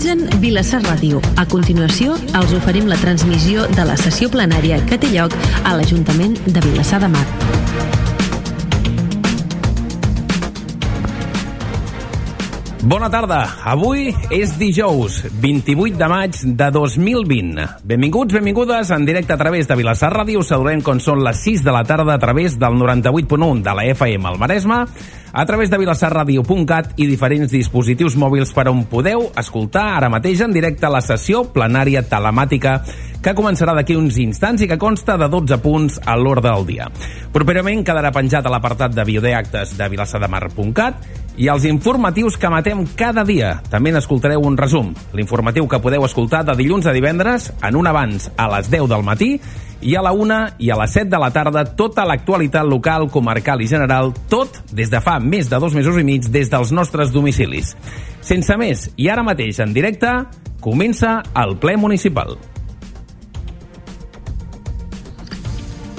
Realitzen Vilassar Ràdio. A continuació, els oferim la transmissió de la sessió plenària que té lloc a l'Ajuntament de Vilassar de Mar. Bona tarda. Avui és dijous, 28 de maig de 2020. Benvinguts, benvingudes en directe a través de Vilassar Ràdio. Saludem com són les 6 de la tarda a través del 98.1 de la FM al Maresme, a través de vilassarradio.cat i diferents dispositius mòbils per on podeu escoltar ara mateix en directe la sessió plenària telemàtica que començarà d'aquí uns instants i que consta de 12 punts a l'ordre del dia. Properament quedarà penjat a l'apartat de videoactes de vilassademar.cat i els informatius que matem cada dia. També n'escoltareu un resum. L'informatiu que podeu escoltar de dilluns a divendres, en un abans a les 10 del matí i a la 1 i a les 7 de la tarda tota l'actualitat local, comarcal i general, tot des de fa més de dos mesos i mig des dels nostres domicilis. Sense més, i ara mateix en directe, comença el ple municipal.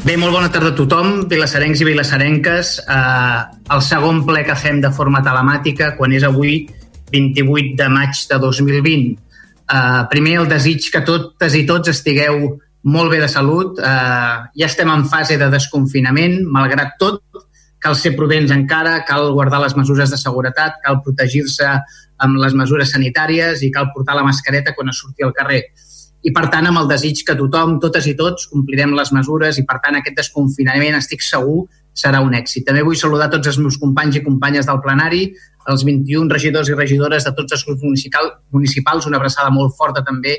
Bé, molt bona tarda a tothom, vilassarencs i vilassarenques. Eh, el segon ple que fem de forma telemàtica, quan és avui 28 de maig de 2020. Eh, primer, el desig que totes i tots estigueu molt bé de salut. Eh, ja estem en fase de desconfinament, malgrat tot, cal ser prudents encara, cal guardar les mesures de seguretat, cal protegir-se amb les mesures sanitàries i cal portar la mascareta quan es surti al carrer i per tant amb el desig que tothom, totes i tots, complirem les mesures i per tant aquest desconfinament estic segur serà un èxit. També vull saludar tots els meus companys i companyes del plenari, els 21 regidors i regidores de tots els grups municipal, municipals, una abraçada molt forta també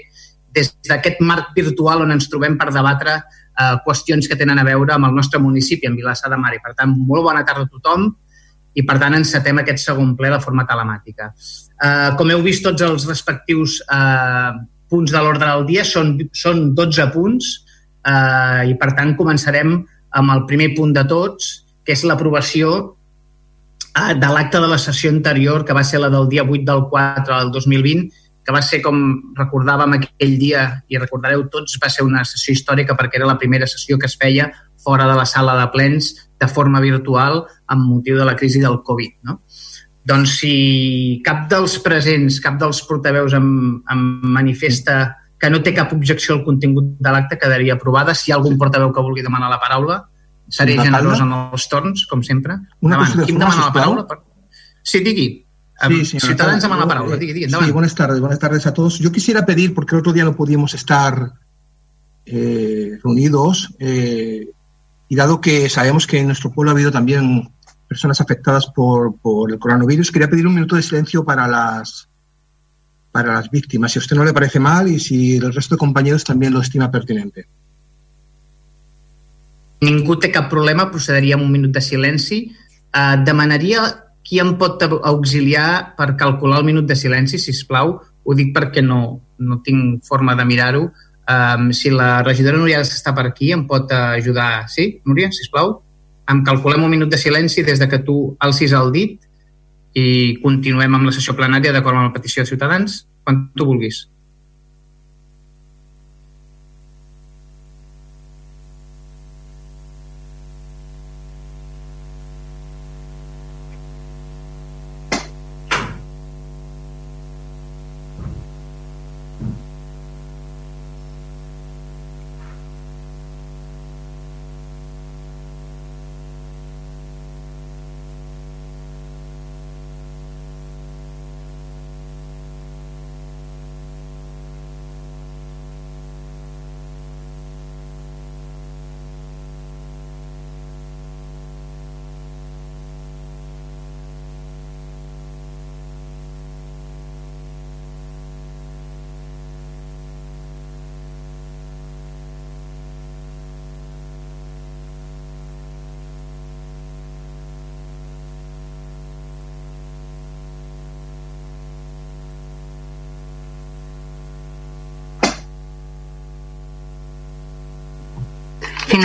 des d'aquest marc virtual on ens trobem per debatre eh, qüestions que tenen a veure amb el nostre municipi, en Vilassar de Mar. I per tant, molt bona tarda a tothom i per tant encetem aquest segon ple de forma telemàtica. Eh, com heu vist tots els respectius eh, punts de l'ordre del dia, són, són 12 punts eh, i per tant començarem amb el primer punt de tots, que és l'aprovació eh, de l'acte de la sessió anterior, que va ser la del dia 8 del 4 del 2020, que va ser, com recordàvem aquell dia, i recordareu tots, va ser una sessió històrica perquè era la primera sessió que es feia fora de la sala de plens de forma virtual amb motiu de la crisi del Covid. No? Doncs si cap dels presents, cap dels portaveus em, em manifesta que no té cap objecció al contingut de l'acte, quedaria aprovada. Si hi ha algun portaveu que vulgui demanar la paraula, seré generós en els torns, com sempre. Una Davant. Qui em demana la paraula? Per... Sí, digui. Sí, Ciudadanos demana la paraula. Digui, digui, sí, buenas tardes, buenas tardes a todos. Yo quisiera pedir, porque el otro día no podíamos estar eh, reunidos, eh, y dado que sabemos que en nuestro pueblo ha habido también personas afectadas por, por el coronavirus. Quería pedir un minuto de silencio para las, para las víctimas, si a usted no le parece mal y si el resto de compañeros también lo estima pertinente. Ningú té cap problema, procediria amb un minut de silenci. Uh, demanaria qui em pot auxiliar per calcular el minut de silenci, si plau. Ho dic perquè no, no tinc forma de mirar-ho. Um, si la regidora Núria està per aquí, em pot ajudar. Sí, Núria, si plau? Em calculem un minut de silenci des de que tu alcis el dit i continuem amb la sessió plenària d'acord amb la petició de Ciutadans, quan tu vulguis.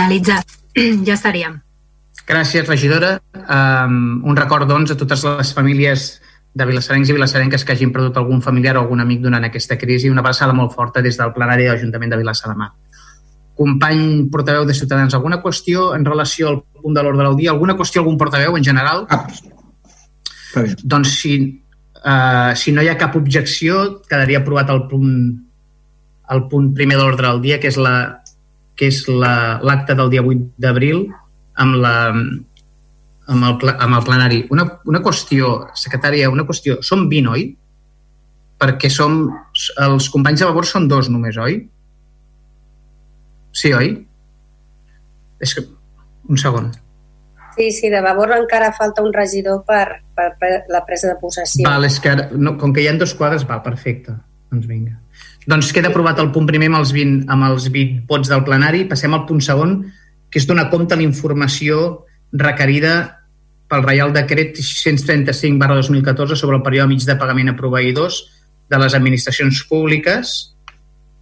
Finalitzat. ja estaríem. Gràcies, regidora. Um, un record, doncs, a totes les famílies de vilassarencs i vilassarenques que hagin perdut algun familiar o algun amic durant aquesta crisi. Una abraçada molt forta des del plenari de l'Ajuntament de Vilassar de Mar. Company portaveu de Ciutadans, alguna qüestió en relació al punt de l'ordre del dia? Alguna qüestió, algun portaveu en general? Ah. Doncs si Uh, si no hi ha cap objecció, quedaria aprovat el punt, el punt primer de l'ordre del dia, que és la que és l'acte la, del dia 8 d'abril amb, la, amb, el, amb el plenari. Una, una qüestió, secretària, una qüestió. Som 20, oi? Perquè som... Els companys de labor són dos només, oi? Sí, oi? És que... Un segon. Sí, sí, de Vavor encara falta un regidor per, per, per la presa de possessió. Val, és que ara, no, com que hi ha dos quadres, va, perfecte. Doncs vinga. Doncs queda aprovat el punt primer amb els 20, amb els 20 vots del plenari. Passem al punt segon, que és donar compte a la informació requerida pel Reial Decret 635 barra 2014 sobre el període mig de pagament a proveïdors de les administracions públiques.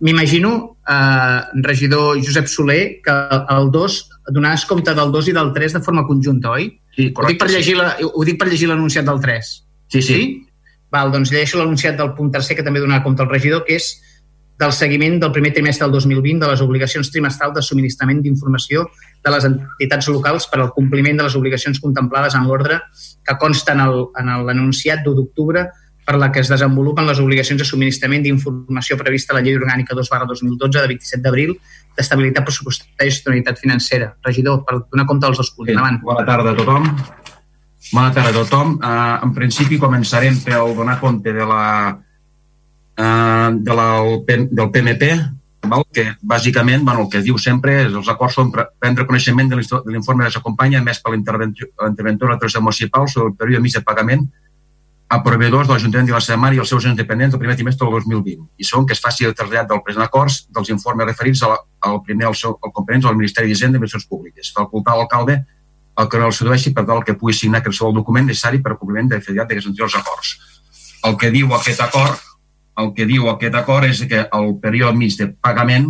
M'imagino, eh, regidor Josep Soler, que el 2 donaves compte del 2 i del 3 de forma conjunta, oi? Sí, correcte. Ho dic per llegir, la, ho dic per llegir l'anunciat del 3. Sí, sí. sí? Val, doncs llegeixo l'anunciat del punt tercer, que també donarà compte al regidor, que és del seguiment del primer trimestre del 2020 de les obligacions trimestrals de subministrament d'informació de les entitats locals per al compliment de les obligacions contemplades en l'ordre que consta en l'anunciat d'1 d'octubre per la que es desenvolupen les obligacions de subministrament d'informació prevista a la Llei Orgànica 2 2012 de 27 d'abril d'estabilitat pressupostària i sostenibilitat financera. Regidor, per donar compte dels dos punts. Sí, Endavant. Bona tarda a tothom. Bona tarda a tothom. Uh, en principi començarem per donar compte de la, uh, de la, del PMP, val? que bàsicament bueno, el que diu sempre és els acords són prendre coneixement de l'informe que s'acompanya més per l'interventor a la municipal sobre el període mig de pagament a proveïdors de l'Ajuntament de la Mar i els seus independents del primer trimestre del 2020 i són que es faci el trasllat del present acords dels informes referits al, al primer al, seu, al competents al Ministeri d'Hisenda i Inversions Públiques. Facultar l'alcalde el que no el sedueixi per tal que pugui signar qualsevol document necessari per compliment de fidelitat d'aquests anteriors acords. El que diu aquest acord el que diu aquest acord és que el període mig de pagament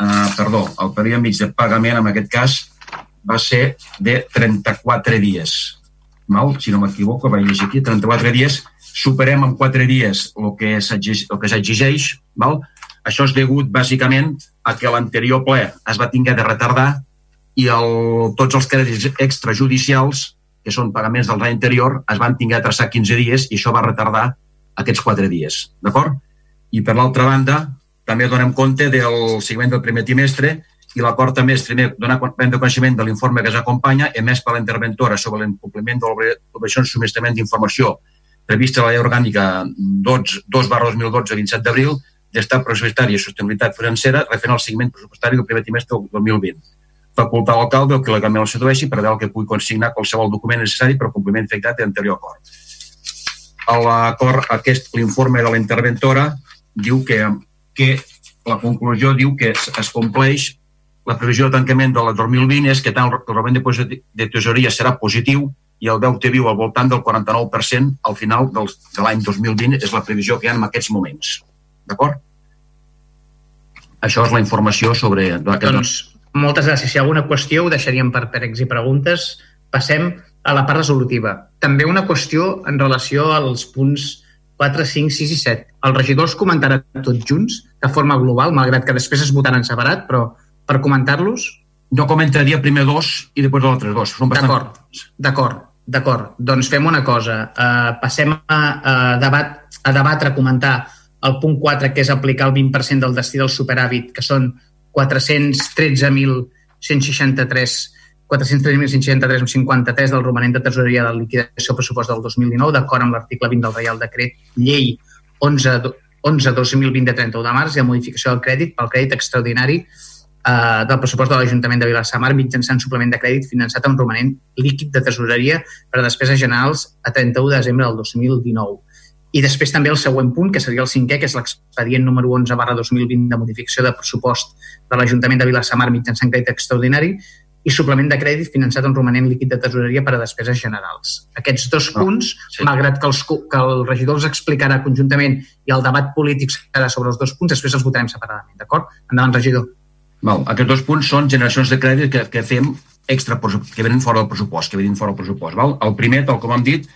eh, perdó, el període mig de pagament en aquest cas va ser de 34 dies. Mal, si no m'equivoco, vaig llegir aquí, 34 dies, superem en 4 dies el que s'exigeix, val? això és degut bàsicament a que l'anterior ple es va tinguer de retardar i el, tots els crèdits extrajudicials, que són pagaments del l'any anterior, es van tinguer a traçar 15 dies i això va retardar aquests 4 dies, d'acord? I per l'altra banda, també donem compte del seguiment del primer trimestre i l'acord també és primer donar de coneixement de l'informe que s'acompanya emès per l'interventora sobre l'incompliment de l'obligació de subministrament d'informació prevista a la llei orgànica 2, 2 barra 2012 27 d'abril d'estat pressupostari i sostenibilitat financera referent al seguiment pressupostari del primer trimestre del 2020. Facultar l'alcalde o que legalment el sedueixi per veure que pugui consignar qualsevol document necessari per compliment efectat de l'anterior acord. L'acord, aquest, l'informe de la interventora diu que, que la conclusió diu que es, es compleix la previsió de tancament de la 2020 és que tant el rovent de, de tesoreria serà positiu i el deute viu al voltant del 49% al final del, de l'any 2020 és la previsió que hi ha en aquests moments. D'acord? Això és la informació sobre... Doncs, moltes gràcies. Si hi ha alguna qüestió ho deixaríem per pèrecs i preguntes. Passem a la part resolutiva. També una qüestió en relació als punts 4, 5, 6 i 7. El regidor els comentarà tots junts, de forma global, malgrat que després es votaran separat, però per comentar-los? Jo comentaria primer dos i després els altres dos. Bastant... D'acord, d'acord, d'acord. Doncs fem una cosa. Uh, passem a, a, debat, a debatre, a comentar el punt 4, que és aplicar el 20% del destí del superàvit, que són 413.163 413.163 del romanent de tesoreria de liquidació pressupost del 2019, d'acord amb l'article 20 del Reial Decret Llei 11, 11 2020 de 31 de març i la modificació del crèdit pel crèdit extraordinari eh, del pressupost de l'Ajuntament de Vilassamar mitjançant suplement de crèdit finançat amb romanent líquid de tesoreria per a despeses generals a 31 de desembre del 2019. I després també el següent punt, que seria el cinquè, que és l'expedient número 11 barra 2020 de modificació de pressupost de l'Ajuntament de Vilassamar mitjançant crèdit extraordinari i suplement de crèdit finançat amb romanent líquid de tesoreria per a despeses generals. Aquests dos ah, punts, oh, sí. malgrat que, els, que el regidor els explicarà conjuntament i el debat polític serà sobre els dos punts, després els votarem separadament, d'acord? Endavant, regidor. Val. Aquests dos punts són generacions de crèdit que, que fem extra, que venen fora del pressupost, que venen fora del pressupost. Val? El primer, tal com hem dit,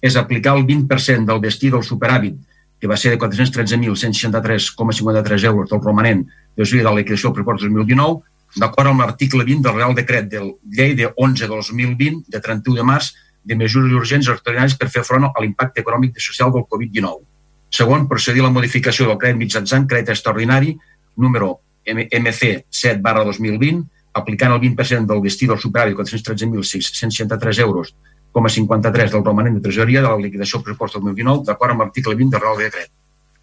és aplicar el 20% del destí del superàvit, que va ser de 413.163,53 euros del romanent de de la liquidació del pressupost 2019, d'acord amb l'article 20 del Real Decret de llei de 11 de 2020, de 31 de març, de mesures urgents extraordinàries per fer front a l'impacte econòmic i social del Covid-19. Segon, procedir a la modificació del crèdit mitjançant crèdit extraordinari número MC 7 barra 2020, aplicant el 20% del destí del superàvit 413.663 euros, 53 del romanent de tresoreria de la liquidació pressupost 2019, d'acord amb l'article 20 del Real Decret.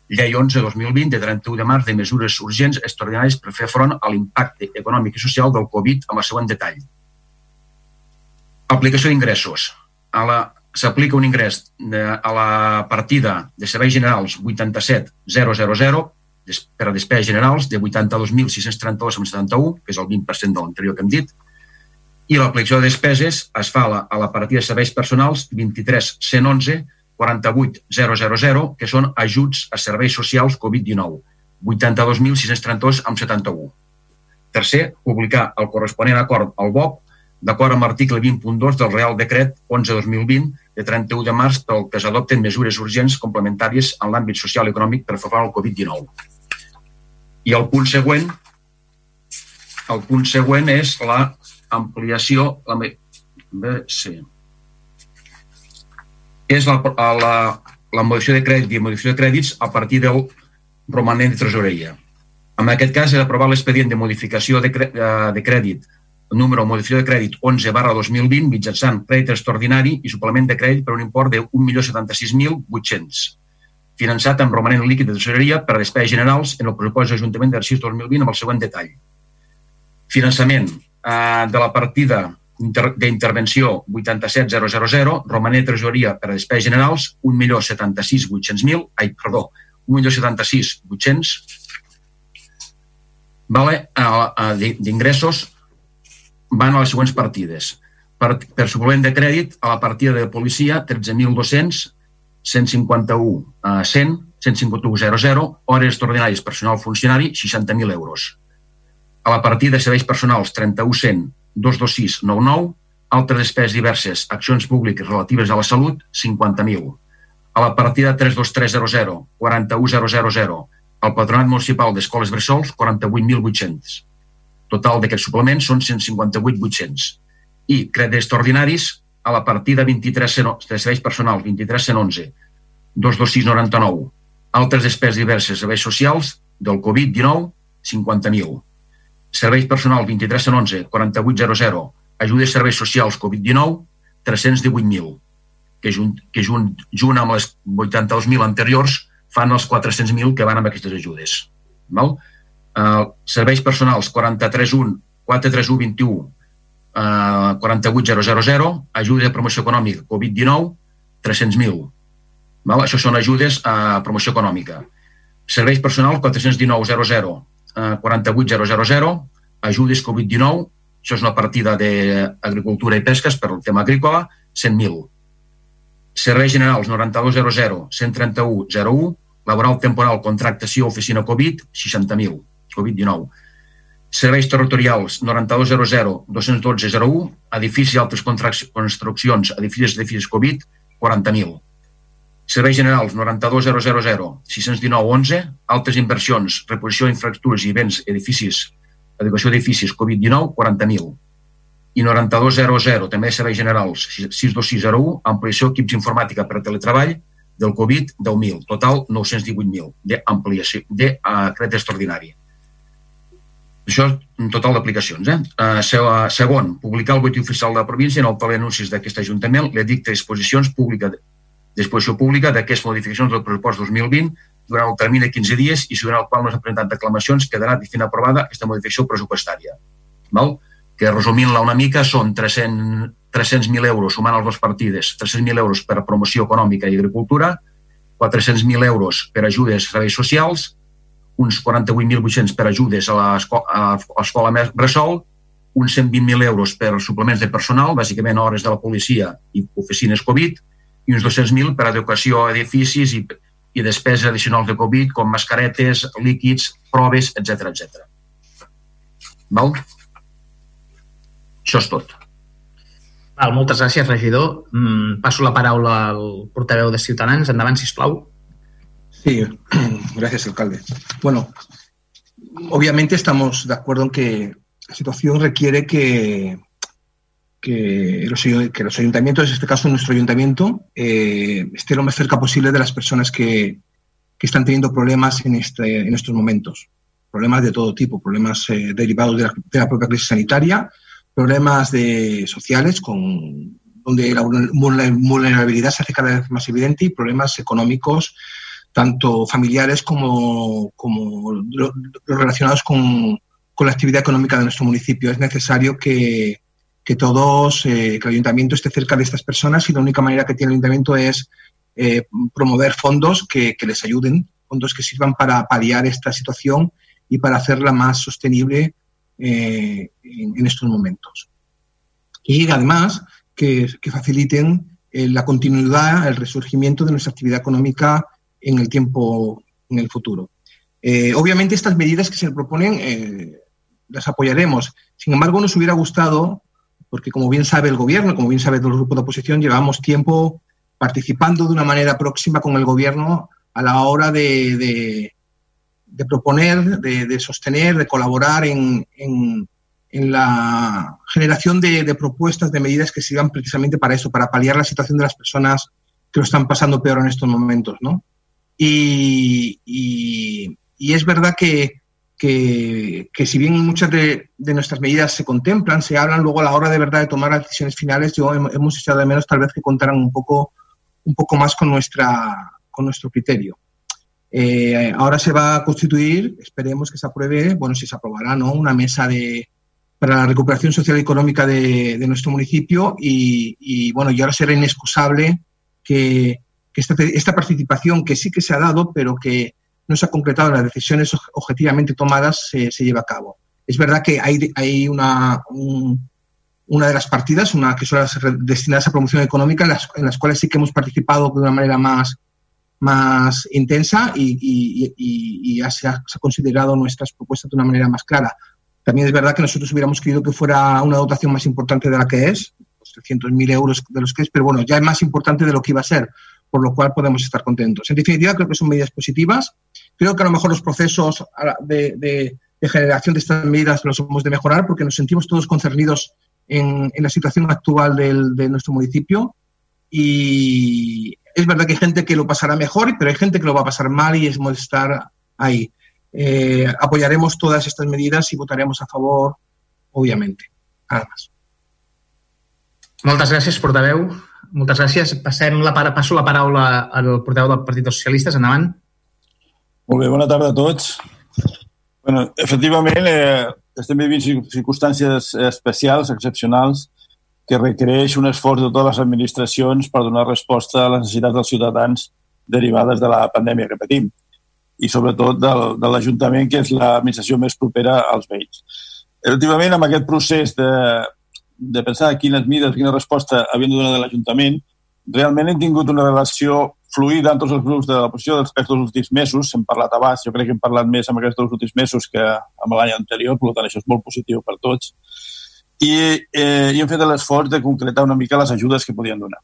Llei 11 2020 de 31 de març de mesures urgents extraordinàries per fer front a l'impacte econòmic i social del Covid amb el següent detall. Aplicació d'ingressos. A la s'aplica un ingrés de, a la partida de serveis generals 87.000 per a despeses generals de 82.632,71, que és el 20% de l'anterior que hem dit, i l'aplicació de despeses es fa a la, a la partida de serveis personals 23.111 48000, que són ajuts a serveis socials Covid-19, 82.632 amb 71. Tercer, publicar el corresponent acord al BOP d'acord amb l'article 20.2 del Real Decret 11-2020 de 31 de març pel que s'adopten mesures urgents complementàries en l'àmbit social i econòmic per fer al Covid-19. I el punt següent el punt següent és la ampliació la, sí, és la, la, la modificació de crèdit i modificació de crèdits a partir del romanent de tresoreria. En aquest cas, és aprovar l'expedient de modificació de, de crèdit número modificació de crèdit 11 barra 2020 mitjançant crèdit extraordinari i suplement de crèdit per un import de 1.076.800 finançat amb romanent líquid de tresoreria per a despeses generals en el pressupost de d'Arxius 2020 amb el següent detall. Finançament eh, de la partida d'intervenció 87.000, romanent de tresoreria per a despeses generals 1.076.800.000, ai, perdó, 1.076.800, vale, d'ingressos van a les següents partides. Per, per suplement de crèdit, a la partida de policia, 13.200, 151 a 100, 151.00, hores extraordinàries personal funcionari, 60.000 euros. A la partida de serveis personals, 31.100, 22699, altres despeses diverses, accions públiques relatives a la salut, 50.000. A la partida 32300, 41000, al Patronat Municipal d'Escoles Bressols, 48.800. Total d'aquests suplements són 158.800. I crèdits extraordinaris a la partida 23 de serveis personals, 2311, 22699. Altres despeses diverses, serveis socials, del Covid-19, 50.000 serveis personals 2311 4800, ajudes serveis socials Covid-19 318.000, que, junt, que junt, junt amb les 82.000 anteriors fan els 400.000 que van amb aquestes ajudes. Val? Uh, serveis personals 431 43121 uh, 48000, ajudes de promoció econòmica Covid-19 300.000. Val? Això són ajudes a promoció econòmica. Serveis personals 419.00 48000, ajudes Covid-19, això és una partida d'agricultura i pesques per al tema agrícola, 100.000. Serveis generals 9200, 13101, laboral temporal, contractació, oficina Covid, 60.000, Covid-19. Serveis territorials 9200, 21201, edificis i altres construccions, edificis, edificis Covid, 40.000 Serveis Generals 92000 619 11, altres inversions, reposició d'infraestructures i béns, edificis, educació d'edificis Covid-19, 40.000. I 9200, també Serveis Generals 62601, ampliació equips informàtica per a teletreball del Covid, 10.000. Total, 918.000 d'ampliació, de uh, crèdit extraordinari. Això un total d'aplicacions. Eh? Uh, segon, publicar el butlletí oficial de la província en el tele anuncis d'aquest Ajuntament l'edicte d'exposicions pública disposició pública d'aquestes modificacions del pressupost 2020 durant el termini de 15 dies i durant el qual no s'ha presentat reclamacions quedarà fent aprovada aquesta modificació pressupostària. Val? que resumint-la una mica són 300.000 300 euros sumant les dues partides, 300.000 euros per a promoció econòmica i agricultura, 400.000 euros per ajudes a serveis socials, uns 48.800 per ajudes a l'escola Bressol, uns 120.000 euros per suplements de personal, bàsicament hores de la policia i oficines Covid, i uns 200.000 per a educació a edificis i, i despeses addicionals de Covid, com mascaretes, líquids, proves, etc etc. Val? Això és tot. Val, moltes gràcies, regidor. Mm, passo la paraula al portaveu de Ciutadans. Endavant, si plau. Sí, gracias, alcalde. Bueno, obviamente estamos de acuerdo en que la situación requiere que, que los, que los ayuntamientos, en este caso nuestro ayuntamiento, eh, esté lo más cerca posible de las personas que, que están teniendo problemas en, este, en estos momentos. Problemas de todo tipo, problemas eh, derivados de la, de la, propia crisis sanitaria, problemas de, sociales, con, donde la vulnerabilidad se hace cada vez más evidente, y problemas económicos, tanto familiares como, como relacionados con, con la actividad económica de nuestro municipio. Es necesario que, que todos, eh, que el ayuntamiento esté cerca de estas personas y la única manera que tiene el ayuntamiento es eh, promover fondos que, que, les ayuden, fondos que sirvan para paliar esta situación y para hacerla más sostenible eh, en, en, estos momentos. Y además que, que faciliten la continuidad, el resurgimiento de nuestra actividad económica en el tiempo, en el futuro. Obviamente estas medidas que se proponen las apoyaremos. Sin embargo, nos hubiera gustado porque como bien sabe el gobierno, como bien sabe los grupos de oposición, llevamos tiempo participando de una manera próxima con el gobierno a la hora de, proponer, de, sostener, de colaborar en, en, en la generación de, propuestas, de medidas que sirvan precisamente para eso, para paliar la situación de las personas que lo están pasando peor en estos momentos. ¿no? Y es verdad que, que, que, si bien muchas de, de, nuestras medidas se contemplan, se hablan luego a la hora de verdad de tomar las decisiones finales, yo hemos echado de menos tal vez que contaran un poco, un poco más con, nuestra, con nuestro criterio. Eh, ahora se va a constituir, esperemos que se apruebe, bueno, si se aprobará, ¿no? Una mesa de, para la recuperación social y económica de, de nuestro municipio y, y, bueno, y ahora será inexcusable que, que esta, esta participación que sí que se ha dado, pero que no se ha concretado las decisiones objetivamente tomadas, se, lleva a cabo. Es verdad que hay, hay una, un, una de las partidas, una que son las destinadas a promoción económica, en las, en las cuales sí que hemos participado de una manera más, más intensa y, y, y, se ha, se ha, considerado nuestras propuestas de una manera más clara. También es verdad que nosotros hubiéramos querido que fuera una dotación más importante de la que es, los 300.000 euros de los que es, pero bueno, ya es más importante de lo que iba a ser, por lo cual podemos estar contentos. En definitiva, creo que son medidas positivas. Creo que a lo mejor los procesos de, de, de generación de estas medidas los hemos de mejorar porque nos sentimos todos concernidos en, en la situación actual del, de nuestro municipio y es verdad que hay gente que lo pasará mejor, pero hay gente que lo va a pasar mal y es estar ahí. Eh, apoyaremos todas estas medidas y votaremos a favor, obviamente. Nada más. Moltes gràcies, portaveu. Moltes gràcies. Passem la, passo la paraula al portaveu del Partit dels Socialistes. Endavant. Molt bé, bona tarda a tots. Bueno, efectivament, eh, estem vivint circumstàncies especials, excepcionals, que requereix un esforç de totes les administracions per donar resposta a les necessitats dels ciutadans derivades de la pandèmia que patim i sobretot del, de l'Ajuntament, que és l'administració més propera als veïns. Efectivament, amb aquest procés de, de pensar quines mides, quina resposta havien de donar de l'Ajuntament, realment hem tingut una relació fluida amb tots els grups de l'oposició dels aquests últims mesos. Hem parlat abans, jo crec que hem parlat més amb aquests dos últims mesos que amb l'any anterior, per tant això és molt positiu per tots. I, eh, i hem fet l'esforç de concretar una mica les ajudes que podien donar.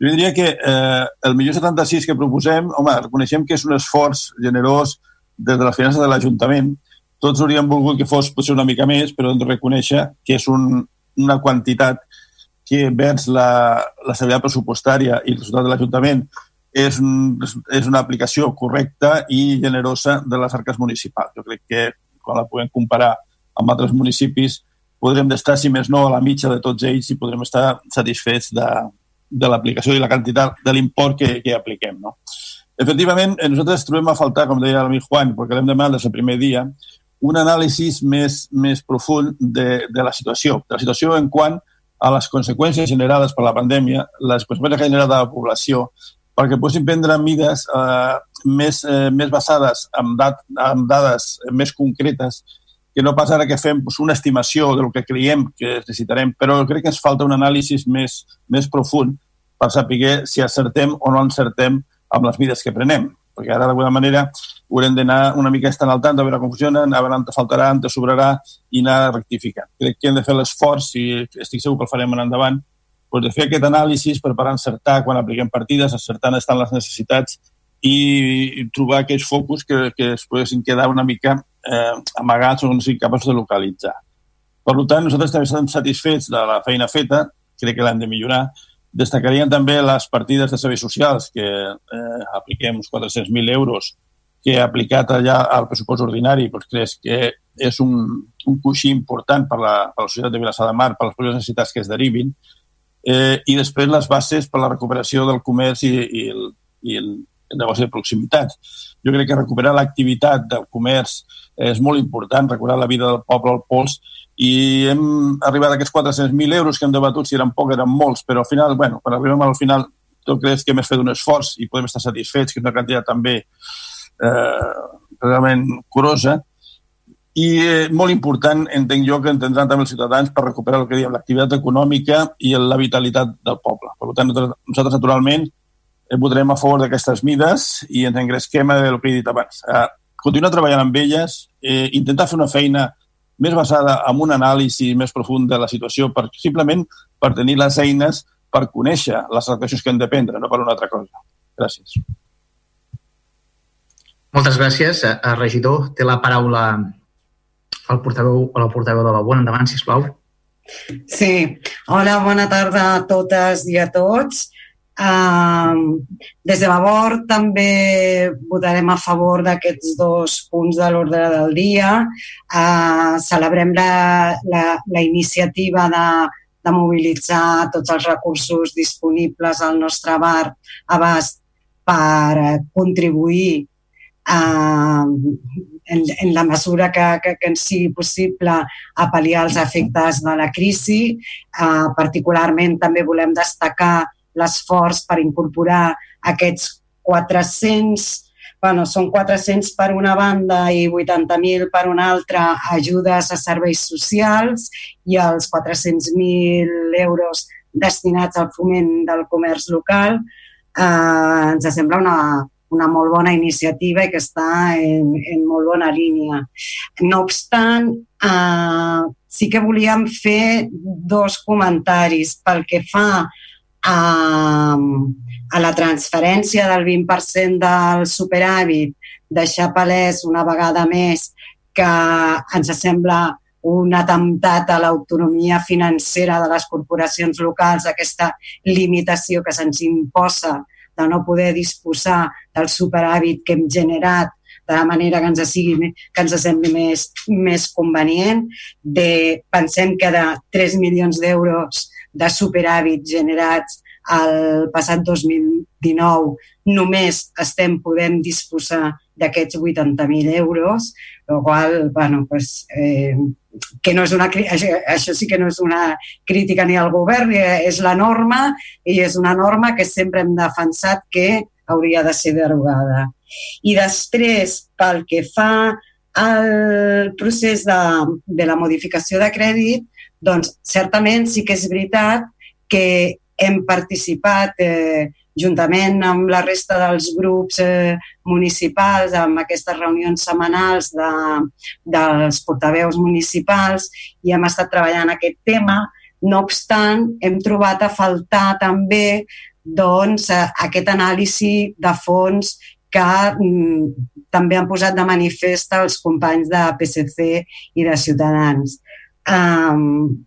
Jo diria que eh, el millor 76 que proposem, home, reconeixem que és un esforç generós des de les finances de l'Ajuntament. Tots hauríem volgut que fos potser una mica més, però hem de reconèixer que és un, una quantitat que vers la, la stabilitat pressupostària i el resultat de l'Ajuntament és, un, és una aplicació correcta i generosa de les arques municipals. Jo crec que quan la puguem comparar amb altres municipis podrem estar, si més no, a la mitja de tots ells i podrem estar satisfets de, de l'aplicació i la quantitat de l'import que, que apliquem. No? Efectivament, nosaltres trobem a faltar, com deia l'amic Juan, perquè l'hem demanat des del primer dia, un anàlisi més, més profund de, de la situació, de la situació en quant a les conseqüències generades per la pandèmia, les conseqüències que ha la població, perquè posin prendre mides eh, més, eh, més basades en, dat, en dades més concretes que no pas ara que fem pues, una estimació del que creiem que necessitarem, però crec que ens falta un anàlisi més, més profund per saber si acertem o no encertem amb les mides que prenem. Perquè ara, d'alguna manera, haurem d'anar una mica estant al tant de veure com funcionen, a veure on te faltarà, on te sobrarà i anar rectificant. Crec que hem de fer l'esforç, i estic segur que el farem en endavant, doncs de fer aquest anàlisi per per encertar quan apliquem partides, encertar on estan les necessitats i trobar aquells focus que, que es poguessin quedar una mica eh, amagats o no siguin capaços de localitzar. Per tant, nosaltres també estem satisfets de la feina feta crec que l'han de millorar. Destacarien també les partides de serveis socials, que eh, apliquem uns 400.000 euros que aplicat allà al pressupost ordinari, doncs crec que és un, un coixí important per la, per la societat de Vilassar de Mar, per les proves necessitats que es derivin, eh, i després les bases per la recuperació del comerç i, i, el, i el, el negoci de proximitat. Jo crec que recuperar l'activitat del comerç és molt important, recuperar la vida del poble al pols, i hem arribat a aquests 400.000 euros que hem debatut, si eren poc, eren molts, però al final, bueno, quan arribem al final, tu creus que hem fet un esforç i podem estar satisfets, que és una quantitat també eh, realment curosa, i eh, molt important, entenc jo, que entendran també els ciutadans per recuperar el que diem l'activitat econòmica i la vitalitat del poble. Per tant, nosaltres, naturalment, eh, votarem a favor d'aquestes mides i ens engresquem del que he dit abans. Eh, continuar treballant amb elles, eh, intentar fer una feina més basada en un anàlisi més profund de la situació, per, simplement per tenir les eines per conèixer les actuacions que hem de prendre, no per una altra cosa. Gràcies. Moltes gràcies. Eh, regidor, té la paraula el portaveu o la portaveu de la Bona. Endavant, sisplau. Sí. Hola, bona tarda a totes i a tots. Uh, des de Vavor també votarem a favor d'aquests dos punts de l'ordre del dia. Uh, celebrem la, la, la iniciativa de, de mobilitzar tots els recursos disponibles al nostre bar abast per contribuir en, en la mesura que, que, que ens sigui possible a pal·liar els efectes de la crisi. Uh, particularment també volem destacar l'esforç per incorporar aquests 400 bueno, són 400 per una banda i 80.000 per una altra ajudes a serveis socials i els 400.000 euros destinats al foment del comerç local. Eh, ens sembla una, una molt bona iniciativa i que està en, en molt bona línia. No obstant, eh, sí que volíem fer dos comentaris pel que fa a, a la transferència del 20% del superàvit, deixar palès una vegada més que ens sembla un atemptat a l'autonomia financera de les corporacions locals, aquesta limitació que se'ns imposa de no poder disposar del superàvit que hem generat de la manera que ens, sigui, que ens sembli més, més convenient. De, pensem que de 3 milions d'euros de superàvit generats el passat 2019 només estem podent disposar d'aquests 80.000 euros, el qual, bueno, pues, eh, que no és una, això, això sí que no és una crítica ni al govern, eh, és la norma i és una norma que sempre hem defensat que hauria de ser derogada. I després, pel que fa al procés de, de la modificació de crèdit, doncs certament sí que és veritat que hem participat eh, juntament amb la resta dels grups eh, municipals, amb aquestes reunions setmanals de, dels portaveus municipals i hem estat treballant aquest tema. No obstant, hem trobat a faltar també doncs, eh, aquest anàlisi de fons que mm, també han posat de manifest els companys de PSC i de Ciutadans. Um,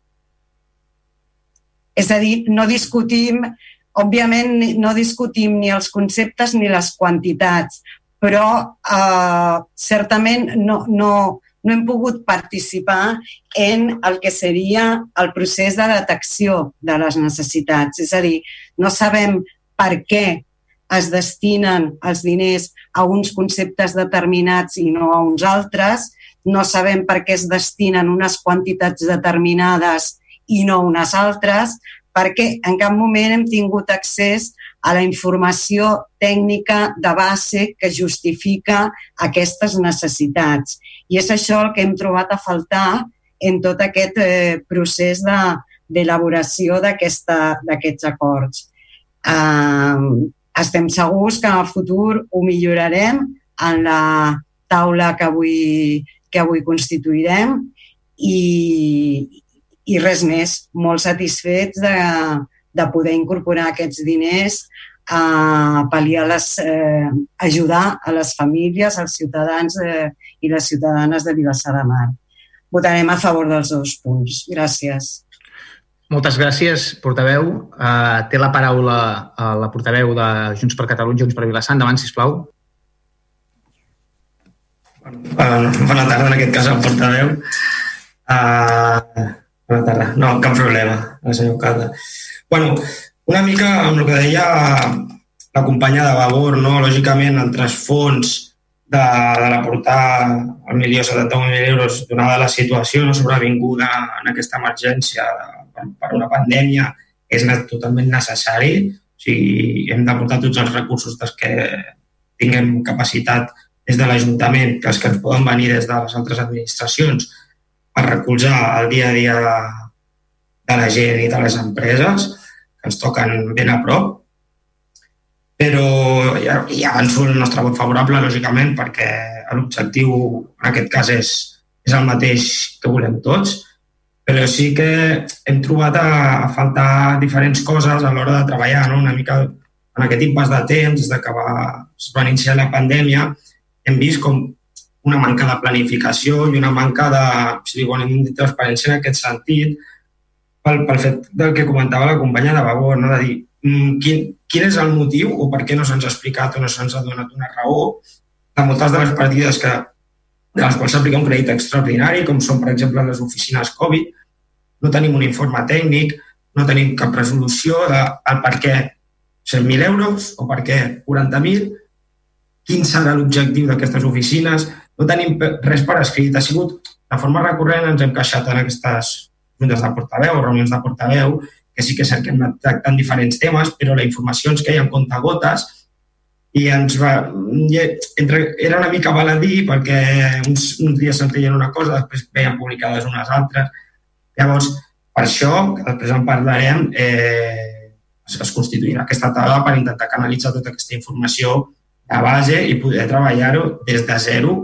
és a dir, no discutim Òbviament, no discutim ni els conceptes ni les quantitats, però eh, certament no, no, no hem pogut participar en el que seria el procés de detecció de les necessitats. És a dir, no sabem per què es destinen els diners a uns conceptes determinats i no a uns altres, no sabem per què es destinen unes quantitats determinades i no unes altres, perquè en cap moment hem tingut accés a la informació tècnica de base que justifica aquestes necessitats. I és això el que hem trobat a faltar en tot aquest eh, procés d'elaboració de, d'aquests acords. Eh, estem segurs que en el futur ho millorarem en la taula que avui, que avui constituirem i, i res més, molt satisfets de, de poder incorporar aquests diners a pal·liar les, eh, ajudar a les famílies, als ciutadans eh, i les ciutadanes de Vilassar de Mar. Votarem a favor dels dos punts. Gràcies. Moltes gràcies, portaveu. Uh, té la paraula uh, la portaveu de Junts per Catalunya, Junts per Vilassant. Endavant, sisplau. Uh, bona tarda, en aquest cas, el portaveu. Uh, bona tarda. No, cap problema, el senyor alcalde. bueno, una mica amb el que deia la companya de Vavor, no? lògicament, el trasfons de, de l'aportar el milió 71.000 euros donada la situació no sobrevinguda en aquesta emergència per, per una pandèmia és totalment necessari. O sigui, hem d'aportar tots els recursos dels que tinguem capacitat des de l'Ajuntament, que els que ens poden venir des de les altres administracions, per recolzar el dia a dia de, de la gent i de les empreses que ens toquen ben a prop. Però ja, ja avanço el nostre vot favorable, lògicament, perquè l'objectiu en aquest cas és, és el mateix que volem tots, però sí que hem trobat a, a faltar diferents coses a l'hora de treballar, no? una mica en aquest impàs de temps, des de que va, es va iniciar la pandèmia, hem vist com una manca de planificació i una manca de, si diuen, de transparència en aquest sentit, pel, pel fet del que comentava la companya de Vavor, no? de dir mm, quin, quin és el motiu o per què no se'ns ha explicat o no se'ns ha donat una raó de moltes de les partides que, de les quals s'aplica un crèdit extraordinari, com són, per exemple, les oficines Covid, no tenim un informe tècnic, no tenim cap resolució de el per què 100.000 euros o per què 40.000, quin serà l'objectiu d'aquestes oficines, no tenim res per escrit. Ha sigut, de forma recurrent, ens hem queixat en aquestes juntes de portaveu, reunions de portaveu, que sí que és que hem anat tractant diferents temes, però la informació ens queia en comptagotes i ens va... Entre, era una mica baladí perquè uns, uns dies se'n deien una cosa, després veien publicades unes altres. Llavors, per això, que després en parlarem, eh, es, es constituirà aquesta taula per intentar canalitzar tota aquesta informació de base i poder treballar-ho des de zero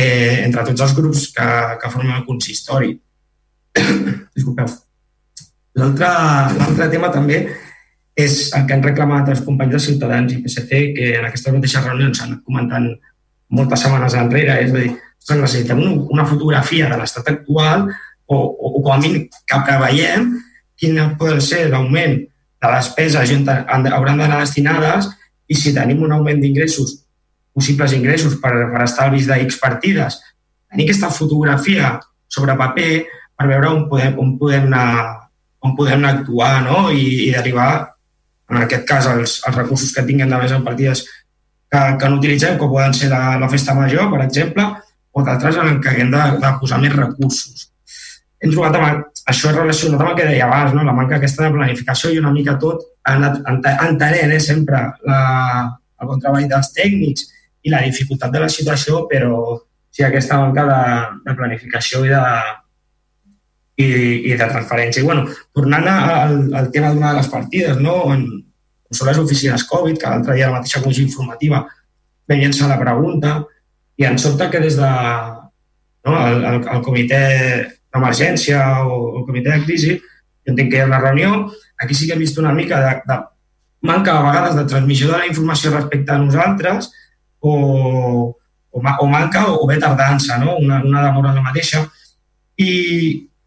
eh, entre tots els grups que, que formen el consistori. Disculpeu. L'altre tema també és el que han reclamat els companys de Ciutadans i PSC, que en aquestes mateixes reunions s'han comentant moltes setmanes enrere, és a dir, necessitem una fotografia de l'estat actual o, o, o com a mínim que preveiem quin pot ser l'augment de despeses on hauran d'anar destinades i si tenim un augment d'ingressos, possibles ingressos per, per estalvis de X partides, tenir aquesta fotografia sobre paper per veure on podem, on podem anar on podem actuar no? I, i derivar, en aquest cas, els, els recursos que tinguem de més en partides que, que no utilitzem, com poden ser la, la festa major, per exemple, o d'altres en què haguem de, de posar més recursos. Hem trobat amb, això és relacionat amb el que deia abans, no? la manca aquesta de planificació i una mica tot entenent eh, sempre la, el bon treball dels tècnics i la dificultat de la situació, però sí aquesta manca de, de planificació i de, i, i de transferència. I, bueno, tornant al, al tema d'una de les partides, no? En, són les oficines Covid, que l'altre dia la mateixa comissió informativa llançar la pregunta i em sobta que des de no, el, el, el comitè d'emergència o el comitè de crisi, jo entenc que hi ha una reunió, aquí sí que hem vist una mica de, de manca a vegades de transmissió de la informació respecte a nosaltres o, o, o manca o bé tardança, no? una, una demora en la mateixa. I,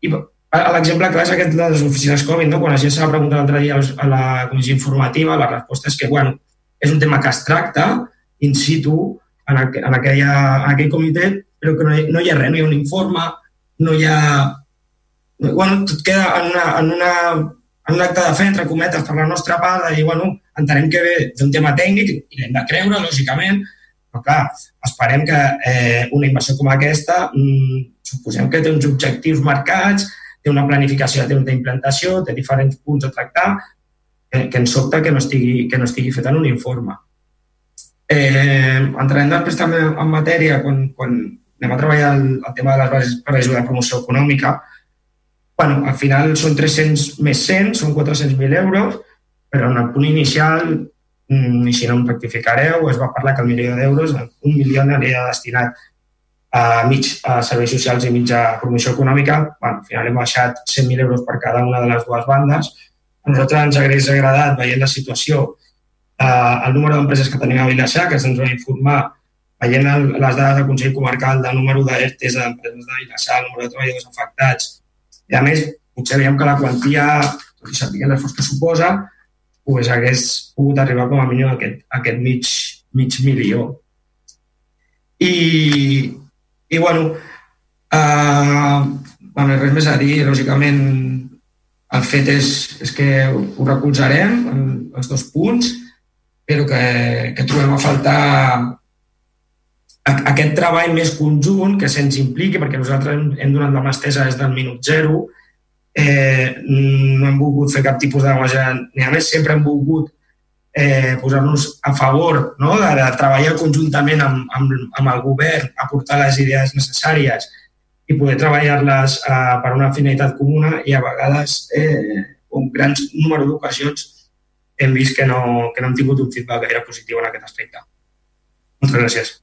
i l'exemple clar és aquest de les oficines Covid, no? quan la gent se va preguntar l'altre dia a la comissió informativa, la resposta és que bueno, és un tema que es tracta in situ en, aqu en, aquella, en aquell comitè, però que no hi, no hi ha res, no hi ha un informe, no hi ha... Bueno, tot queda en, una, en, una, en un acte de fe, entre cometes, per la nostra part, de dir, bueno, entenem que ve d'un tema tècnic i l'hem de creure, lògicament, però clar, esperem que eh, una inversió com aquesta mm, suposem que té uns objectius marcats, té una planificació de temps d'implantació, té diferents punts a tractar, que, que ens sobta que no estigui, que no estigui fet en un informe. Eh, entrarem després també en matèria, quan, quan anem a treballar el, el tema de les bases per ajuda de promoció econòmica, bueno, al final són 300 més 100, són 400.000 euros, però en el punt inicial, i si no em rectificareu, es va parlar que el milió d'euros, un milió aniria destinat a mig a serveis socials i mig a promoció econòmica. Bueno, al final hem baixat 100.000 euros per cada una de les dues bandes. A nosaltres ens hauria agradat, veient la situació, eh, el número d'empreses que tenim a Vilassar, que se'ns va informar, veient les dades del Consell Comarcal del número d'ERTES d'empreses de Vilassar, el número de treballadors afectats, i a més, potser veiem que la quantia, tot i saber l'esforç que suposa, pues, hagués pogut arribar com a mínim a aquest, a aquest mig, mig milió. I, i bueno, uh, bueno, res més a dir, lògicament el fet és, és que ho recolzarem, els dos punts, però que, que trobem a faltar aquest treball més conjunt que se'ns impliqui, perquè nosaltres hem, donat la mà estesa des del minut zero, eh, no hem volgut fer cap tipus de demagògia, ni a més sempre hem volgut eh, posar-nos a favor no? de, de treballar conjuntament amb, amb, amb el govern, aportar les idees necessàries i poder treballar-les eh, per una finalitat comuna i a vegades eh, un gran número d'ocasions hem vist que no, que no hem tingut un feedback gaire positiu en aquest aspecte. Moltes gràcies.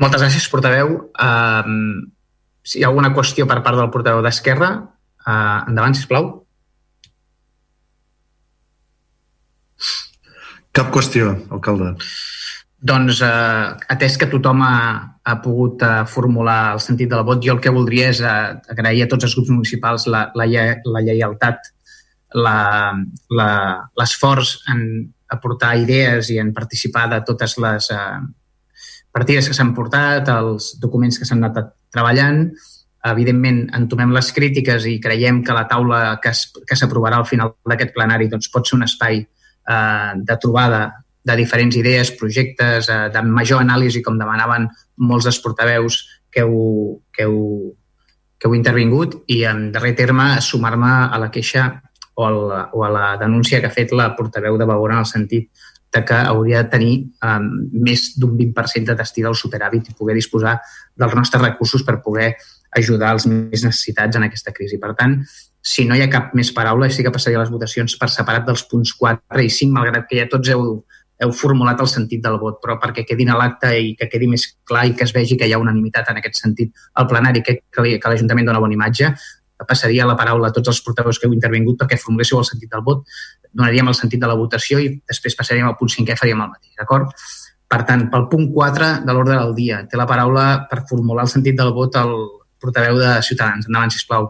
Moltes gràcies, portaveu. Uh, si hi ha alguna qüestió per part del portaveu d'Esquerra, uh, endavant, sisplau. Cap qüestió, alcalde. Doncs, eh, atès que tothom ha, ha pogut uh, formular el sentit de la vot, jo el que voldria és uh, agrair a tots els grups municipals la, la, la lleialtat, l'esforç en aportar idees i en participar de totes les uh, partides que s'han portat, els documents que s'han anat treballant. Evidentment, entomem les crítiques i creiem que la taula que s'aprovarà al final d'aquest plenari doncs, pot ser un espai eh, de trobada de diferents idees, projectes, eh, de major anàlisi, com demanaven molts dels portaveus que heu, que heu, que heu intervingut, i en darrer terme sumar-me a la queixa o, el, o a la denúncia que ha fet la portaveu de Vavor en el sentit de que hauria de tenir um, més d'un 20% de destí del superàvit i poder disposar dels nostres recursos per poder ajudar els més necessitats en aquesta crisi. Per tant, si no hi ha cap més paraula, sí que passaria les votacions per separat dels punts 4 i 5, malgrat que ja tots heu heu formulat el sentit del vot, però perquè quedin a l'acte i que quedi més clar i que es vegi que hi ha unanimitat en aquest sentit al plenari, que, que l'Ajuntament dona bona imatge, passaria la paraula a tots els portaveus que heu intervingut perquè formuléssiu el sentit del vot, donaríem el sentit de la votació i després passaríem al punt 5 i faríem el mateix, d'acord? Per tant, pel punt 4 de l'ordre del dia, té la paraula per formular el sentit del vot al portaveu de Ciutadans. Endavant, sisplau.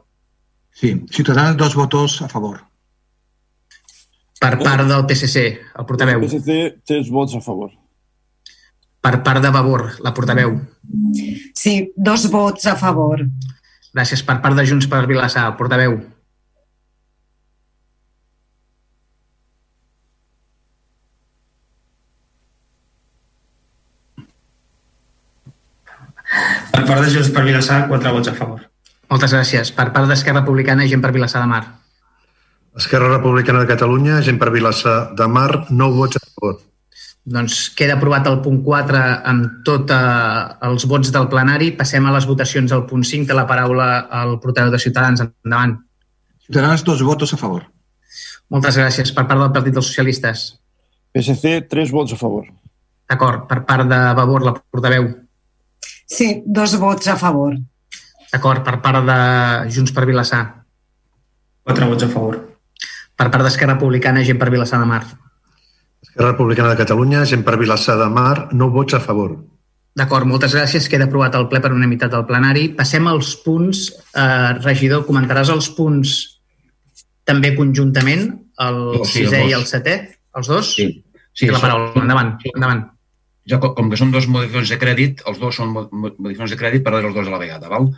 Sí, Ciutadans, dos votos a favor. Per part del PSC, el portaveu. El PSC, tres vots a favor. Per part de Vavor, la portaveu. Sí, dos vots a favor. Gràcies. Per part de Junts per Vilassar, portaveu. Per part de Junts per Vilassar, quatre vots a favor. Moltes gràcies. Per part d'Esquerra Republicana, gent per Vilassar de Mar. Esquerra Republicana de Catalunya, gent per Vilassar de Mar, no vots a favor. Doncs queda aprovat el punt 4 amb tots eh, els vots del plenari. Passem a les votacions al punt 5. Té la paraula el portaveu de Ciutadans. Endavant. Ciutadans, dos votos a favor. Moltes gràcies. Per part del Partit dels Socialistes. PSC, tres vots a favor. D'acord. Per part de Vavor, la portaveu. Sí, dos vots a favor. D'acord. Per part de Junts per Vilassar. Quatre vots a favor. Per part d'Esquerra Republicana, gent per Vilassar de Mar. Esquerra Republicana de Catalunya, gent per Vilassar de Mar, no vots a favor. D'acord, moltes gràcies. Queda aprovat el ple per unanimitat del plenari. Passem als punts. Eh, regidor, comentaràs els punts també conjuntament, el oh, sí, sisè i el setè, els dos? Sí. sí la paraula. Endavant, sí. endavant. Ja, com que són dos modificacions de crèdit, els dos són modificacions de crèdit, per els dos a la vegada, val?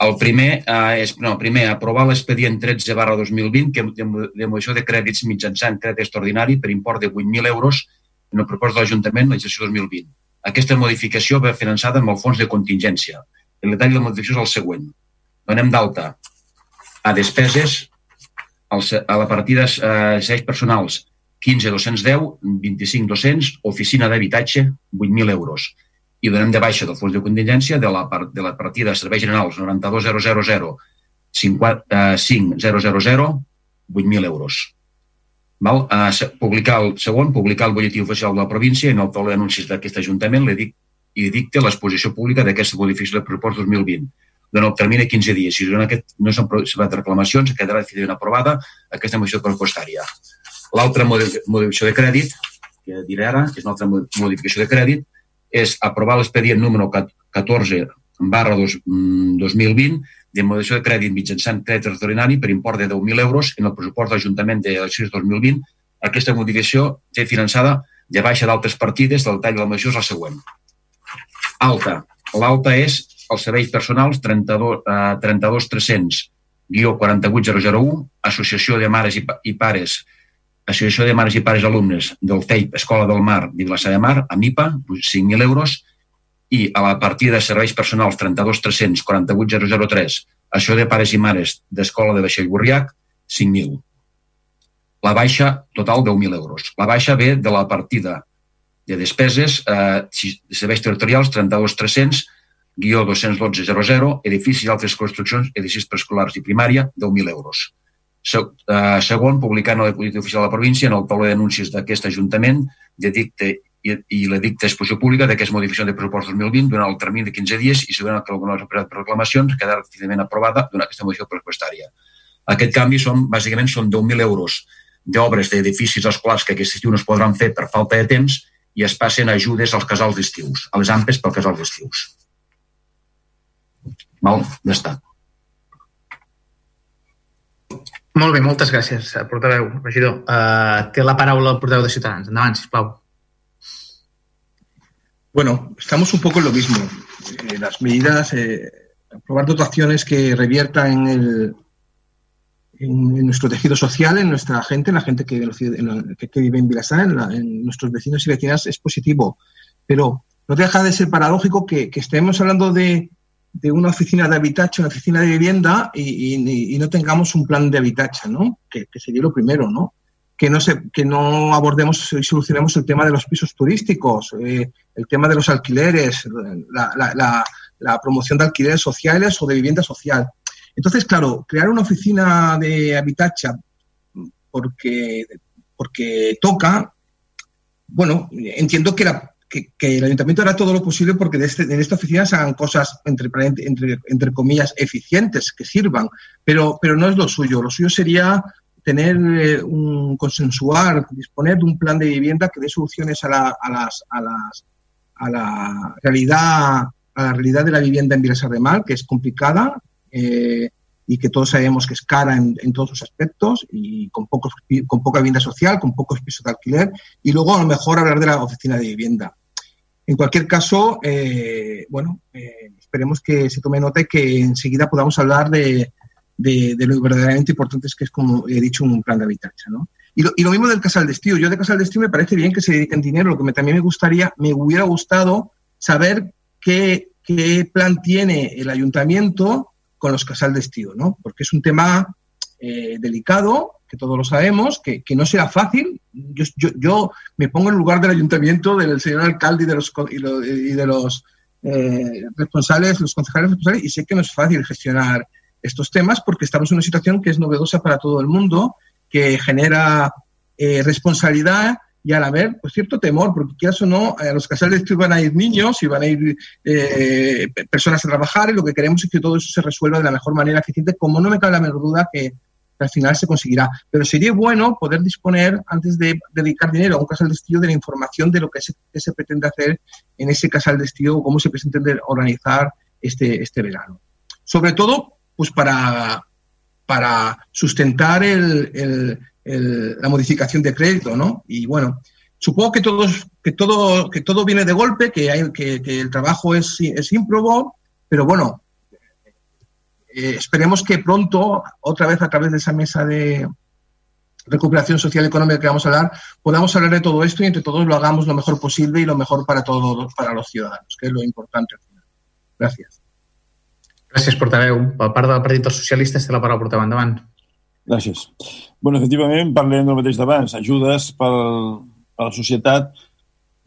El primer eh, és, no, primer, aprovar l'expedient 13 barra 2020, que de, de crèdits mitjançant crèdit extraordinari per import de 8.000 euros en el propost de l'Ajuntament l'exercici 2020. Aquesta modificació va finançada amb el fons de contingència. El detall de la modificació és el següent. Donem d'alta a despeses a la partida eh, 6 personals 15.210, 25.200, oficina d'habitatge 8.000 euros i donem de baixa del fons de contingència de la, part, de la partida de serveis generals 92.000 5.000 8.000 euros. Val? Uh, publicar el segon, publicar el butlletí oficial de la província en el tauló d'anuncis d'aquest Ajuntament li dic, i dicta l'exposició pública d'aquesta modificació del pressupost 2020 durant el termini de 15 dies. Si durant aquest no s'han presentat reclamacions, quedarà definitivament aprovada aquesta modificació pressupostària. L'altra modificació de crèdit, que diré ara, que és una altra modificació de crèdit, és aprovar l'expedient número 14 barra dos, 2020 mm, de moderació de crèdit mitjançant crèdit extraordinari per import de 10.000 euros en el pressupost de l'Ajuntament de l'exercici 2020. Aquesta modificació té finançada de baixa d'altres partides del tall de la moció és la següent. Alta. L'alta és els serveis personals 32, eh, 32 300 guió 48001, Associació de Mares i, i Pares Associació de Mares i Pares Alumnes del TEIP Escola del Mar de Vilassar de Mar, a MIPA, 5.000 euros, i a la partida de serveis personals 32 300 48 003, Associació de Pares i Mares d'Escola de Vaixell Burriac, 5.000. La baixa total 10.000 euros. La baixa ve de la partida de despeses eh, serveis territorials 32 300 guió 212 00, edificis i altres construccions, edificis preescolars i primària, 10.000 euros. Eh, segon, publicant a l'Economia Oficial de la província en el tauló d'anuncis d'aquest Ajuntament d'edicte i, i l'edicte d'exposició pública d'aquesta modificació de pressupost 2020 durant el termini de 15 dies i segurament que alguna de les reclamacions quedarà finalment aprovada durant aquesta modificació pressupostària. Aquest canvi són, bàsicament són 10.000 euros d'obres d'edificis escolars que aquest estiu no es podran fer per falta de temps i es passen ajudes als casals d'estius, a les ampes pel casal d'estius. Val? Ja està. Molt bé, moltes gràcies, eh, portaveu, regidor. Uh, té la paraula el portaveu de Ciutadans. Endavant, sisplau. Bueno, estamos un poco en lo mismo. Eh, las medidas, eh, aprobar dotaciones que reviertan en, el, en, nuestro tejido social, en nuestra gente, en la gente que, en que, que vive en Vilasar, en, nuestros vecinos y vecinas, es positivo. Pero no deja de ser paradójico que estemos hablando de, de una oficina de habitación, una oficina de vivienda y, no tengamos un plan de habitación, ¿no? Que, sería lo primero, ¿no? Que no, se, que no abordemos y solucionemos el tema de los pisos turísticos, eh, el tema de los alquileres, la, la, promoción de alquileres sociales o de vivienda social. Entonces, claro, crear una oficina de habitación porque, porque toca, bueno, entiendo que la, que, el ayuntamiento hará todo lo posible porque de este, en esta oficina se hagan cosas, entre, entre, entre comillas, eficientes, que sirvan, pero, pero no es lo suyo. Lo suyo sería tener eh, un consensuar, disponer de un plan de vivienda que dé soluciones a la, a las, a las, a la realidad a la realidad de la vivienda en Vilasar de Mar, que es complicada eh, y que todos sabemos que es cara en, en todos sus aspectos y con, pocos, con poca vivienda social, con pocos pisos de alquiler, y luego a lo mejor hablar de la oficina de vivienda. En cualquier caso, eh, bueno, eh, esperemos que se tome nota y que enseguida podamos hablar de, de, de, lo verdaderamente importante que es, como he dicho, un plan de habitación. ¿no? Y, lo, mismo del Casal Destino. Yo de Casal Destino me parece bien que se dediquen dinero. Lo que también me gustaría, me hubiera gustado saber qué, plan tiene el ayuntamiento con los Casal Destino, ¿no? Porque es un tema eh, delicado, que todos lo sabemos, que, que no será fácil. Yo, yo, yo, me pongo en lugar del ayuntamiento, del señor alcalde y de los, y, lo, y de los eh, responsables, los concejales responsables, y sé que no es fácil gestionar estos temas porque estamos en una situación que es novedosa para todo el mundo, que genera eh, responsabilidad y a la vez, pues cierto temor, porque quieras o no, a los casales van a ir niños y van a ir eh, personas a trabajar y lo que queremos es que todo eso se resuelva de la mejor manera eficiente, como no me cabe la menor duda que al final se conseguirá. Pero sería bueno poder disponer, antes de dedicar dinero a un casal de estío, de la información de lo que se, que se pretende hacer en ese casal de estío o cómo se pretende organizar este, este verano. Sobre todo, pues para, para sustentar el, la modificación de crédito, ¿no? Y bueno, supongo que, todos, que, todo, que todo viene de golpe, que, hay, que, que el trabajo es, es ímprobo, pero bueno, eh, esperemos que pronto, otra vez a través de esa mesa de recuperación social y económica que vamos a hablar, podamos hablar de todo esto y entre todos lo hagamos lo mejor posible y lo mejor para todos, para los ciudadanos, que es lo importante al final. Gràcies. Gràcies, portaveu. Per part del Partit dels Socialistes, té la paraula portaveu endavant. Gràcies. bueno, efectivament, parlem del mateix d'abans, ajudes per, per a la societat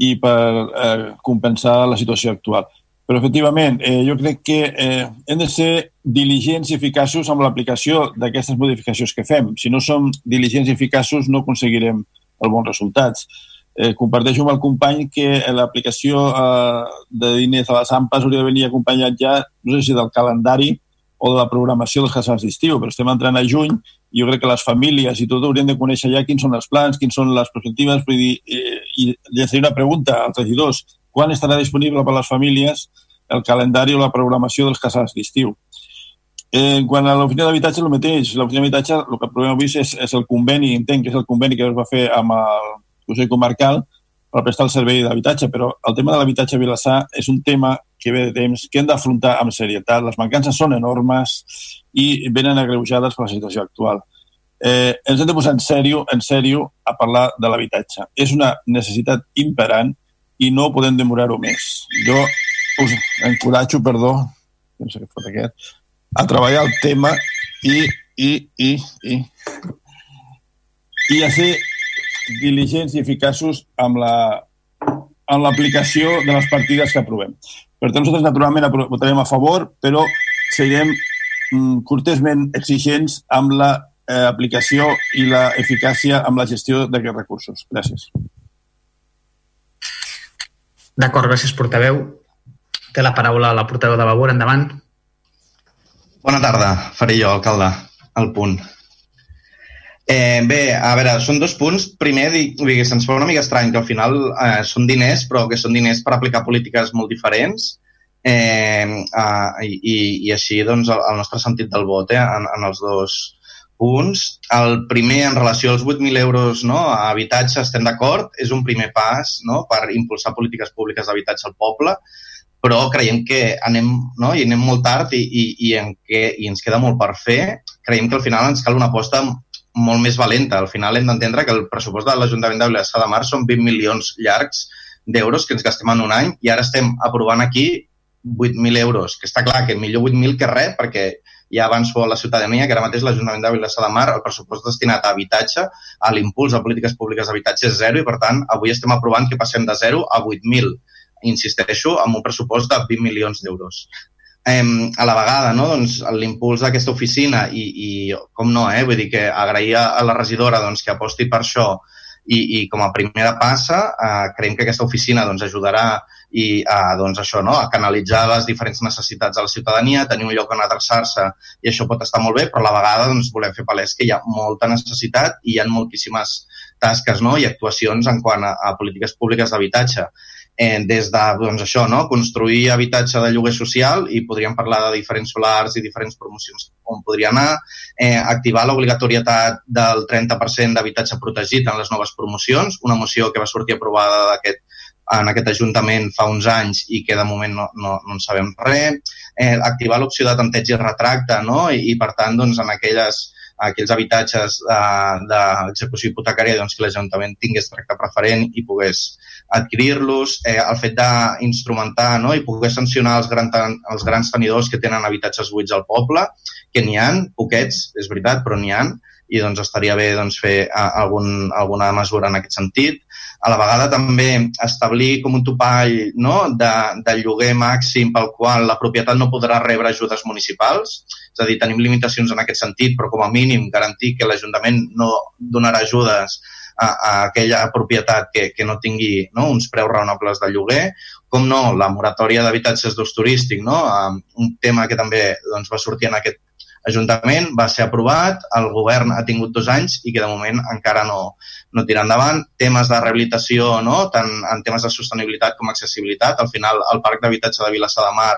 i per eh, compensar la situació actual. Però, efectivament, eh, jo crec que eh, hem de ser diligents i eficaços amb l'aplicació d'aquestes modificacions que fem. Si no som diligents i eficaços, no aconseguirem els bons resultats. Eh, comparteixo amb el company que l'aplicació eh, de diners a les AMPAs hauria de venir acompanyat ja, no sé si del calendari o de la programació dels casals d'estiu, però estem entrant a juny i jo crec que les famílies i tot haurien de conèixer ja quins són els plans, quins són les perspectives, vull dir, eh, i llançaré una pregunta als regidors quan estarà disponible per a les famílies el calendari o la programació dels casals d'estiu. Eh, en quant a l'oficina d'habitatge, el mateix. L'oficina d'habitatge, el que provem avui és, és el conveni, entenc que és el conveni que es va fer amb el Consell Comarcal per prestar el servei d'habitatge, però el tema de l'habitatge a Vilassar és un tema que ve de temps que hem d'afrontar amb serietat. Les mancances són enormes i venen agreujades per la situació actual. Eh, ens hem de posar en sèrio, en sèrio a parlar de l'habitatge. És una necessitat imperant i no podem demorar-ho més. Jo us encoratjo, perdó, no sé què fot aquest, a treballar el tema i, i, i, i, i a ser diligents i eficaços amb la amb l'aplicació de les partides que aprovem. Per tant, nosaltres naturalment votarem a favor, però serem mm, cortesment exigents amb la eh, aplicació i la eficàcia amb la gestió d'aquests recursos. Gràcies. D'acord, gràcies, portaveu. Té la paraula la portaveu de Vavor. Endavant. Bona tarda, faré jo, alcalde, al punt. Eh, bé, a veure, són dos punts. Primer, dic, se'ns fa una mica estrany que al final eh, són diners, però que són diners per aplicar polítiques molt diferents eh, eh, i, i així doncs, el, el nostre sentit del vot eh, en, en els dos punts. El primer, en relació als 8.000 euros no, a habitatge, estem d'acord, és un primer pas no, per impulsar polítiques públiques d'habitatge al poble però creiem que anem, no? I anem molt tard i, i, i, en què, i ens queda molt per fer. Creiem que al final ens cal una aposta molt més valenta. Al final hem d'entendre que el pressupost de l'Ajuntament de Vilassar de Mar són 20 milions llargs d'euros que ens gastem en un any i ara estem aprovant aquí 8.000 euros, que està clar que millor 8.000 que res, perquè ja avanço a la ciutadania que ara mateix l'Ajuntament de Vilassar de Mar, el pressupost destinat a habitatge, a l'impuls a polítiques públiques d'habitatge és zero i, per tant, avui estem aprovant que passem de 0 a 8.000 insisteixo, amb un pressupost de 20 milions d'euros. Eh, a la vegada, no? doncs, l'impuls d'aquesta oficina i, i, com no, eh? vull dir que agrair a la regidora doncs, que aposti per això i, i com a primera passa eh, creiem que aquesta oficina doncs, ajudarà i a, doncs, això, no? a canalitzar les diferents necessitats de la ciutadania, tenir un lloc on adreçar-se i això pot estar molt bé, però a la vegada doncs, volem fer palès que hi ha molta necessitat i hi ha moltíssimes tasques no? i actuacions en quant a, a polítiques públiques d'habitatge eh, des de doncs, això, no? construir habitatge de lloguer social i podríem parlar de diferents solars i diferents promocions on podria anar, eh, activar l'obligatorietat del 30% d'habitatge protegit en les noves promocions, una moció que va sortir aprovada d'aquest en aquest Ajuntament fa uns anys i que de moment no, no, no en sabem res, eh, activar l'opció de tanteig i retracte no? I, i per tant doncs, en aquelles aquells habitatges eh, d'execució hipotecària doncs, que l'Ajuntament tingués tracte preferent i pogués adquirir-los, eh, el fet d'instrumentar no? i poder sancionar els, gran, els grans tenidors que tenen habitatges buits al poble, que n'hi han, poquets, és veritat, però n'hi han, i doncs estaria bé doncs, fer algun, alguna mesura en aquest sentit. A la vegada també establir com un topall no? de, de lloguer màxim pel qual la propietat no podrà rebre ajudes municipals, és a dir, tenim limitacions en aquest sentit, però com a mínim garantir que l'Ajuntament no donarà ajudes a, a aquella propietat que, que no tingui no, uns preus raonables de lloguer, com no, la moratòria d'habitatges d'ús turístic, no? un tema que també doncs, va sortir en aquest Ajuntament, va ser aprovat, el govern ha tingut dos anys i que de moment encara no, no tira endavant. Temes de rehabilitació, no? tant en temes de sostenibilitat com accessibilitat. Al final, el parc d'habitatge de Vilassar de Mar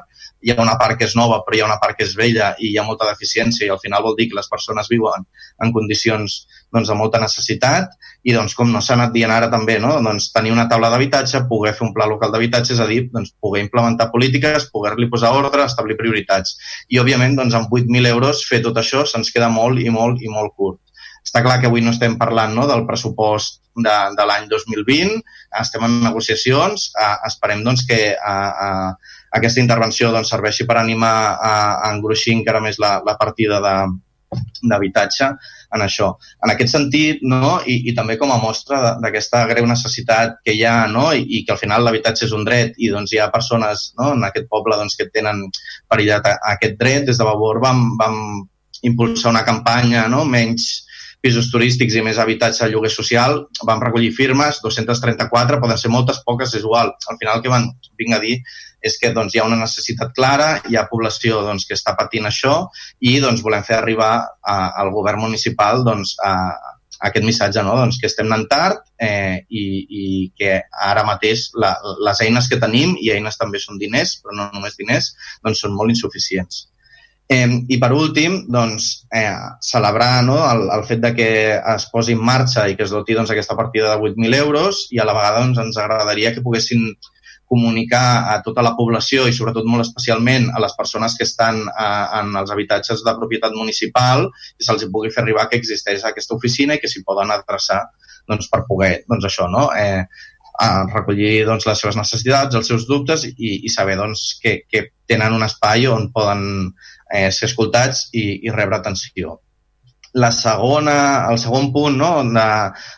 hi ha una part que és nova però hi ha una part que és vella i hi ha molta deficiència i al final vol dir que les persones viuen en condicions doncs, de molta necessitat i doncs com no s'ha anat dient ara també, no? doncs, tenir una taula d'habitatge, poder fer un pla local d'habitatge, és a dir, doncs, poder implementar polítiques, poder-li posar ordre, establir prioritats. I, òbviament, doncs, amb 8.000 euros fer tot això se'ns queda molt i molt i molt curt. Està clar que avui no estem parlant no, del pressupost de, de l'any 2020, estem en negociacions, eh, esperem doncs, que eh, eh, aquesta intervenció doncs, serveixi per animar a, a engruixir encara més la, la partida de, d'habitatge en això. En aquest sentit, no? I, i també com a mostra d'aquesta greu necessitat que hi ha no? I, i que al final l'habitatge és un dret i doncs, hi ha persones no? en aquest poble doncs, que tenen perillat aquest dret. Des de Vavor vam, vam impulsar una campanya no? menys pisos turístics i més habitatge a lloguer social, vam recollir firmes, 234, poden ser moltes, poques, és igual. Al final el que van, vinc a dir és que doncs, hi ha una necessitat clara, hi ha població doncs, que està patint això i doncs, volem fer arribar a, al govern municipal doncs, a, aquest missatge, no? doncs que estem anant tard eh, i, i que ara mateix la, les eines que tenim, i eines també són diners, però no només diners, doncs són molt insuficients. Eh, I per últim, doncs, eh, celebrar no, el, el fet de que es posi en marxa i que es doti doncs, aquesta partida de 8.000 euros i a la vegada doncs, ens agradaria que poguessin comunicar a tota la població i sobretot molt especialment a les persones que estan a, en els habitatges de propietat municipal i se'ls pugui fer arribar que existeix aquesta oficina i que s'hi poden adreçar doncs, per poder, doncs això, no? Eh, a recollir doncs, les seves necessitats, els seus dubtes i, i saber doncs, que, que tenen un espai on poden eh, ser escoltats i, i rebre atenció. La segona, el segon punt, no, de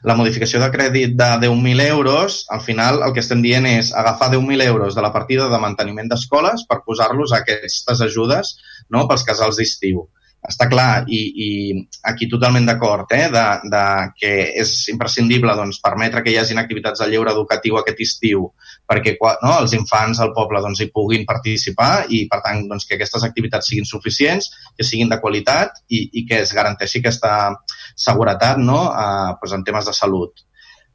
la modificació de crèdit de 10.000 euros, al final el que estem dient és agafar 10.000 euros de la partida de manteniment d'escoles per posar-los aquestes ajudes no, pels casals d'estiu està clar i, i aquí totalment d'acord eh, de, de que és imprescindible doncs, permetre que hi hagin activitats de lleure educatiu aquest estiu perquè no, els infants al poble doncs, hi puguin participar i per tant doncs, que aquestes activitats siguin suficients, que siguin de qualitat i, i que es garanteixi aquesta seguretat no, eh, doncs, en temes de salut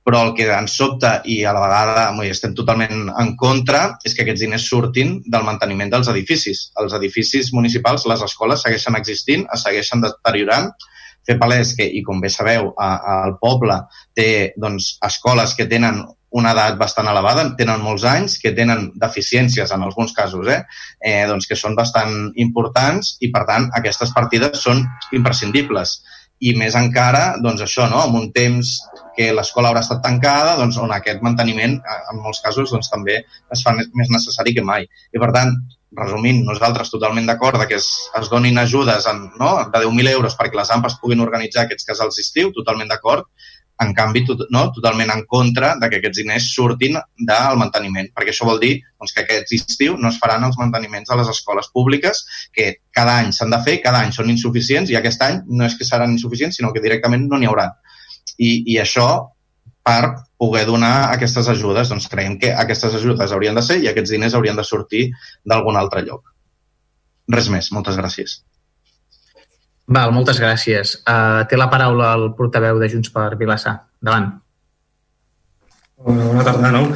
però el que ens sobta i a la vegada hi estem totalment en contra és que aquests diners surtin del manteniment dels edificis. Els edificis municipals, les escoles segueixen existint, es segueixen deteriorant, fer palès que, i com bé sabeu, al poble té doncs, escoles que tenen una edat bastant elevada, tenen molts anys, que tenen deficiències en alguns casos, eh? Eh, doncs que són bastant importants i, per tant, aquestes partides són imprescindibles i més encara, doncs això, no? en un temps que l'escola haurà estat tancada, doncs on aquest manteniment, en molts casos, doncs també es fa més necessari que mai. I per tant, resumint, nosaltres totalment d'acord que es, es donin ajudes en, no? de 10.000 euros perquè les AMPAs puguin organitzar aquests casals d'estiu, totalment d'acord, en canvi, tot, no, totalment en contra de que aquests diners surtin del manteniment, perquè això vol dir doncs, que aquest estiu no es faran els manteniments a les escoles públiques, que cada any s'han de fer, cada any són insuficients, i aquest any no és que seran insuficients, sinó que directament no n'hi haurà. I, I això, per poder donar aquestes ajudes, doncs creiem que aquestes ajudes haurien de ser i aquests diners haurien de sortir d'algun altre lloc. Res més, moltes gràcies. Val, moltes gràcies. Uh, té la paraula el portaveu de Junts per Vilassar. Endavant. Bona tarda, no?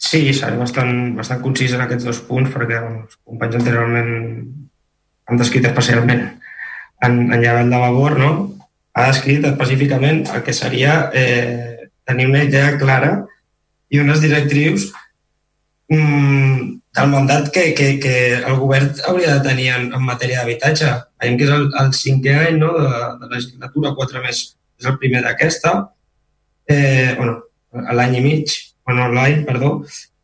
Sí, seré bastant, bastant concís en aquests dos punts perquè els companys anteriorment han descrit especialment en, en Llevell de Vavor, no? ha descrit específicament el que seria eh, tenir una idea clara i unes directrius mm, del mandat que, que, que el govern hauria de tenir en, en matèria d'habitatge. Veiem que és el, el cinquè any no, de, de la legislatura, quatre més és el primer d'aquesta, eh, bueno, l'any i mig, bueno, l'any, perdó,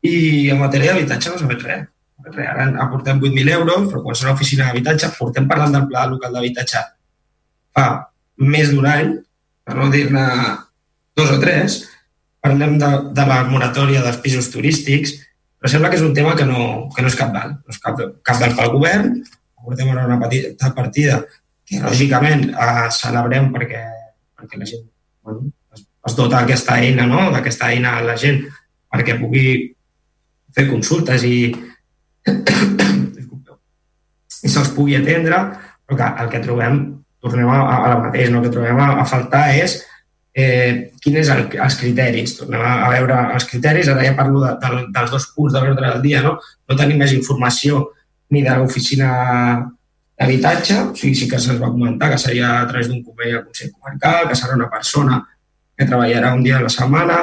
i en matèria d'habitatge no s'ha fet res. Ara aportem 8.000 euros, però quan serà oficina d'habitatge, portem parlant del pla local d'habitatge fa més d'un any, per no dir-ne dos o tres, parlem de, de la moratòria dels pisos turístics, però sembla que és un tema que no, que no és cap val. No és cap, cap val pel govern, portem ara una petita partida que lògicament eh, celebrem perquè, perquè la gent bueno, es, es dota aquesta eina, no? d'aquesta eina a la gent perquè pugui fer consultes i, i se'ls pugui atendre, però que el que trobem, tornem a, a la mateix, no? el que trobem a, a faltar és eh, quins és el, els criteris. Tornem a, veure els criteris, ara ja parlo de, de, dels dos punts de l'ordre del dia, no? no tenim més informació ni de l'oficina d'habitatge, o sigui, sí que se'ns va comentar que seria a través d'un conveni del Consell Comarcal, que serà una persona que treballarà un dia a la setmana.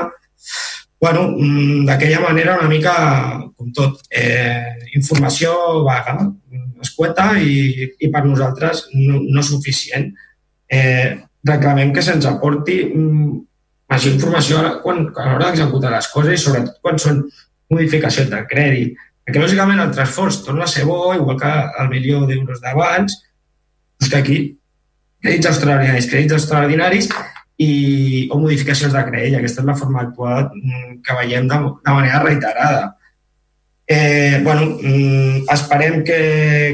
bueno, mm, d'aquella manera una mica com tot, eh, informació vaga, escueta i, i per nosaltres no, no suficient. Eh, reclamem que se'ns aporti mm, major informació quan, a l'hora d'executar les coses i sobretot quan són modificacions de crèdit. Perquè, lògicament, el transfors torna a ser bo, igual que el milió d'euros d'abans, doncs que aquí crèdits extraordinaris, crèdits extraordinaris i, o modificacions de crèdit. Aquesta és la forma actual mm, que veiem de, de manera reiterada. Eh, bueno, mm, esperem que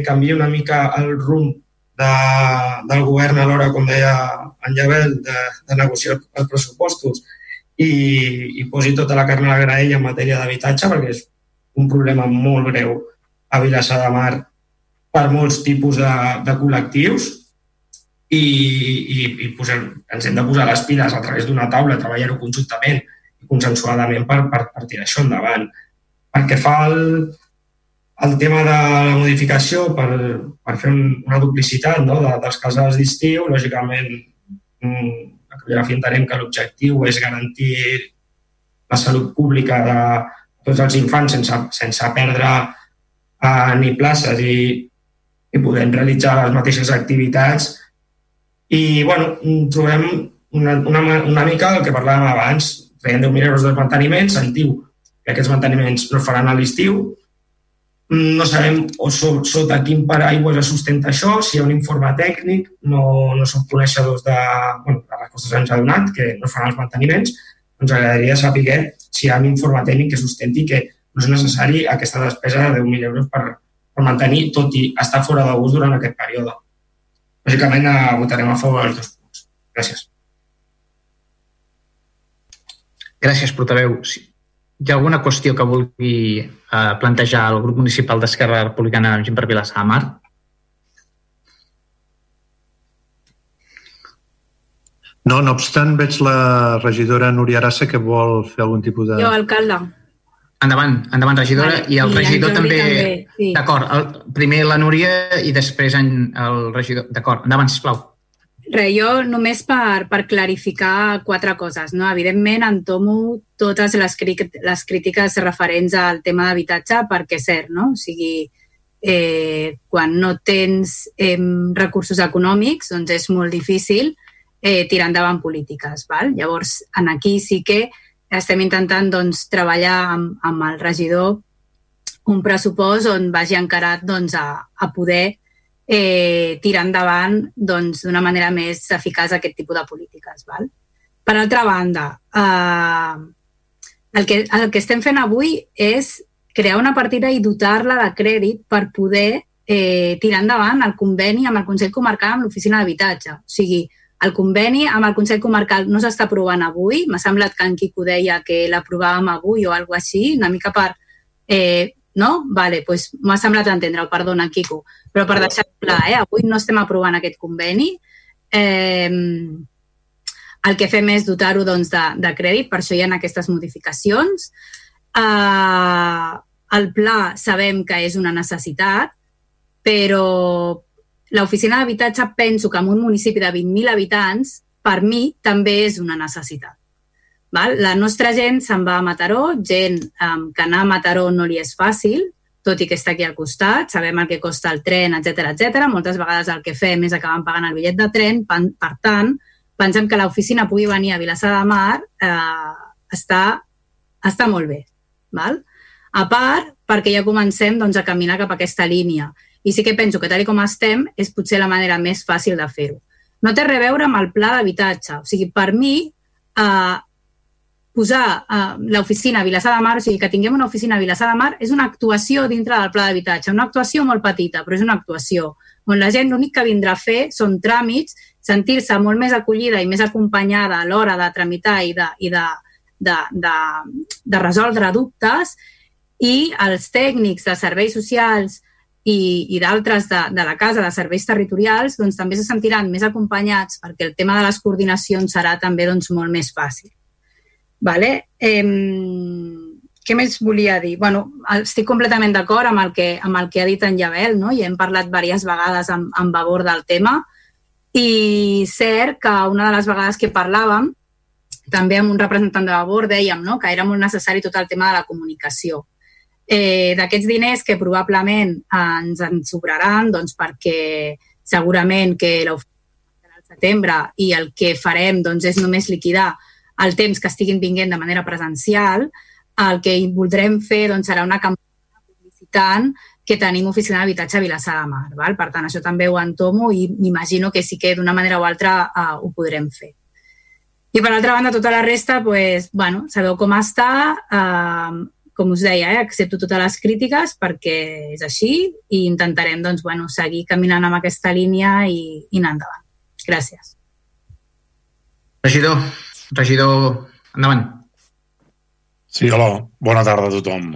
canvi una mica el rumb de, del govern a l'hora, com deia en Llavel, de, de negociar els pressupostos i, i posi tota la carn a la graella en matèria d'habitatge, perquè és un problema molt greu a Vilassar de Mar per molts tipus de, de col·lectius. i, i, i posem, ens hem de posar les piles a través d'una taula, treballar-ho conjuntament i consensuadament per, per, per tirar això endavant. Perquè fa el, el tema de la modificació per, per fer un, una duplicitat no? de, dels casals d'estiu, lògicament a Coreografia entenem que l'objectiu és garantir la salut pública de tots els infants sense, sense perdre eh, ni places i, i podem realitzar les mateixes activitats i, bueno, trobem una, una, una mica el que parlàvem abans. Traiem 10.000 euros de manteniment, sentiu que aquests manteniments no faran a l'estiu, no sabem o so, sota quin paraigua es sustenta això, si hi ha un informe tècnic, no, no som coneixedors de... Bueno, la resposta ens ha donat que no faran els manteniments, ens agradaria saber si hi ha un informe tècnic que sustenti que no és necessari aquesta despesa de 10.000 euros per, per mantenir, tot i estar fora d'ús durant aquest període. Lògicament eh, votarem a favor dels dos punts. Gràcies. Gràcies, portaveu. Si hi ha alguna qüestió que vulgui eh, plantejar el grup municipal d'Esquerra Republicana Gent per Vilassar de Mar? No, no obstant, veig la regidora Núria Arassa que vol fer algun tipus de... Jo, alcalde. Endavant, endavant, regidora. Vale. I el I regidor també... també, sí. D'acord, primer la Núria i després en, el regidor. D'acord, endavant, sisplau. Re, jo només per, per clarificar quatre coses. No? Evidentment, entomo totes les, les crítiques referents al tema d'habitatge perquè és cert, no? O sigui, eh, quan no tens eh, recursos econòmics, doncs és molt difícil eh, tirar endavant polítiques. Val? Llavors, en aquí sí que estem intentant doncs, treballar amb, amb el regidor un pressupost on vagi encarat doncs, a, a poder eh, tirar endavant doncs, d'una manera més eficaç aquest tipus de polítiques. Val? Per altra banda, eh, el, que, el que estem fent avui és crear una partida i dotar-la de crèdit per poder eh, tirar endavant el conveni amb el Consell Comarcal amb l'Oficina d'Habitatge. O sigui, el conveni amb el Consell Comarcal no s'està aprovant avui. M'ha semblat que en Quico deia que l'aprovàvem avui o alguna així, una mica per... Eh, no? Vale, pues m'ha semblat entendre-ho, perdona, Quico. Però per deixar clar, eh, avui no estem aprovant aquest conveni. Eh, el que fem és dotar-ho doncs, de, de crèdit, per això hi ha aquestes modificacions. Eh, el pla sabem que és una necessitat, però l'oficina d'habitatge penso que en un municipi de 20.000 habitants, per mi, també és una necessitat. Val? La nostra gent se'n va a Mataró, gent um, que anar a Mataró no li és fàcil, tot i que està aquí al costat, sabem el que costa el tren, etc etc. Moltes vegades el que fem és acabar pagant el bitllet de tren, per, tant, pensem que l'oficina pugui venir a Vilassar de Mar eh, està, està molt bé. Val? A part, perquè ja comencem doncs, a caminar cap a aquesta línia. I sí que penso que tal com estem és potser la manera més fàcil de fer-ho. No té a veure amb el pla d'habitatge. O sigui, per mi, eh, posar eh, l'oficina a Vilassar de Mar, o sigui, que tinguem una oficina a Vilassar de Mar, és una actuació dintre del pla d'habitatge. Una actuació molt petita, però és una actuació on la gent l'únic que vindrà a fer són tràmits, sentir-se molt més acollida i més acompanyada a l'hora de tramitar i de, i de, de, de, de resoldre dubtes i els tècnics de serveis socials i, i d'altres de, de la casa, de serveis territorials, doncs també se sentiran més acompanyats perquè el tema de les coordinacions serà també doncs, molt més fàcil. Vale? Eh, què més volia dir? Bueno, estic completament d'acord amb, el que, amb el que ha dit en Llavel, no? i hem parlat diverses vegades amb, amb favor del tema, i cert que una de les vegades que parlàvem, també amb un representant de Vavor dèiem no? que era molt necessari tot el tema de la comunicació. Eh, D'aquests diners que probablement ens en sobraran doncs, perquè segurament que l'oficina al setembre i el que farem doncs, és només liquidar el temps que estiguin vinguent de manera presencial, el que voldrem fer doncs, serà una campanya publicitant que tenim oficina d'habitatge a Vilassar de Mar. Val? Per tant, això també ho entomo i m'imagino que sí que d'una manera o altra uh, ho podrem fer. I per altra banda, tota la resta, pues, bueno, sabeu com està, uh, com us deia, eh, accepto totes les crítiques perquè és així i intentarem doncs, bueno, seguir caminant amb aquesta línia i, i anar endavant. Gràcies. Regidor, regidor, endavant. Sí, hola, bona tarda a tothom.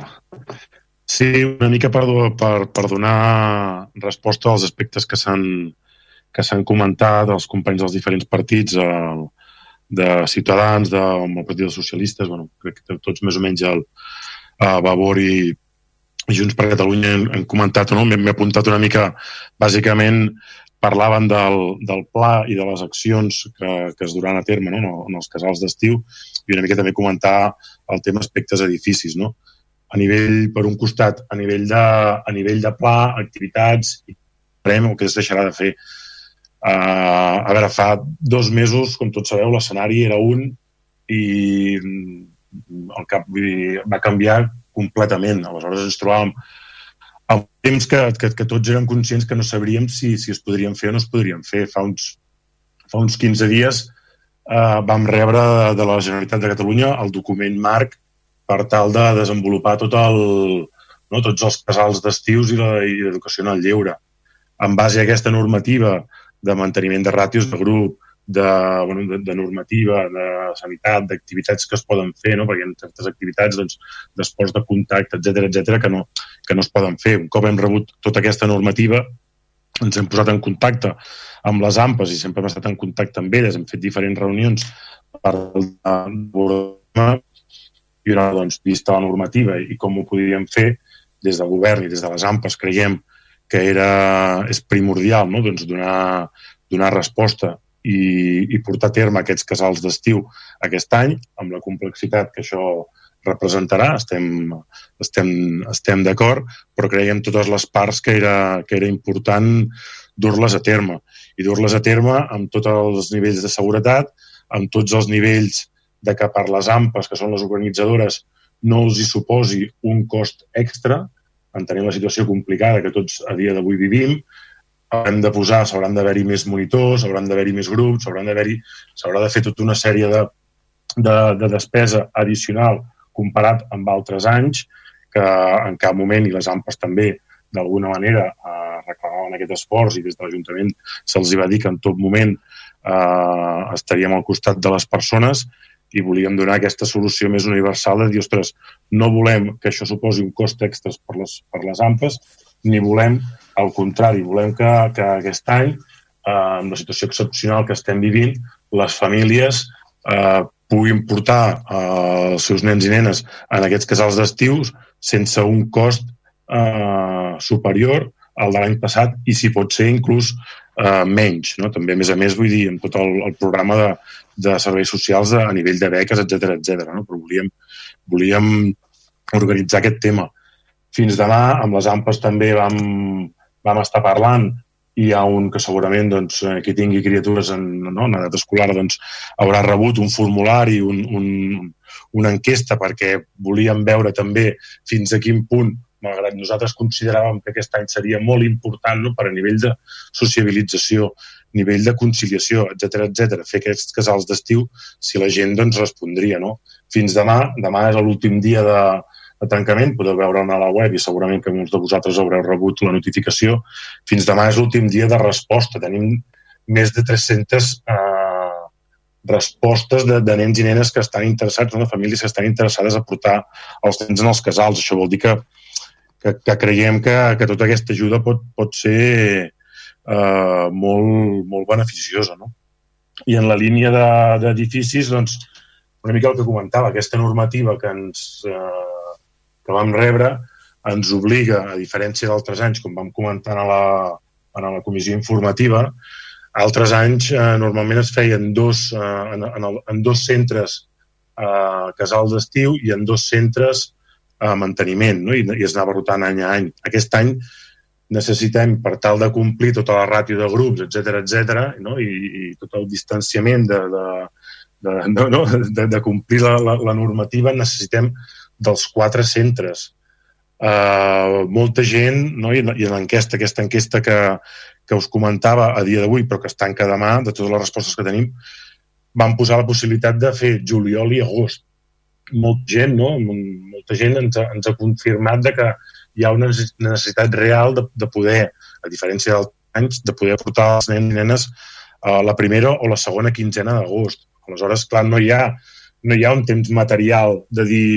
Sí, una mica per, per, per donar resposta als aspectes que s'han que s'han comentat els companys dels diferents partits, eh, de Ciutadans, del Partit dels Socialistes, bueno, crec que tots més o menys el eh, Vavor i Junts per Catalunya han, han comentat, no? m'he apuntat una mica, bàsicament parlaven del, del pla i de les accions que, que es duran a terme no? en els casals d'estiu i una mica també comentar el tema aspectes edificis. No? A nivell, per un costat, a nivell de, a nivell de pla, activitats, i farem el que es deixarà de fer. Uh, a veure, fa dos mesos, com tots sabeu, l'escenari era un i el cap va canviar completament. Aleshores ens trobàvem amb temps que, que, que tots eren conscients que no sabríem si, si es podrien fer o no es podrien fer. Fa uns, fa uns 15 dies eh, vam rebre de la Generalitat de Catalunya el document marc per tal de desenvolupar tot el, no, tots els casals d'estius i l'educació en el lleure. En base a aquesta normativa de manteniment de ràtios de grup, de, bueno, de, de normativa, de sanitat, d'activitats que es poden fer, no? perquè hi ha certes activitats doncs, d'esports de contacte, etc etc que, no, que no es poden fer. Un cop hem rebut tota aquesta normativa, ens hem posat en contacte amb les AMPes i sempre hem estat en contacte amb elles, hem fet diferents reunions per i una doncs, vista la normativa i com ho podíem fer des del govern i des de les AMPes creiem que era, és primordial no? doncs donar, donar resposta i, i portar a terme aquests casals d'estiu aquest any, amb la complexitat que això representarà, estem, estem, estem d'acord, però creiem totes les parts que era, que era important dur-les a terme. I dur-les a terme amb tots els nivells de seguretat, amb tots els nivells de que per les AMPes, que són les organitzadores, no els hi suposi un cost extra, entenent la situació complicada que tots a dia d'avui vivim, hem de posar, s'hauran d'haver-hi més monitors, hauran d'haver-hi més grups, s'haurà d'haver-hi, s'haurà de fer tota una sèrie de, de, de despesa addicional comparat amb altres anys, que en cap moment, i les AMPAs també, d'alguna manera eh, reclamaven aquest esforç i des de l'Ajuntament se'ls va dir que en tot moment eh, estaríem al costat de les persones i volíem donar aquesta solució més universal de dir, ostres, no volem que això suposi un cost extra per les, per les AMPAs, ni volem al contrari, volem que, que aquest any, eh, amb la situació excepcional que estem vivint, les famílies eh, puguin portar eh, els seus nens i nenes en aquests casals d'estius sense un cost eh, superior al de l'any passat i, si pot ser, inclús eh, menys. No? També, a més a més, vull dir, amb tot el, el programa de, de serveis socials a nivell de beques, etc etc. no? però volíem, volíem organitzar aquest tema. Fins demà, amb les AMPes també vam, vam estar parlant i hi ha un que segurament doncs, eh, qui tingui criatures en, no, en edat escolar doncs, haurà rebut un formulari, un, un, una enquesta perquè volíem veure també fins a quin punt malgrat nosaltres consideràvem que aquest any seria molt important no, per a nivell de sociabilització, nivell de conciliació, etc etc, fer aquests casals d'estiu, si la gent doncs, respondria. No? Fins demà, demà és l'últim dia de, de tancament, podeu veure a la web i segurament que molts de vosaltres haureu rebut la notificació. Fins demà és l'últim dia de resposta. Tenim més de 300 eh, respostes de, de nens i nenes que estan interessats, no? de famílies que estan interessades a portar els nens en els casals. Això vol dir que, que, que creiem que, que tota aquesta ajuda pot, pot ser eh, molt, molt beneficiosa. No? I en la línia d'edificis, de, doncs, una mica el que comentava, aquesta normativa que ens, eh, que vam rebre ens obliga, a diferència d'altres anys, com vam comentar a la, a la comissió informativa, altres anys eh, normalment es feien dos, eh, en, en, el, en dos centres eh, casal d'estiu i en dos centres eh, manteniment, no? I, i es anava rotant any a any. Aquest any necessitem, per tal de complir tota la ràtio de grups, etc etc, no? I, i tot el distanciament de, de, de, no, no? de, de complir la, la, la normativa, necessitem dels quatre centres. Uh, molta gent, no? i, en l'enquesta, aquesta enquesta que, que us comentava a dia d'avui, però que es tanca demà, de totes les respostes que tenim, van posar la possibilitat de fer juliol i agost. Molta gent, no? Molta gent ens ha, ens ha confirmat de que hi ha una necessitat real de, de poder, a diferència dels anys, de poder portar els nens i nenes a la primera o la segona quinzena d'agost. Aleshores, clar, no hi ha, no hi ha un temps material de dir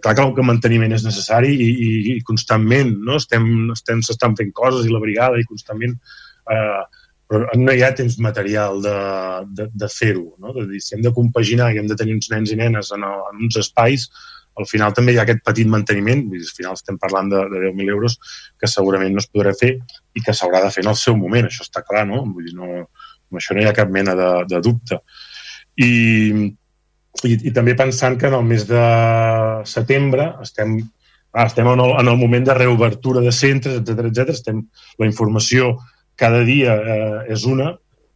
clar que el manteniment és necessari i, i, i constantment no? estem, estem, s'estan fent coses i la brigada i constantment eh, però no hi ha temps material de, de, de fer-ho. No? De dir, si hem de compaginar i hem de tenir uns nens i nenes en, el, en uns espais, al final també hi ha aquest petit manteniment, al final estem parlant de, de 10.000 euros que segurament no es podrà fer i que s'haurà de fer en el seu moment, això està clar, no? Vull dir, no, amb això no hi ha cap mena de, de dubte. I, i, I també pensant que en el mes de setembre estem, ah, estem en, el, en el moment de reobertura de centres, etc etc. Estem, la informació cada dia eh, és una,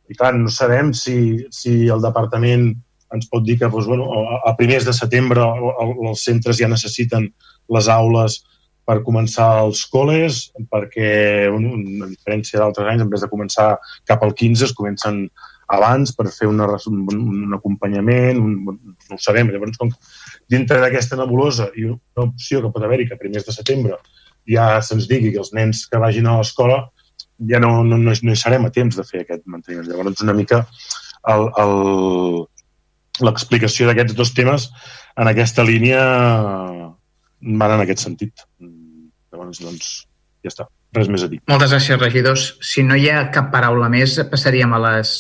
i clar, no sabem si, si el departament ens pot dir que doncs, bueno, a primers de setembre els centres ja necessiten les aules per començar els col·les, perquè, bueno, a diferència d'altres anys, en vez de començar cap al 15, es comencen abans per fer una, un, acompanyament, un, no ho sabem. Llavors, com dintre d'aquesta nebulosa i una opció que pot haver-hi que a primers de setembre ja se'ns digui que els nens que vagin a l'escola ja no, no, no, no hi serem a temps de fer aquest manteniment. Llavors, una mica l'explicació d'aquests dos temes en aquesta línia van en aquest sentit. Llavors, doncs, ja està. Res més a dir. Moltes gràcies, regidors. Si no hi ha cap paraula més, passaríem a les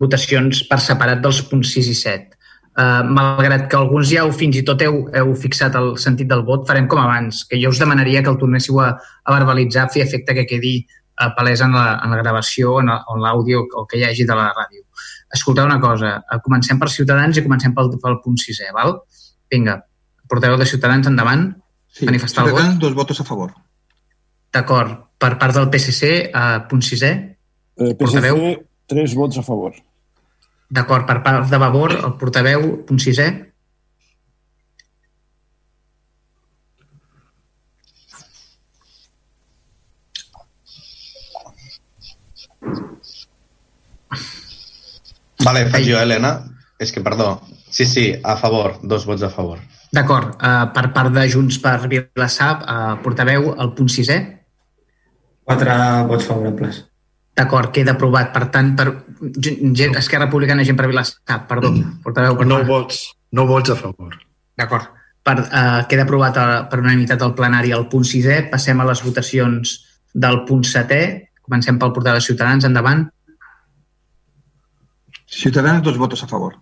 votacions per separat dels punts 6 i 7. Uh, eh, malgrat que alguns ja heu, fins i tot heu, heu fixat el sentit del vot, farem com abans, que jo us demanaria que el tornéssiu a, a verbalitzar, fer efecte que quedi uh, palès en la, en la gravació, en l'àudio o que hi hagi de la ràdio escolteu una cosa, eh, comencem per Ciutadans i comencem pel, pel punt sisè, val? Vinga, portaveu de Ciutadans, endavant. Sí, manifestar Ciutadans, el vot. dos votos a favor. D'acord. Per part del PSC, eh, punt sisè. Eh, PSC, portaveu. Tres vots a favor. D'acord. Per part de Vavor, el portaveu, punt sisè. Vale, faig jo, Helena. És que, perdó. Sí, sí, a favor. Dos vots a favor. D'acord. Uh, per part de Junts per Vilassar, uh, portaveu, el punt sisè. Quatre vots favorables. D'acord, queda aprovat. Per tant, per gent, Esquerra Republicana, gent per Vilassar, perdó, portaveu. Per no vots, no vots a favor. D'acord. Per, uh, queda aprovat uh, per unanimitat el plenari el punt sisè. Passem a les votacions del punt setè. Comencem pel portal de Ciutadans. Endavant. Ciutadans, dos votos a favor.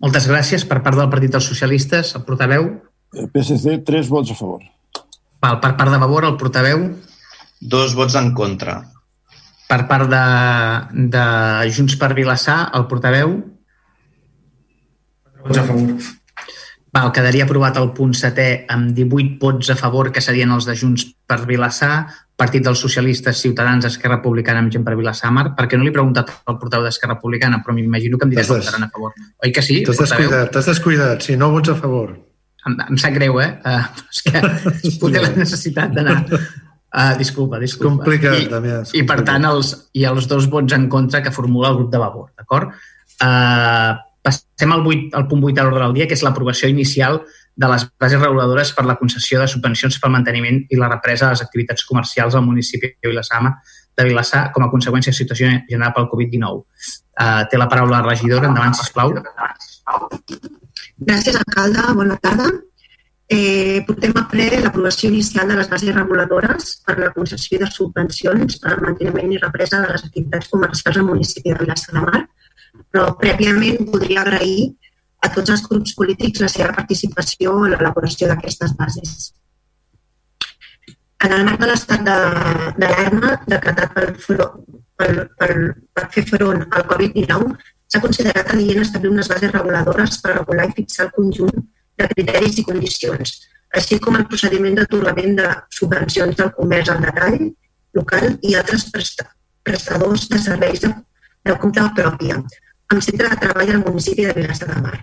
Moltes gràcies. Per part del Partit dels Socialistes, el portaveu? El PSC, tres vots a favor. Val, per part de Vavor, el portaveu? Dos vots en contra. Per part de, de Junts per Vilassar, el portaveu? Vots a favor. Val, quedaria aprovat el punt setè amb 18 vots a favor, que serien els de Junts per Vilassar, Partit dels Socialistes, Ciutadans, Esquerra Republicana amb gent per Vilassamar, perquè no li he preguntat al portaveu d'Esquerra Republicana, però m'imagino que em diràs que votaran a favor. Oi que sí? T'has descuidat, t'has descuidat. Si no, vots a favor. Em, em sap greu, eh? Uh, és que potser la necessitat d'anar... Uh, disculpa, disculpa. És complicat, I, també. I, per tant, els, i els dos vots en contra que formula el grup de Vavor, d'acord? Uh, passem al, 8, al punt 8 a l'ordre del dia, que és l'aprovació inicial de les bases reguladores per la concessió de subvencions pel manteniment i la represa de les activitats comercials al municipi de Vilassama de Vilassar com a conseqüència de la situació generada pel Covid-19. Uh, té la paraula la regidora. Endavant, sisplau. Gràcies, alcalde. Bona tarda. Eh, portem a ple l'aprovació inicial de les bases reguladores per la concessió de subvencions per al manteniment i represa de les activitats comercials al municipi de Vilassar de Mar. Però prèviament voldria agrair a tots els grups polítics la seva participació en l'elaboració d'aquestes bases. En el marc de l'estat d'alarma de, decretat pel, pel, pel, per fer front al Covid-19, s'ha considerat adient establir unes bases reguladores per regular i fixar el conjunt de criteris i condicions, així com el procediment d'atorgament de subvencions del comerç al detall local i altres prestadors de serveis de, de compte pròpia, amb centre de treball al municipi de Vilassar de Mar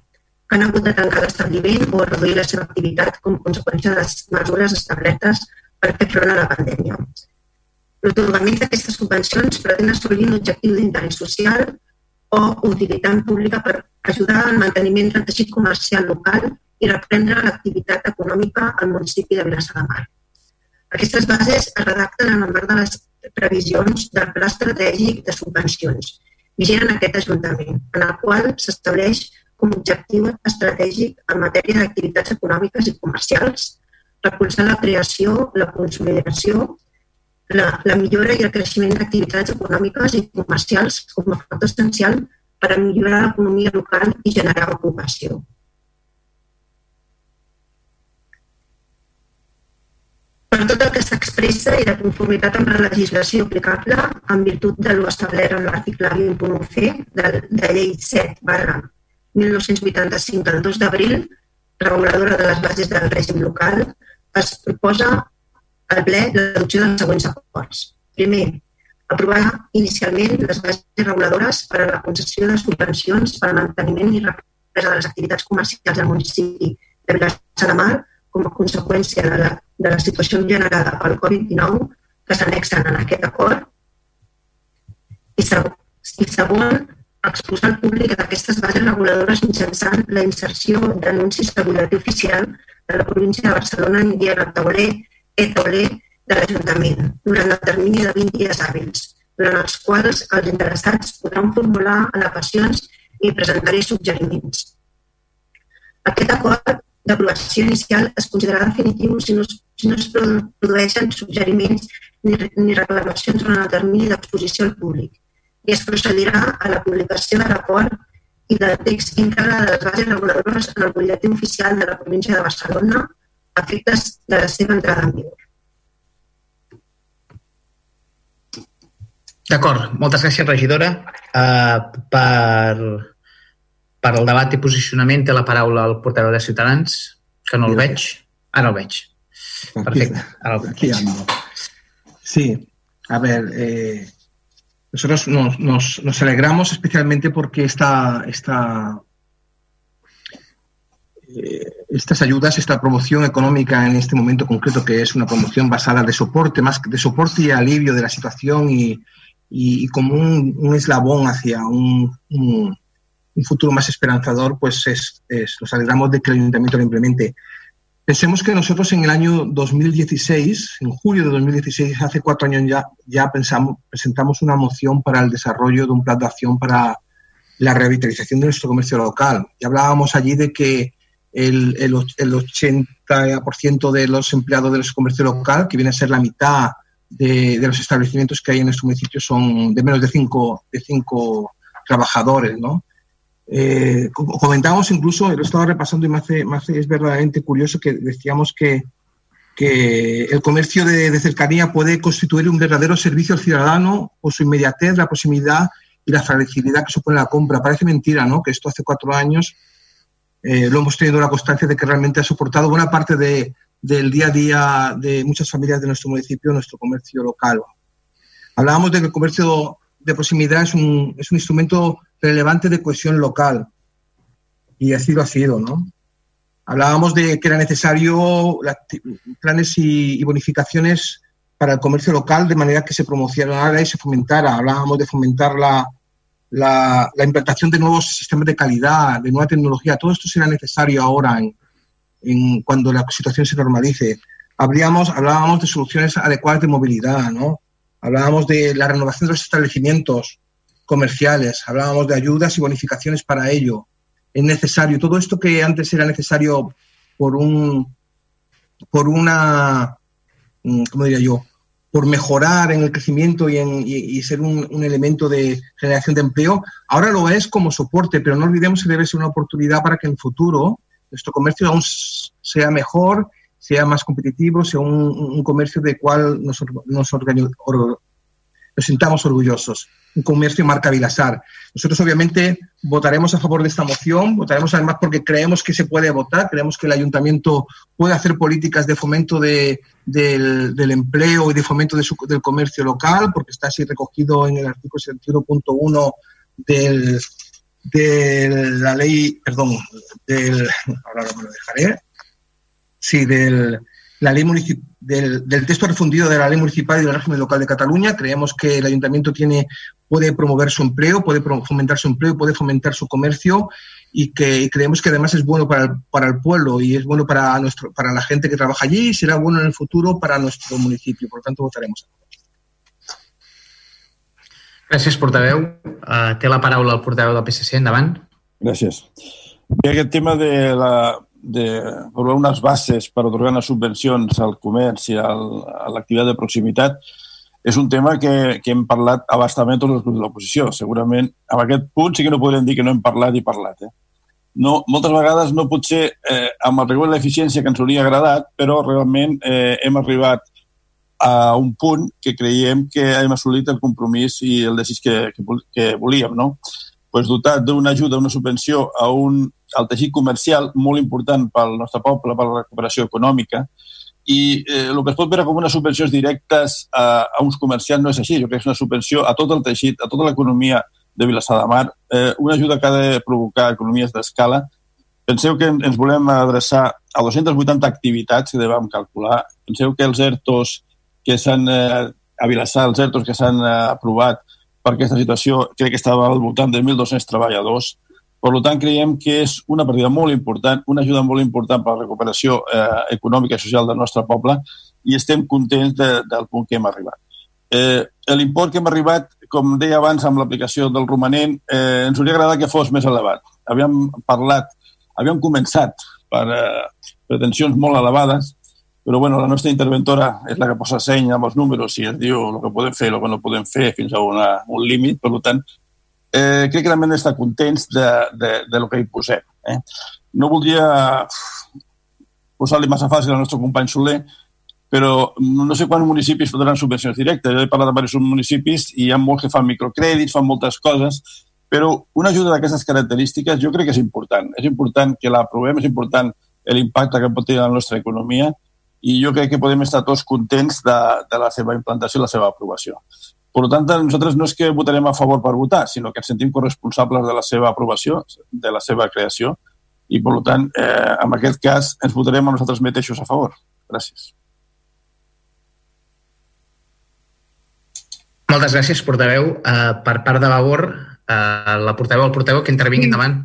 que han hagut de tancar l'establiment o reduir la seva activitat com a conseqüència de les mesures establertes per fer front a la pandèmia. L'otorgament d'aquestes subvencions pretén assolir un objectiu d'interès social o utilitat pública per ajudar al manteniment del teixit comercial local i reprendre l'activitat econòmica al municipi de Vilassar de Mar. Aquestes bases es redacten en el marc de les previsions del Pla Estratègic de Subvencions, vigent en aquest Ajuntament, en el qual s'estableix com a objectiu estratègic en matèria d'activitats econòmiques i comercials, recolzar la creació, la consolidació, la, la millora i el creixement d'activitats econòmiques i comercials com a factor essencial per a millorar l'economia local i generar ocupació. Per tot el que s'expressa i de conformitat amb la legislació aplicable en virtut de l'establert en l'article 20.1c de, de llei 7 barra 1985 del 2 d'abril, reguladora de les bases del règim local, es proposa al ple l'adopció dels següents acords. Primer, aprovar inicialment les bases reguladores per a la concessió de subvencions per al manteniment i represa de les activitats comercials del municipi de Vilassar de Mar com a conseqüència de la, de la situació generada pel Covid-19 que s'anexen en aquest acord. I, segon, i segon, exposar al públic d'aquestes bases reguladores mitjançant la inserció d'anuncis de butlletí oficial de la província de Barcelona en dia el tauler e tauler de l'Ajuntament durant el termini de 20 dies hàbils, durant els quals els interessats podran formular al·legacions i presentar-hi suggeriments. Aquest acord d'aprovació inicial es considerarà definitiu si no, si no es produeixen suggeriments ni, ni reclamacions durant el termini d'exposició al públic i es procedirà a la publicació de l'acord i del text íntegre de les bases reguladores en el butlletí oficial de la província de Barcelona a efectes de la seva entrada en vigor. D'acord, moltes gràcies, regidora. Uh, per per al debat i posicionament té la paraula el portaveu de Ciutadans, que no el veig. Ara el veig. Perfecte, ara el veig. Sí, a ver, eh, nosotros nos, nos, nos, alegramos especialmente porque esta, esta, eh, estas ayudas, esta promoción económica en este momento concreto, que es una promoción basada de soporte, más de soporte y alivio de la situación y, y, y como un, un, eslabón hacia un, un un futuro más esperanzador, pues es, es, nos alegramos de que el ayuntamiento lo implemente. Pensemos que nosotros en el año 2016, en julio de 2016, hace cuatro años ya, ya pensamos, presentamos una moción para el desarrollo de un plan de acción para la revitalización de nuestro comercio local. Y hablábamos allí de que el, el, el 80% de los empleados de nuestro comercio local, que viene a ser la mitad de, de, los establecimientos que hay en nuestro municipio, son de menos de cinco, de cinco trabajadores, ¿no? Eh, comentamos incluso, lo estaba repasando y es verdaderamente curioso que decíamos que, el comercio de, cercanía puede constituir un verdadero servicio al ciudadano por su inmediatez, la proximidad y la facilidad que supone la compra. Parece mentira, ¿no? Que esto hace cuatro años eh, lo hemos tenido la constancia de que realmente ha soportado buena parte de, del día a día de muchas familias de nuestro municipio, nuestro comercio local. Hablábamos de que el comercio de proximidad es un, es un instrumento relevante de cohesión local. Y así lo ha sido, ¿no? Hablábamos de que era necesario planes y, y bonificaciones para el comercio local de manera que se promocionara y se fomentara. Hablábamos de fomentar la, la, la, implantación de nuevos sistemas de calidad, de nueva tecnología. Todo esto será necesario ahora en, en cuando la situación se normalice. Habríamos, hablábamos de soluciones adecuadas de movilidad, ¿no? Hablábamos de la renovación de los establecimientos, comerciales, hablábamos de ayudas y bonificaciones para ello. Es necesario, todo esto que antes era necesario por un por una mm, ¿cómo diría yo? por mejorar en el crecimiento y, en, y, ser un, un, elemento de generación de empleo, ahora lo es como soporte, pero no olvidemos que debe ser una oportunidad para que en el futuro nuestro comercio aún sea mejor, sea más competitivo, sea un, comercio de cual nos, nos, or, nos sintamos orgullosos un comercio marca Vilasar. Nosotros obviamente votaremos a favor de esta moción, votaremos además porque creemos que se puede votar, creemos que el ayuntamiento puede hacer políticas de fomento de, del, del, empleo y de fomento de su, del comercio local, porque está así recogido en el artículo 71.1 del, de la ley, perdón, del, ahora me lo dejaré, sí, del, la ley del, del, texto refundido de la ley municipal y del régimen local de Cataluña. Creemos que el ayuntamiento tiene, puede promover su empleo, puede fomentar su empleo, puede fomentar su comercio y que y creemos que además es bueno para el, para el pueblo y es bueno para, nuestro, para la gente que trabaja allí y será bueno en el futuro para nuestro municipio. Por lo tanto, votaremos. Gràcies, portaveu. Uh, té la paraula el portaveu del PSC. Endavant. Gràcies. I aquest tema de la, de provar unes bases per otorgar unes subvencions al comerç i al, a l'activitat de proximitat, és un tema que, que hem parlat abastament tots els grups de l'oposició. Segurament, amb aquest punt sí que no podrem dir que no hem parlat i parlat. Eh? No, moltes vegades no pot ser eh, amb el rigor i l'eficiència que ens hauria agradat, però realment eh, hem arribat a un punt que creiem que hem assolit el compromís i el desig que, que, que volíem, no? pues dotat d'una ajuda, una subvenció a un, al teixit comercial molt important pel nostre poble, per la recuperació econòmica, i eh, el que es pot veure com unes subvencions directes a, a uns comerciants no és així. Jo crec que és una subvenció a tot el teixit, a tota l'economia de Vilassar de Mar, eh, una ajuda que ha de provocar economies d'escala. Penseu que ens volem adreçar a 280 activitats que devem calcular. Penseu que els ERTOs que s'han eh, a Vilassar, els ERTOs que s'han eh, aprovat per aquesta situació, crec que estava al voltant de 1.200 treballadors. Per tant, creiem que és una partida molt important, una ajuda molt important per a la recuperació eh, econòmica i social del nostre poble i estem contents de, del punt que hem arribat. Eh, L'import que hem arribat, com deia abans, amb l'aplicació del romanent, eh, ens hauria agradat que fos més elevat. Havíem parlat, havíem començat per eh, pretensions molt elevades, però bueno, la nostra interventora és la que posa seny amb els números i ens diu el que podem fer i el que no podem fer fins a una, un límit. Per tant, eh, crec que també hem d'estar contents de, de, de lo que hi posem. Eh? No voldria posar-li massa fàcil al nostre company Soler, però no sé quants municipis podran subvencions directes. Jo he parlat de diversos municipis i hi ha molts que fan microcrèdits, fan moltes coses, però una ajuda d'aquestes característiques jo crec que és important. És important que l'aprovem, és important l'impacte que pot tenir en la nostra economia i jo crec que podem estar tots contents de, de la seva implantació i la seva aprovació. Per tant, nosaltres no és que votarem a favor per votar, sinó que ens sentim corresponsables de la seva aprovació, de la seva creació, i per tant, eh, en aquest cas, ens votarem a nosaltres mateixos a favor. Gràcies. Moltes gràcies, portaveu. Uh, per part de Vavor, uh, la portaveu, el portaveu, que intervingui endavant.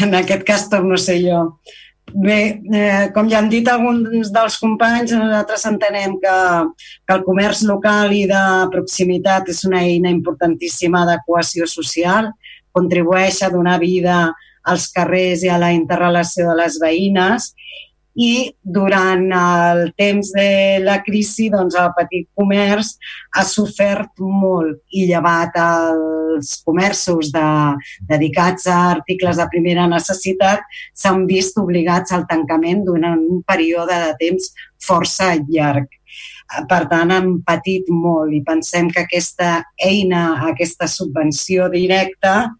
En aquest cas torno a ser jo. Bé, eh, com ja han dit alguns dels companys, nosaltres entenem que, que el comerç local i de proximitat és una eina importantíssima de cohesió social, contribueix a donar vida als carrers i a la interrelació de les veïnes i durant el temps de la crisi doncs, el petit comerç ha sofert molt i llevat els comerços de, dedicats a articles de primera necessitat s'han vist obligats al tancament durant un període de temps força llarg. Per tant, han patit molt i pensem que aquesta eina, aquesta subvenció directa,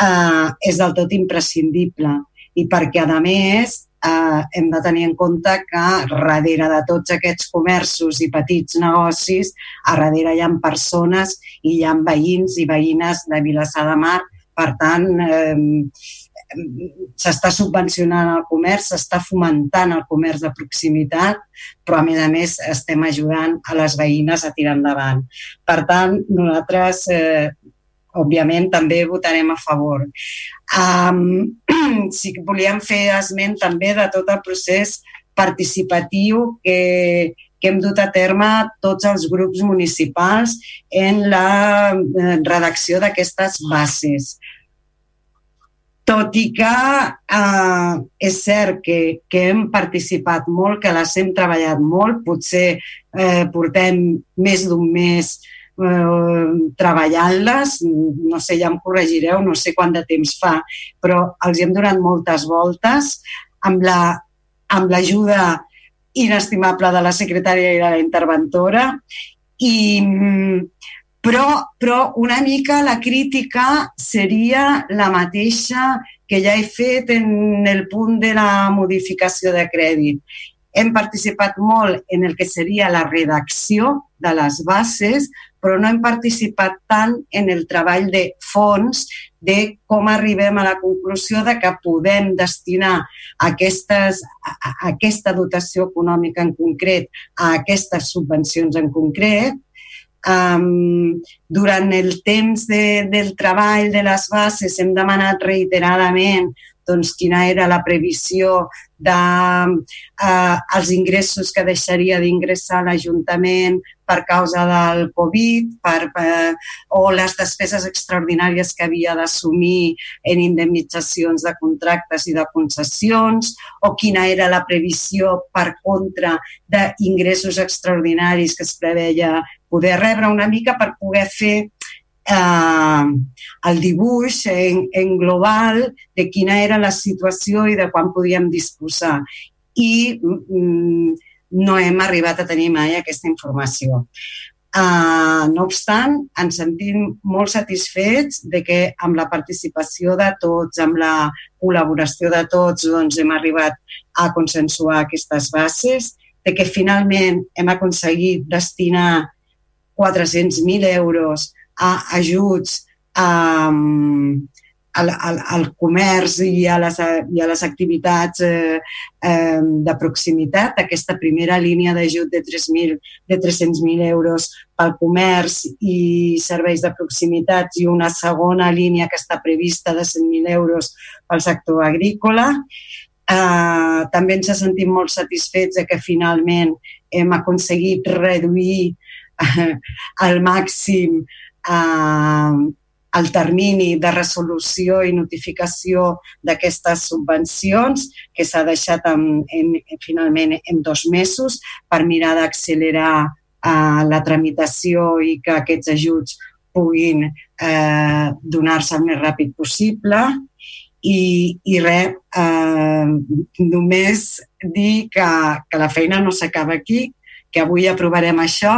eh, és del tot imprescindible i perquè, a més, eh, hem de tenir en compte que darrere de tots aquests comerços i petits negocis, a darrere hi ha persones i hi ha veïns i veïnes de Vilassar de Mar. Per tant, eh, s'està subvencionant el comerç, s'està fomentant el comerç de proximitat, però a més a més estem ajudant a les veïnes a tirar endavant. Per tant, nosaltres eh, òbviament també votarem a favor. Um, sí que volíem fer esment també de tot el procés participatiu que, que hem dut a terme tots els grups municipals en la eh, redacció d'aquestes bases. Tot i que eh, és cert que, que hem participat molt, que les hem treballat molt, potser eh, portem més d'un mes eh, treballant-les, no sé, ja em corregireu, no sé quant de temps fa, però els hem donat moltes voltes amb la amb inestimable de la secretària i de la interventora i però, però una mica la crítica seria la mateixa que ja he fet en el punt de la modificació de crèdit. Hem participat molt en el que seria la redacció de les bases, però no hem participat tant en el treball de fons de com arribem a la conclusió de que podem destinar aquestes, a, aquesta dotació econòmica en concret a aquestes subvencions en concret. Um, durant el temps de, del treball de les bases hem demanat reiteradament doncs, quina era la previsió de eh, els ingressos que deixaria d'ingressar l'Ajuntament per causa del Covid per, eh, o les despeses extraordinàries que havia d'assumir en indemnitzacions de contractes i de concessions o quina era la previsió per contra d'ingressos extraordinaris que es preveia poder rebre una mica per poder fer eh, el dibuix en, en global de quina era la situació i de quan podíem disposar. I mm, no hem arribat a tenir mai aquesta informació. Uh, no obstant, ens sentim molt satisfets de que amb la participació de tots, amb la col·laboració de tots, doncs hem arribat a consensuar aquestes bases, de que finalment hem aconseguit destinar 400.000 euros a ajuts a, al, al, al comerç i a les, i a les activitats eh, eh, de proximitat. Aquesta primera línia d'ajut de 3.000 de 300.000 euros pel comerç i serveis de proximitat i una segona línia que està prevista de 100.000 euros pel sector agrícola. Eh, també ens sentim molt satisfets de que finalment hem aconseguit reduir eh, al màxim eh, el termini de resolució i notificació d'aquestes subvencions, que s'ha deixat en, en, finalment en dos mesos per mirar d'accelerar eh, la tramitació i que aquests ajuts puguin eh, donar-se el més ràpid possible. I, i res, eh, només dir que, que la feina no s'acaba aquí, que avui aprovarem això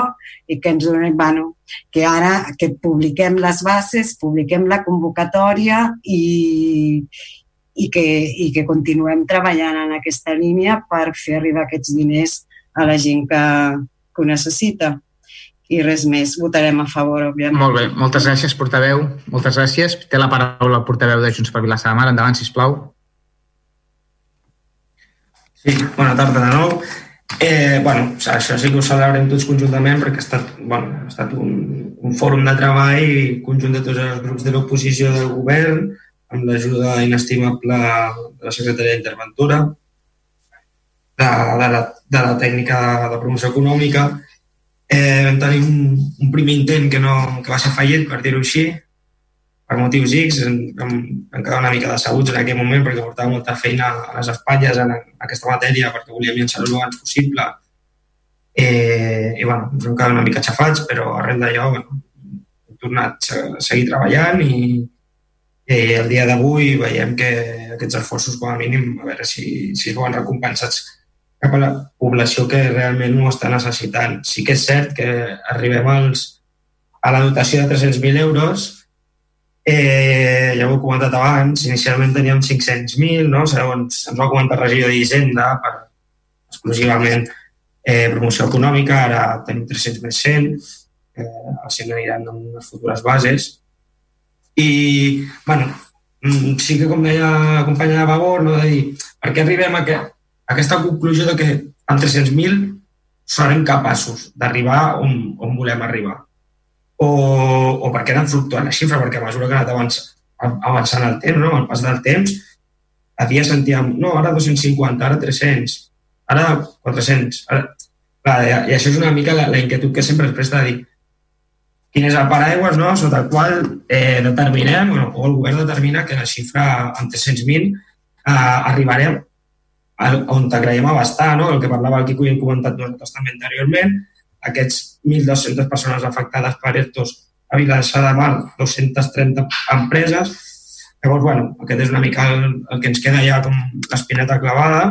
i que ens donem, bueno, que ara que publiquem les bases, publiquem la convocatòria i, i, que, i que continuem treballant en aquesta línia per fer arribar aquests diners a la gent que, que ho necessita. I res més, votarem a favor, òbviament. Molt bé, moltes gràcies, portaveu. Moltes gràcies. Té la paraula el portaveu de Junts per Vilassar de Mar. Endavant, sisplau. Sí, bona tarda de nou. Eh, bueno, això sí que ho celebrem tots conjuntament perquè ha estat, bueno, ha estat un, un fòrum de treball conjunt de tots els grups de l'oposició del govern amb l'ajuda inestimable de la secretaria d'interventura, de, de, la, de la tècnica de promoció econòmica. Eh, vam tenir un, un primer intent que, no, que va ser fallit, per dir-ho així, per motius X, vam, vam quedar una mica decebuts en aquell moment perquè portava molta feina a les espatlles en, aquesta matèria perquè volíem llançar-ho el abans possible. Eh, I bueno, ens vam quedar una mica xafats, però arrel d'allò bueno, hem tornat a seguir treballant i, i el dia d'avui veiem que aquests esforços, com a mínim, a veure si, si es veuen recompensats cap a la població que realment ho està necessitant. Sí que és cert que arribem als, a la dotació de 300.000 euros, Eh, ja ho he comentat abans, inicialment teníem 500.000, no? segons ens va comentar regidor d'Hisenda per exclusivament eh, promoció econòmica, ara tenim 300 més 100, eh, els 100 aniran en les futures bases. I, bueno, mm, sí que com deia la companya de Vavor, no, de dir, per què arribem a, que, a aquesta conclusió de que amb 300.000 serem capaços d'arribar on, on volem arribar o, o perquè han fluctuant la xifra, perquè a mesura que ha avançant, el temps, no? el pas del temps, a dia sentíem, no, ara 250, ara 300, ara 400. Ara... Clar, I això és una mica la, la inquietud que sempre es presta a dir quin és el paraigües no? sota el qual eh, determinem, bueno, o el govern determina que la xifra amb 300.000 eh, arribarem on creiem abastar, no? el que parlava el Quico i hem comentat nosaltres també anteriorment, aquests 1.200 persones afectades per ERTOs a Vilassar de Mar, 230 empreses. Llavors, bueno, aquest és una mica el, el que ens queda ja com l'espineta clavada.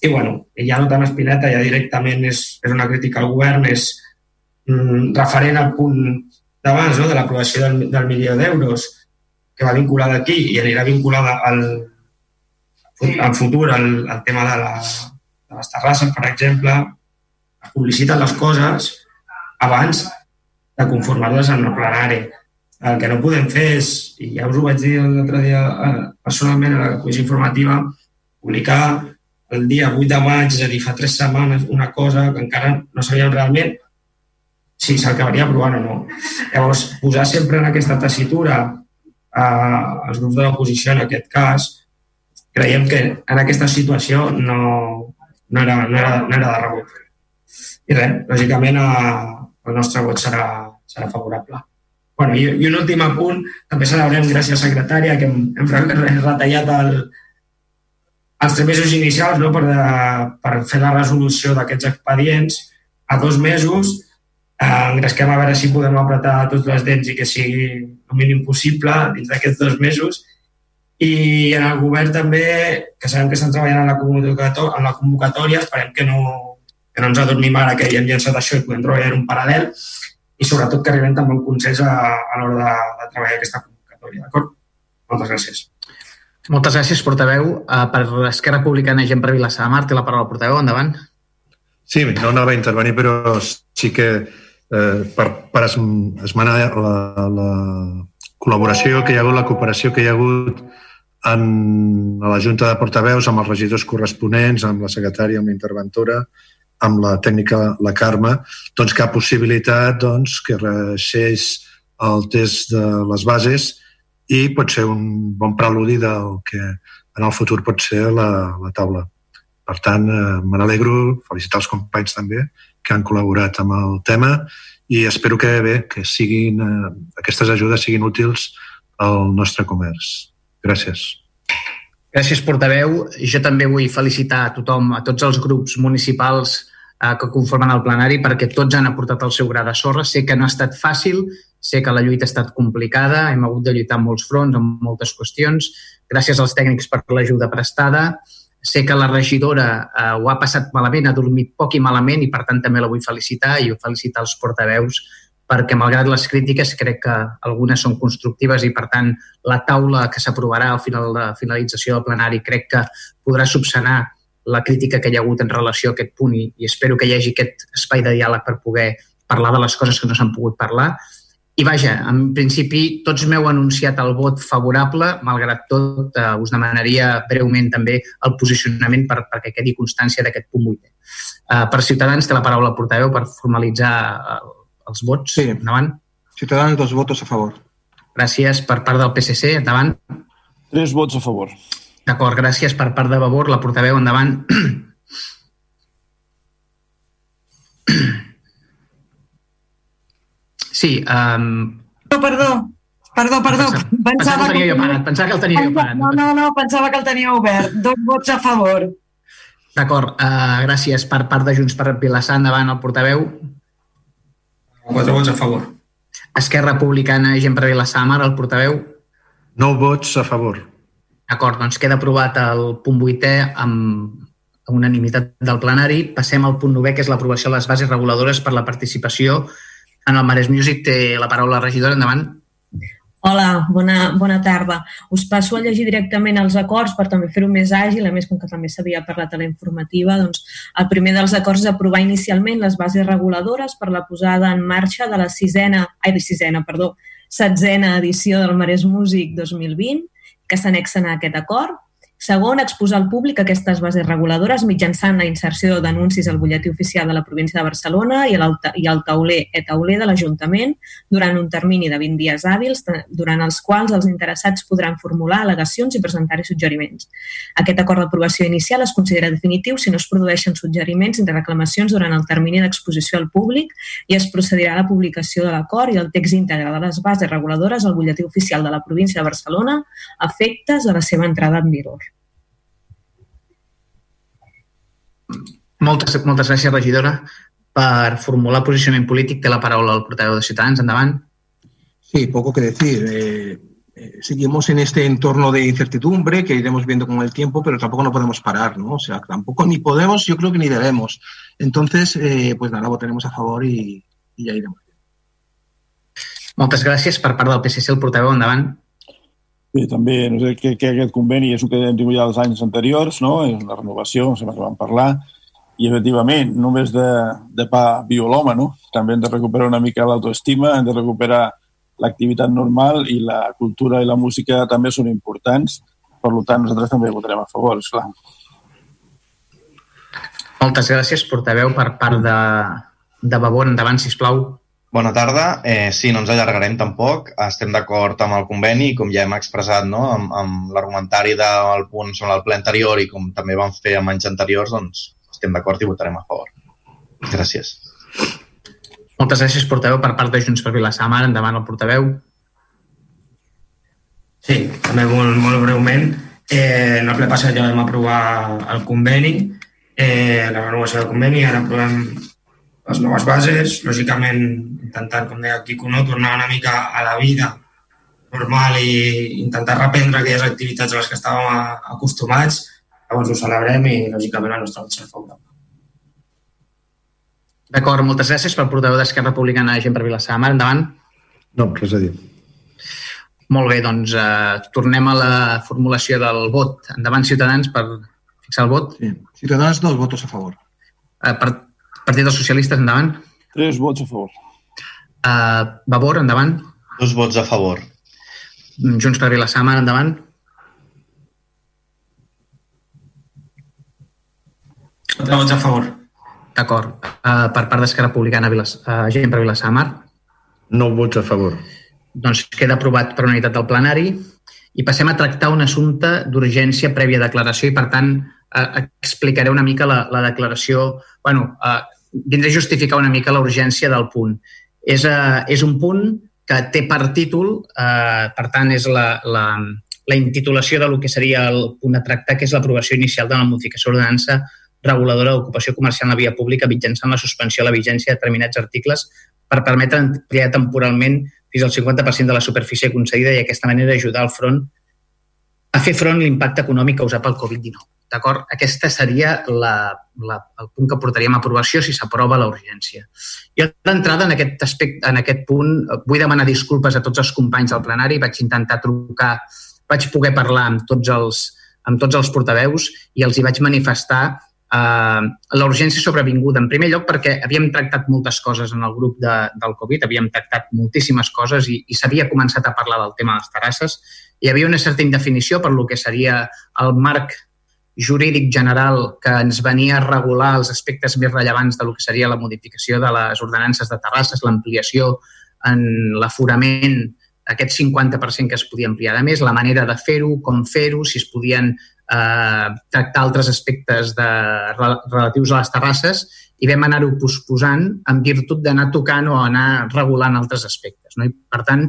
I, bueno, ja no tant espineta, ja directament és, és una crítica al govern, és mm, referent al punt d'abans, no?, de l'aprovació del, del milió d'euros, que va vinculada aquí i anirà vinculada al, al futur al, al tema de, la, de les terrasses, per exemple, publiciten les coses abans de conformar-les en el plenari. El que no podem fer és, i ja us ho vaig dir l'altre dia eh, personalment a la comissió informativa, publicar el dia 8 de maig, és a dir, fa tres setmanes, una cosa que encara no sabíem realment si s'acabaria aprovant o no. Llavors, posar sempre en aquesta tessitura eh, els grups de l'oposició, en aquest cas, creiem que en aquesta situació no, no, era, no, era, no era de rebut. I res, lògicament eh, el nostre vot serà, serà favorable. Bueno, i, I un últim apunt, també celebrem, gràcies secretària, que hem, hem retallat el, els tres mesos inicials no, per, de, per fer la resolució d'aquests expedients a dos mesos. Eh, engresquem a veure si podem apretar tots les dents i que sigui el mínim possible dins d'aquests dos mesos. I en el govern també, que sabem que estan treballant en la convocatòria, en la convocatòria esperem que no, que no ens adormim ara que ja hem llançat això i podem treballar en un paral·lel i sobretot que arribem també a un consens a, a l'hora de, de treballar aquesta convocatòria. D'acord? Moltes gràcies. Moltes gràcies, portaveu. Uh, per Esquerra Republicana, gent per Vilassar de Mar, té la paraula portaveu, endavant. Sí, no anava a intervenir, però sí que eh, per, per esmenar la, la col·laboració que hi ha hagut, la cooperació que hi ha hagut en, a la Junta de Portaveus, amb els regidors corresponents, amb la secretària, amb la interventora, amb la tècnica, la Carme, doncs cap possibilitat doncs, que reixeix el test de les bases i pot ser un bon preludi del que en el futur pot ser la, la taula. Per tant, eh, me n'alegro, felicitar els companys també que han col·laborat amb el tema i espero que bé que siguin, eh, aquestes ajudes siguin útils al nostre comerç. Gràcies. Gràcies, portaveu. Jo també vull felicitar a tothom, a tots els grups municipals eh, que conformen el plenari, perquè tots han aportat el seu gra de sorra. Sé que no ha estat fàcil, sé que la lluita ha estat complicada, hem hagut de lluitar en molts fronts, en moltes qüestions. Gràcies als tècnics per l'ajuda prestada. Sé que la regidora eh, ho ha passat malament, ha dormit poc i malament i per tant també la vull felicitar i felicitar els portaveus perquè malgrat les crítiques crec que algunes són constructives i per tant la taula que s'aprovarà al final de finalització del plenari crec que podrà subsanar la crítica que hi ha hagut en relació a aquest punt i, i espero que hi hagi aquest espai de diàleg per poder parlar de les coses que no s'han pogut parlar. I vaja, en principi tots m'heu anunciat el vot favorable, malgrat tot eh, us demanaria breument també el posicionament per, perquè quedi constància d'aquest punt 8. Eh, per Ciutadans té la paraula el portaveu per formalitzar eh, els vots. Sí. Endavant. Ciutadans, dos votos a favor. Gràcies per part del PSC. Endavant. Tres vots a favor. D'acord, gràcies per part de Vavor. La portaveu, endavant. Sí, um... No, perdó, perdó, perdó. Pensava, pensava que el tenia jo parat, pensava que el tenia jo parat. No, no, no, pensava que el tenia obert. Dos vots a favor. D'acord, uh, gràcies per part de Junts per Vilassar. Endavant, el portaveu. Quatre vots a favor. Esquerra Republicana, gent per Vilassar, Mar, el portaveu. Nou vots a favor. D'acord, doncs queda aprovat el punt 8è amb unanimitat del plenari. Passem al punt 9è, que és l'aprovació de les bases reguladores per la participació en el Mares Music té la paraula la regidora. Endavant. Hola, bona, bona tarda. Us passo a llegir directament els acords per també fer-ho més àgil, a més, com que també s'havia parlat a la informativa, doncs el primer dels acords és aprovar inicialment les bases reguladores per la posada en marxa de la sisena, ai, sisena, perdó, setzena edició del Mares Music 2020, que s'annexen a aquest acord Segon, exposar al públic aquestes bases reguladores mitjançant la inserció d'anuncis al butlletí oficial de la província de Barcelona i, i al tauler e-tauler de l'Ajuntament durant un termini de 20 dies hàbils, durant els quals els interessats podran formular al·legacions i presentar-hi suggeriments. Aquest acord d'aprovació inicial es considera definitiu si no es produeixen suggeriments ni reclamacions durant el termini d'exposició al públic i es procedirà a la publicació de l'acord i el text íntegre de les bases reguladores al butlletí oficial de la província de Barcelona a efectes de la seva entrada en vigor. Moltes, moltes gràcies, regidora. Per formular posicionament polític té la paraula el portaveu de Ciutadans. Endavant. Sí, poco que decir. Eh, eh, seguimos en este entorno de incertidumbre que iremos viendo con el tiempo, pero tampoco no podemos parar, ¿no? O sea, tampoco ni podemos, yo creo que ni debemos. Entonces, eh, pues nada, votaremos a favor y, y ya iremos. Moltes gràcies. Per part del PSC, el portaveu, endavant. Bé, també, no sé, que, que aquest conveni és el que hem tingut ja els anys anteriors, no? És una renovació, sembla que vam parlar, i efectivament, només de, de pa viu l'home, no? També hem de recuperar una mica l'autoestima, hem de recuperar l'activitat normal i la cultura i la música també són importants. Per tant, nosaltres també votarem a favor, esclar. Moltes gràcies, portaveu, per part de, de Babor. Endavant, sisplau. Bona tarda. Eh, sí, no ens allargarem tampoc. Estem d'acord amb el conveni, com ja hem expressat no? amb, amb l'argumentari del punt sobre el ple anterior i com també vam fer amb anys anteriors, doncs estem d'acord i votarem a favor. Gràcies. Moltes gràcies, portaveu, per part de Junts per Vilassamar. Endavant el portaveu. Sí, també molt, molt breument. Eh, en el ple passat ja vam aprovar el conveni, eh, la renovació del conveni, ara aprovem les noves bases, lògicament intentant, com deia Quico, no, tornar una mica a la vida normal i intentar reprendre aquelles activitats a les que estàvem acostumats, llavors ho celebrem i lògicament la nostra serà favorable. D'acord, moltes gràcies pel portaveu d'Esquerra Republicana, gent per Vilassamar. Endavant. No, res a dir. Molt bé, doncs eh, tornem a la formulació del vot. Endavant, Ciutadans, per fixar el vot. Sí. Ciutadans, dos votos a favor. Eh, per, Partit dels Socialistes, endavant. Tres vots a favor. Uh, Vavor, endavant. Dos vots a favor. Junts per Vilassamar, endavant. Quatre vots a favor. D'acord. Uh, per part d'Esquerra Republicana, Vilas, uh, gent per Vilassamar. No vots a favor. Doncs queda aprovat per unitat del plenari i passem a tractar un assumpte d'urgència prèvia declaració i, per tant, uh, explicaré una mica la, la declaració... bueno, uh, vindré a justificar una mica la urgència del punt. És, uh, és un punt que té per títol, uh, per tant, és la, la, la intitulació de lo que seria el punt a tractar, que és l'aprovació inicial de la modificació d'ordenança reguladora d'ocupació comercial en la via pública mitjançant la suspensió de la vigència de determinats articles per permetre ampliar temporalment fins al 50% de la superfície concedida i d'aquesta manera ajudar al front a fer front a l'impacte econòmic causat pel Covid-19. D'acord? Aquesta seria la, la, el punt que portaríem a aprovació si s'aprova la urgència. Jo d'entrada en aquest aspecte, en aquest punt, vull demanar disculpes a tots els companys del plenari. Vaig intentar trucar, vaig poder parlar amb tots els, amb tots els portaveus i els hi vaig manifestar eh, l'urgència sobrevinguda. En primer lloc, perquè havíem tractat moltes coses en el grup de, del Covid, havíem tractat moltíssimes coses i, i s'havia començat a parlar del tema de les terrasses. Hi havia una certa indefinició per lo que seria el marc jurídic general que ens venia a regular els aspectes més rellevants de lo que seria la modificació de les ordenances de terrasses, l'ampliació en l'aforament aquest 50% que es podia ampliar. A més, la manera de fer-ho, com fer-ho, si es podien eh, tractar altres aspectes de, relatius a les terrasses i vam anar-ho posposant en virtut d'anar tocant o anar regulant altres aspectes. No? I, per tant,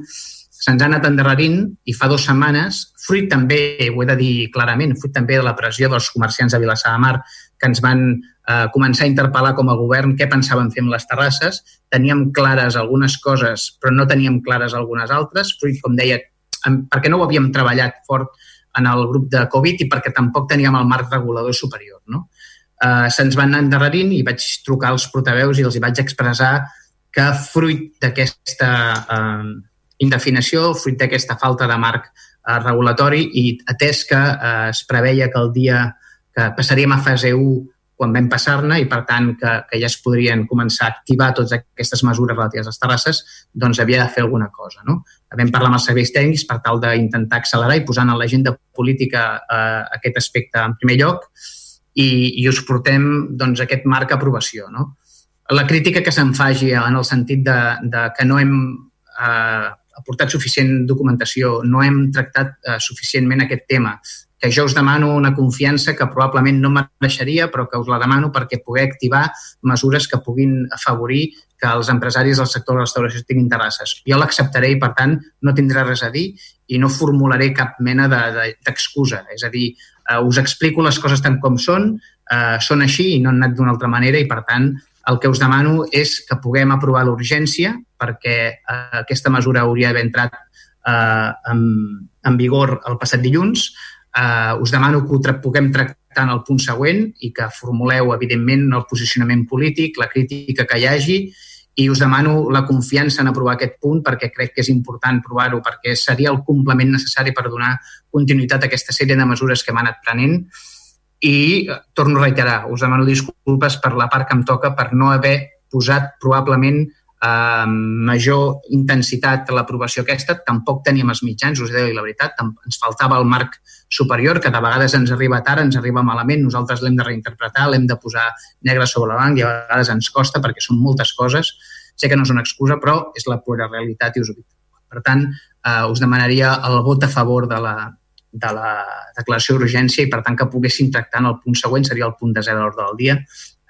se'ns ha anat endarrerint i fa dues setmanes, fruit també, ho he de dir clarament, fruit també de la pressió dels comerciants de Vilassar de Mar que ens van eh, començar a interpel·lar com a govern què pensaven fer amb les terrasses. Teníem clares algunes coses, però no teníem clares algunes altres, fruit, com deia, perquè no ho havíem treballat fort en el grup de Covid i perquè tampoc teníem el marc regulador superior. No? Eh, Se'ns van endarrerint i vaig trucar als portaveus i els hi vaig expressar que fruit d'aquesta eh, indefinició, fruit d'aquesta falta de marc eh, regulatori i atès que eh, es preveia que el dia que passaríem a fase 1 quan vam passar-ne i, per tant, que, que ja es podrien començar a activar totes aquestes mesures relatives a les terrasses, doncs havia de fer alguna cosa. No? Vam parlar amb els serveis tècnics per tal d'intentar accelerar i posar en l'agenda política eh, aquest aspecte en primer lloc i, i us portem doncs, aquest marc a aprovació. No? La crítica que se'n faci en el sentit de, de que no hem eh, aportat suficient documentació, no hem tractat eh, suficientment aquest tema, que jo us demano una confiança que probablement no mereixeria, però que us la demano perquè poder activar mesures que puguin afavorir que els empresaris del sector de la restauració tinguin terrasses. Jo l'acceptaré i, per tant, no tindré res a dir i no formularé cap mena d'excusa. De, de, és a dir, eh, us explico les coses tant com són, eh, són així i no han anat d'una altra manera i, per tant, el que us demano és que puguem aprovar l'urgència perquè eh, aquesta mesura hauria d'haver entrat eh, en, en vigor el passat dilluns. Eh, us demano que ho tra puguem tractar en el punt següent i que formuleu, evidentment, el posicionament polític, la crítica que hi hagi i us demano la confiança en aprovar aquest punt perquè crec que és important provar-ho, perquè seria el complement necessari per donar continuïtat a aquesta sèrie de mesures que hem anat prenent i eh, torno a reiterar, us demano disculpes per la part que em toca per no haver posat probablement eh, major intensitat a l'aprovació aquesta. Tampoc teníem els mitjans, us he la veritat, ens faltava el marc superior, que de vegades ens arriba tard, ens arriba malament, nosaltres l'hem de reinterpretar, l'hem de posar negre sobre blanc i a vegades ens costa perquè són moltes coses. Sé que no és una excusa, però és la pura realitat i us ho dic. Per tant, eh, us demanaria el vot a favor de la, de la declaració d'urgència i, per tant, que poguéssim tractar en el punt següent, seria el punt de zero de l'ordre del dia,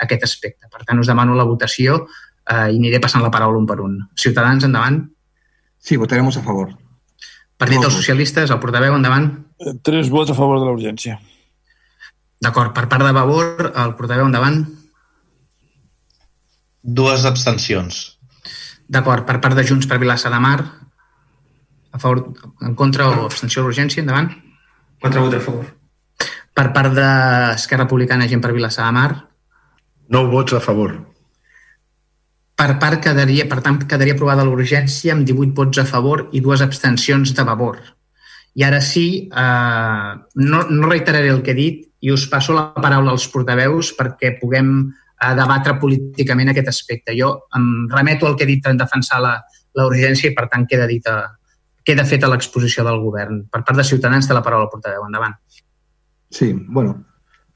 aquest aspecte. Per tant, us demano la votació eh, i aniré passant la paraula un per un. Ciutadans, endavant. Sí, votaremos a favor. Partit dels Socialistes, el portaveu, endavant. Eh, tres vots a favor de la urgència. D'acord. Per part de Vavor, el portaveu, endavant. Dues abstencions. D'acord. Per part de Junts per Vilassar de Mar, a favor, en contra o abstenció d'urgència, endavant. Quatre vots a favor. Per part d'Esquerra Republicana, gent per Vilassar de Mar. Nou vots a favor. Per part quedaria, per tant, quedaria aprovada l'urgència amb 18 vots a favor i dues abstencions de favor. I ara sí, eh, no, no reiteraré el que he dit i us passo la paraula als portaveus perquè puguem eh, debatre políticament aquest aspecte. Jo em remeto al que he dit en defensar la, la urgència i, per tant, queda, dita, queda feta l'exposició del govern. Per part de Ciutadans, té la paraula portaveu. Endavant. Sí, bueno,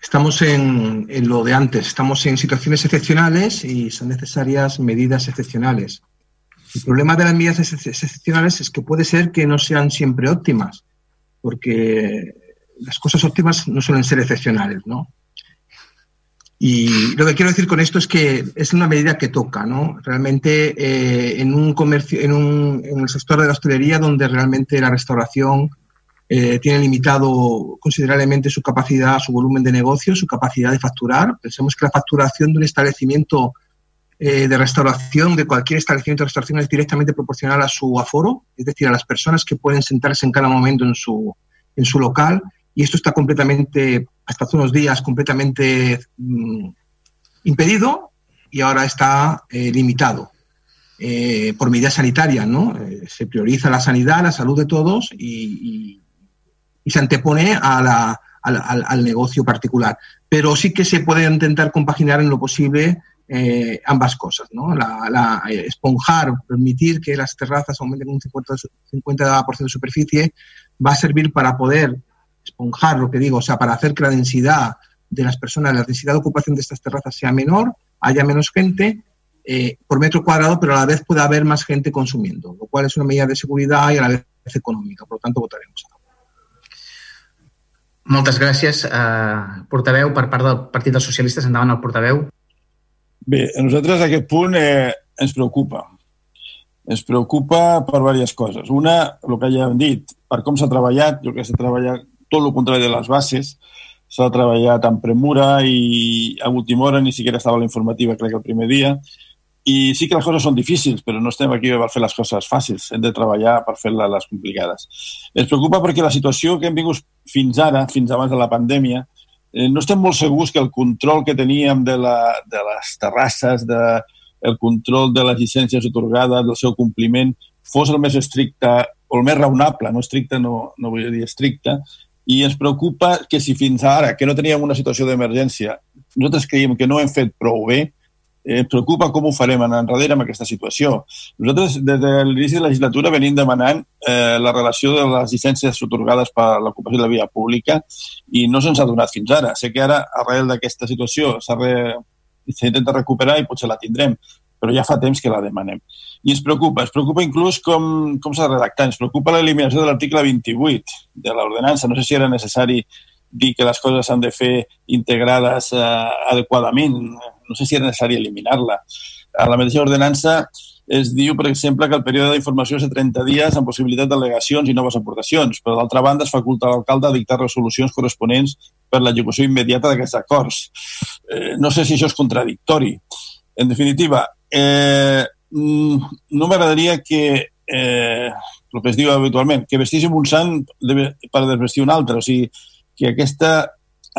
estamos en, en, lo de antes, estamos en situaciones excepcionales y son necesarias medidas excepcionales. El problema de las medidas excepcionales es que puede ser que no sean siempre óptimas, porque las cosas óptimas no suelen ser excepcionales, ¿no? Y lo que quiero decir con esto es que es una medida que toca, ¿no? Realmente eh, en un comercio, en, un, en el sector de la hostelería, donde realmente la restauración eh, tiene limitado considerablemente su capacidad, su volumen de negocio, su capacidad de facturar. Pensemos que la facturación de un establecimiento eh, de restauración, de cualquier establecimiento de restauración, es directamente proporcional a su aforo, es decir, a las personas que pueden sentarse en cada momento en su, en su local. Y esto está completamente, hasta hace unos días, completamente mmm, impedido y ahora está eh, limitado. Eh, por medidas sanitarias, ¿no? Eh, se prioriza la sanidad, la salud de todos y, y, se antepone a la, al, negocio particular. Pero sí que se puede intentar compaginar en lo posible ambas cosas, ¿no? La, la, esponjar, permitir que las terrazas aumenten un 50%, 50 de superficie, va a servir para poder esponjar, lo que digo, o sea, para hacer que la densidad de las personas, la densidad de ocupación de estas terrazas sea menor, haya menos gente eh, por metro cuadrado, pero a la vez pueda haber más gente consumiendo, lo cual es una medida de seguridad y a la vez econòmica. Por lo tanto, votaremos a favor. Moltes gràcies. Uh, portaveu, per part del Partit dels Socialistes, endavant el portaveu. Bé, a nosaltres aquest punt eh, ens preocupa. Ens preocupa per diverses coses. Una, el que ja hem dit, per com s'ha treballat, jo crec que s'ha treballat tot el contrari de les bases, s'ha treballat amb premura i a última hora ni siquiera estava la informativa, crec el primer dia, i sí que les coses són difícils, però no estem aquí per fer les coses fàcils, hem de treballar per fer-les complicades. Ens preocupa perquè la situació que hem vingut fins ara, fins abans de la pandèmia, eh, no estem molt segurs que el control que teníem de, la, de les terrasses, de, el control de les llicències otorgades, del seu compliment, fos el més estricte o el més raonable, no estricte, no, no vull dir estricte, i ens preocupa que si fins ara, que no teníem una situació d'emergència, nosaltres creiem que no hem fet prou bé, eh, preocupa com ho farem en enrere amb aquesta situació. Nosaltres, des de l'inici de la legislatura, venim demanant eh, la relació de les llicències otorgades per l'ocupació de la via pública i no se'ns ha donat fins ara. Sé que ara, arrel d'aquesta situació, s'intenta re... recuperar i potser la tindrem, però ja fa temps que la demanem. I ens preocupa, ens preocupa inclús com, com s'ha redactat, ens preocupa l'eliminació de l'article 28 de l'ordenança. No sé si era necessari dir que les coses s'han de fer integrades eh, adequadament. No sé si era necessari eliminar-la. A la mateixa ordenança es diu, per exemple, que el període d'informació és de 30 dies amb possibilitat d'al·legacions i noves aportacions, però d'altra banda es faculta l'alcalde a dictar resolucions corresponents per l'execució immediata d'aquests acords. Eh, no sé si això és contradictori. En definitiva, eh, no m'agradaria que eh, el que es diu habitualment, que vestíssim un sant per desvestir un altre. O sigui, que aquesta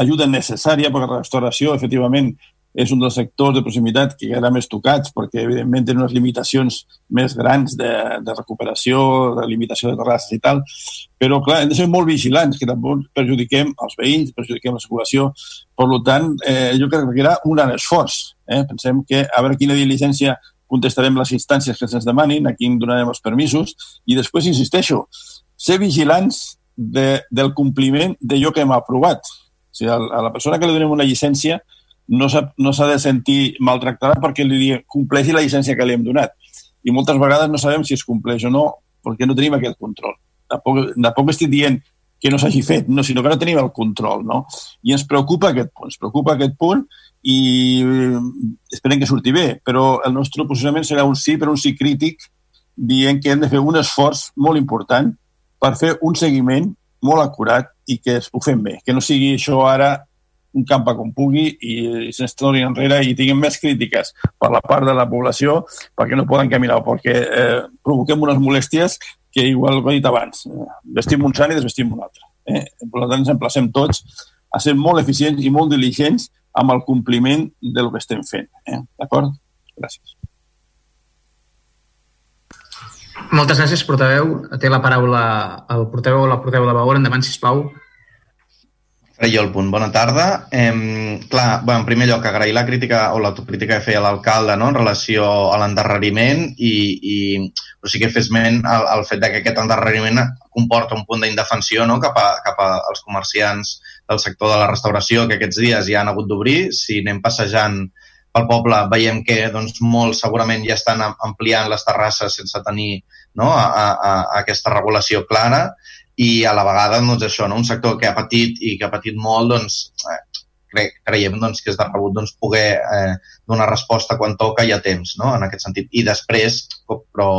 ajuda necessària, perquè la restauració, efectivament, és un dels sectors de proximitat que quedarà més tocats perquè, evidentment, té unes limitacions més grans de, de recuperació, de limitació de terrasses i tal, però, clar, hem de ser molt vigilants, que tampoc perjudiquem els veïns, perjudiquem la circulació. Per tant, eh, jo crec que requerà un gran esforç. Eh? Pensem que a veure quina diligència contestarem les instàncies que se'ns demanin, a quin donarem els permisos, i després, insisteixo, ser vigilants de, del compliment d'allò que hem aprovat. O sigui, a la persona que li donem una llicència no s'ha no de sentir maltractada perquè li compleixi la llicència que li hem donat. i moltes vegades no sabem si es compleix o no perquè no tenim aquest control. Tampoc, tampoc estic dient que no s'hagi fet, no, sinó que no tenim el control. No? I ens preocupa aquest punt, ens preocupa aquest punt i eh, esperem que surti bé, però el nostre posicionament serà un sí, però un sí crític, dient que hem de fer un esforç molt important per fer un seguiment molt acurat i que ho fem bé, que no sigui això ara un camp com pugui i, i se'ns torni enrere i tinguem més crítiques per la part de la població perquè no poden caminar, perquè eh, provoquem unes molèsties que igual ho he dit abans, eh, vestim un sant i desvestim un altre. Eh? Per tant, ens emplacem tots a ser molt eficients i molt diligents amb el compliment del que estem fent. Eh? D'acord? Gràcies. Moltes gràcies, portaveu. Té la paraula el portaveu o la portaveu de Vavor. Endavant, sisplau. Faré jo el punt. Bona tarda. Eh, clar, bueno, en primer lloc, agrair la crítica o l'autocrítica que feia l'alcalde no? en relació a l'endarreriment i, i però sí que fes ment al, al fet de que aquest endarreriment comporta un punt d'indefensió no? cap, a, cap als comerciants del sector de la restauració que aquests dies ja han hagut d'obrir. Si anem passejant pel poble veiem que doncs, molts segurament ja estan ampliant les terrasses sense tenir no? a, a, a aquesta regulació clara i a la vegada doncs, això, no? un sector que ha patit i que ha patit molt, doncs, eh, cre creiem doncs, que és de rebut doncs, poder eh, donar resposta quan toca i a temps, no? en aquest sentit. I després, però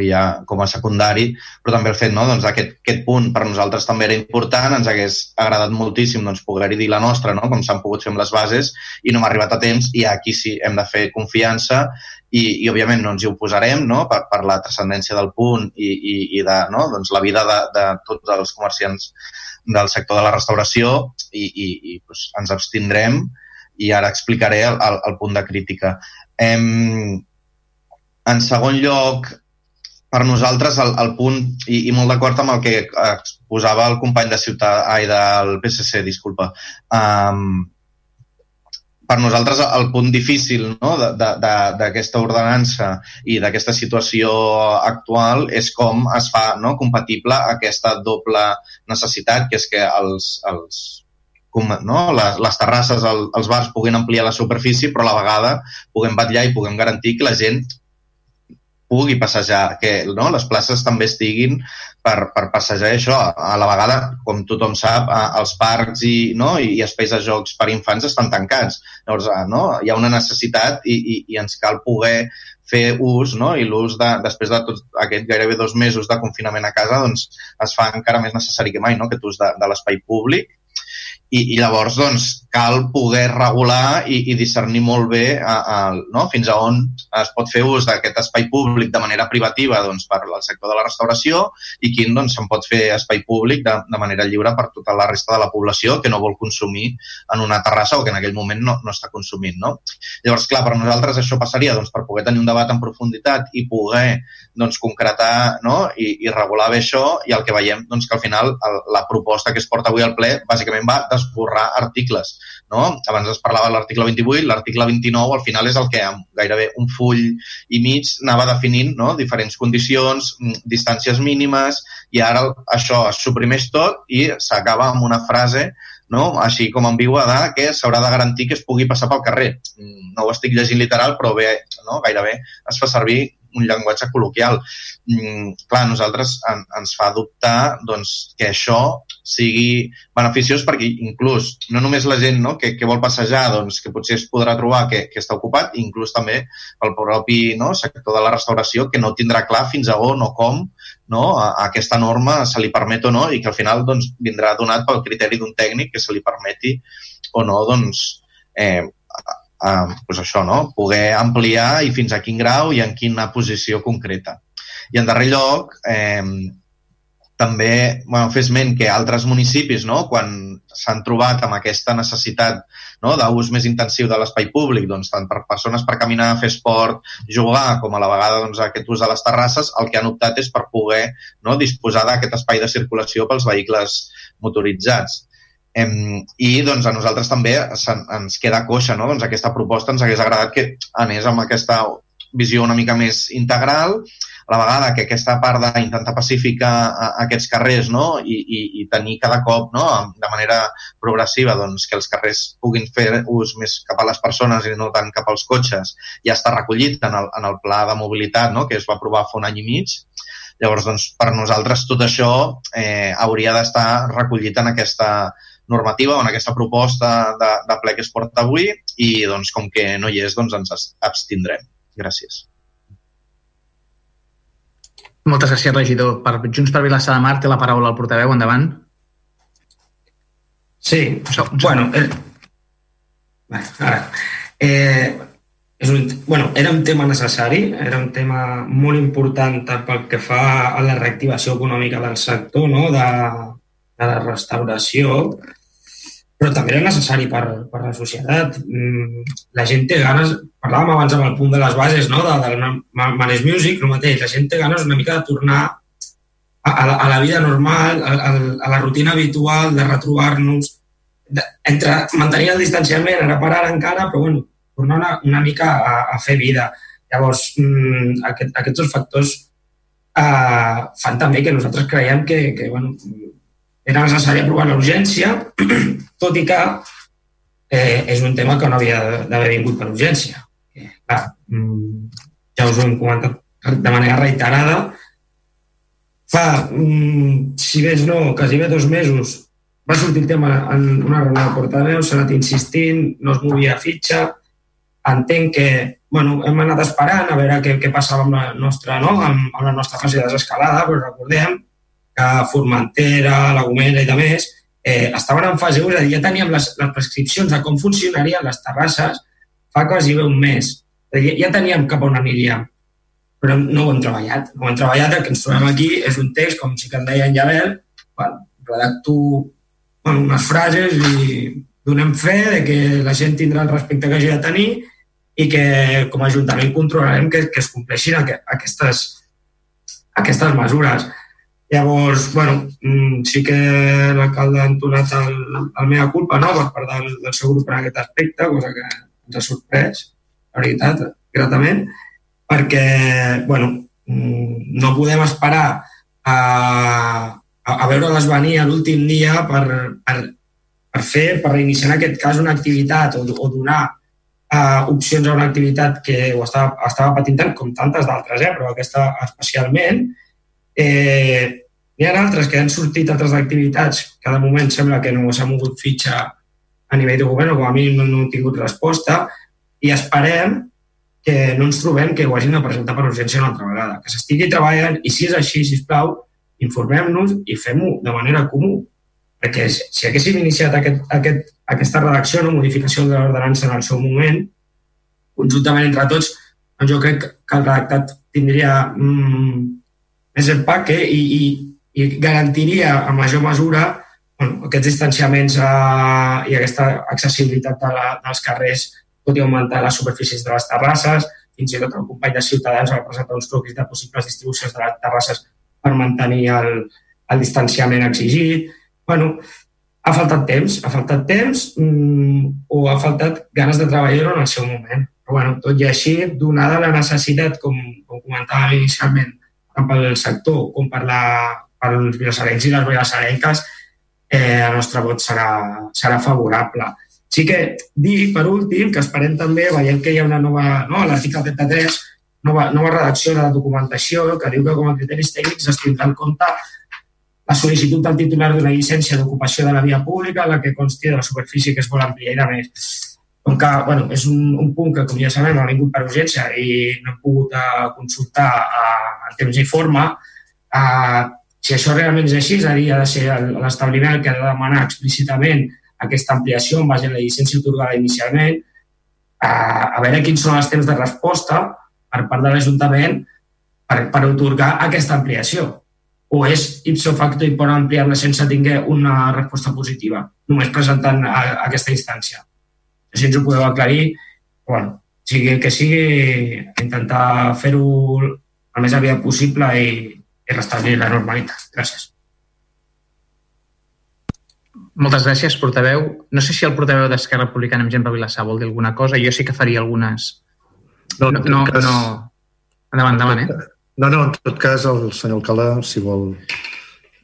ja com a secundari, però també el fet no, doncs, aquest, aquest punt per nosaltres també era important, ens hagués agradat moltíssim doncs, poder-hi dir la nostra, no? com s'han pogut fer amb les bases, i no hem arribat a temps, i aquí sí hem de fer confiança i, i òbviament no ens hi oposarem no? per, per la transcendència del punt i, i, i de no? doncs, la vida de, de tots els comerciants del sector de la restauració i, i, i doncs, ens abstindrem i ara explicaré el, el, el punt de crítica. Em, en segon lloc, per nosaltres el, el punt, i, i molt d'acord amb el que exposava el company de Ciutat, ai, del PSC, disculpa, um, per nosaltres el punt difícil no, d'aquesta ordenança i d'aquesta situació actual és com es fa no, compatible aquesta doble necessitat, que és que els, els, com, no? les, les terrasses, el, els bars puguin ampliar la superfície, però a la vegada puguem batllar i puguem garantir que la gent pugui passejar, que no? les places també estiguin per, per passejar això. A la vegada, com tothom sap, els parcs i, no? i, espais de jocs per infants estan tancats. Llavors, no? hi ha una necessitat i, i, i ens cal poder fer ús, no? i l'ús de, després de tot aquest gairebé dos mesos de confinament a casa, doncs es fa encara més necessari que mai, no? aquest ús de, de l'espai públic i, i llavors doncs, cal poder regular i, i discernir molt bé a, a, no? fins a on es pot fer ús d'aquest espai públic de manera privativa doncs, per al sector de la restauració i quin doncs, se'n pot fer espai públic de, de manera lliure per tota la resta de la població que no vol consumir en una terrassa o que en aquell moment no, no està consumint. No? Llavors, clar, per nosaltres això passaria doncs, per poder tenir un debat en profunditat i poder doncs, concretar no? I, i regular bé això i el que veiem doncs, que al final el, la proposta que es porta avui al ple bàsicament va d'esborrar articles. No? Abans es parlava de l'article 28, l'article 29 al final és el que amb gairebé un full i mig anava definint no? diferents condicions, mm, distàncies mínimes i ara això es suprimeix tot i s'acaba amb una frase no? així com ambigua de que s'haurà de garantir que es pugui passar pel carrer. Mm, no ho estic llegint literal, però bé, no? gairebé es fa servir un llenguatge col·loquial. Mm, clar, nosaltres en, ens fa dubtar doncs, que això sigui beneficiós perquè inclús no només la gent no, que, que vol passejar doncs, que potser es podrà trobar que, que està ocupat, inclús també pel propi no, sector de la restauració que no tindrà clar fins a on o com no, a, a aquesta norma se li permet o no i que al final doncs, vindrà donat pel criteri d'un tècnic que se li permeti o no doncs, eh, eh, pues això, no? poder ampliar i fins a quin grau i en quina posició concreta. I en darrer lloc, eh, també bueno, fer esment que altres municipis, no, quan s'han trobat amb aquesta necessitat no, d'ús més intensiu de l'espai públic, doncs, tant per persones per caminar, fer esport, jugar, com a la vegada doncs, aquest ús de les terrasses, el que han optat és per poder no, disposar d'aquest espai de circulació pels vehicles motoritzats. Em, I doncs, a nosaltres també ens queda coixa, no? doncs aquesta proposta ens hagués agradat que anés amb aquesta visió una mica més integral, a la vegada que aquesta part d'intentar pacificar aquests carrers no? I, i, i tenir cada cop no? de manera progressiva doncs, que els carrers puguin fer ús més cap a les persones i no tant cap als cotxes ja està recollit en el, en el pla de mobilitat no? que es va aprovar fa un any i mig Llavors, doncs, per nosaltres tot això eh, hauria d'estar recollit en aquesta normativa o en aquesta proposta de, de ple que es porta avui i doncs, com que no hi és, doncs ens abstindrem. Gràcies. Moltes gràcies, regidor. Per Junts per Vilassar de Mar té la paraula el portaveu. Endavant. Sí, bueno, eh, ara, eh, és un, bueno, era un tema necessari, era un tema molt important pel que fa a la reactivació econòmica del sector, no? de, de la restauració, però també era necessari per, per la societat. Mm, la gent té ganes, parlàvem abans amb el punt de les bases no? de, del Manage Music, el mateix, la gent té ganes una mica de tornar a, a, la, a la vida normal, a, a, a la rutina habitual, de retrobar-nos, entre mantenir el distanciament, ara per ara encara, però bueno, tornar una, una mica a, a fer vida. Llavors, mmm, aquest, aquests dos factors eh, fan també que nosaltres creiem que, que bueno, era necessari aprovar l'urgència, tot i que eh, és un tema que no havia d'haver vingut per urgència. Eh, clar, mm, ja us ho hem comentat de manera reiterada. Fa, mm, si més no, quasi bé dos mesos va sortir el tema en una reunió de portaveus, s'ha anat insistint, no es movia fitxa, entenc que bueno, hem anat esperant a veure què, què passava amb la nostra, no? amb, amb la nostra fase de desescalada, però recordem que Formentera, La Gomera i de més eh, estaven en fase 1, és a dir, ja teníem les, les prescripcions de com funcionarien les terrasses fa quasi bé un mes. Ja, ja teníem cap on aniríem, però no ho hem treballat. No ho hem treballat, el que ens trobem aquí és un text, com sí que en deia en Javel, bueno, redacto bueno, unes frases i donem fe de que la gent tindrà el respecte que hagi de tenir i que com a Ajuntament controlarem que, que es compleixin aquestes, aquestes mesures. Llavors, bueno, mm, sí que l'alcalde ha entonat el, el meva culpa no? per part del, del seu grup en aquest aspecte, cosa que ens ha sorprès, la veritat, gratament, perquè bueno, mm, no podem esperar a, a, a veure-les venir a l'últim dia per, per, per fer, per reiniciar en aquest cas una activitat o, o donar uh, opcions a una activitat que ho estava, estava patint tant com tantes d'altres, eh? però aquesta especialment. Eh, N'hi ha altres que han sortit altres activitats que de moment sembla que no s'ha mogut fitxa a nivell de govern o com a mínim no, no han tingut resposta i esperem que no ens trobem que ho hagin de presentar per urgència una altra vegada, que s'estigui treballant i si és així, si plau, informem-nos i fem-ho de manera comú. Perquè si haguéssim iniciat aquest, aquest, aquesta redacció, no, modificació de l'ordenança en el seu moment, conjuntament entre tots, doncs jo crec que el redactat tindria mm, més empaque i, i, i garantiria a major mesura bueno, aquests distanciaments eh, i aquesta accessibilitat de la, dels carrers, tot i augmentar les superfícies de les terrasses, fins i tot el company de Ciutadans va presentar uns croquis de possibles distribucions de les terrasses per mantenir el, el distanciament exigit. bueno, ha faltat temps, ha faltat temps mmm, o ha faltat ganes de treballar-ho en el seu moment. Però bueno, tot i així, donada la necessitat, com, com comentàvem inicialment, tant pel sector com per la, pels vilassarencs i les vilassarenques, eh, el nostre vot serà, serà favorable. Sí que dir, per últim, que esperem també, veiem que hi ha una nova, no, l'article 33, nova, nova redacció de la documentació que diu que com a criteris tècnics es tindrà en compte la sol·licitud del titular d'una llicència d'ocupació de la via pública, la que consti de la superfície que es vol ampliar i de més. Com que bueno, és un, un punt que, com ja sabem, ha vingut per urgència i no hem pogut uh, consultar uh, en temps i forma, uh, si això realment és així, és a dir, ha de ser l'establiment el que ha de demanar explícitament aquesta ampliació en base a la llicència otorgada inicialment, uh, a veure quins són els temps de resposta per part de l'Ajuntament per, per otorgar aquesta ampliació o és ipso facto i poden ampliar-la sense tinguer una resposta positiva, només presentant a, a aquesta instància. Si ens ho podeu aclarir, bueno, sigui el que sigui, intentar fer-ho el més aviat possible i, i restablir la normalitat. Gràcies. Moltes gràcies, portaveu. No sé si el portaveu d'Esquerra Republicana amb gent Vilassar vol dir alguna cosa. Jo sí que faria algunes... No, no, no. no. Endavant, endavant, eh? No, no, en tot cas, el senyor alcalde, si vol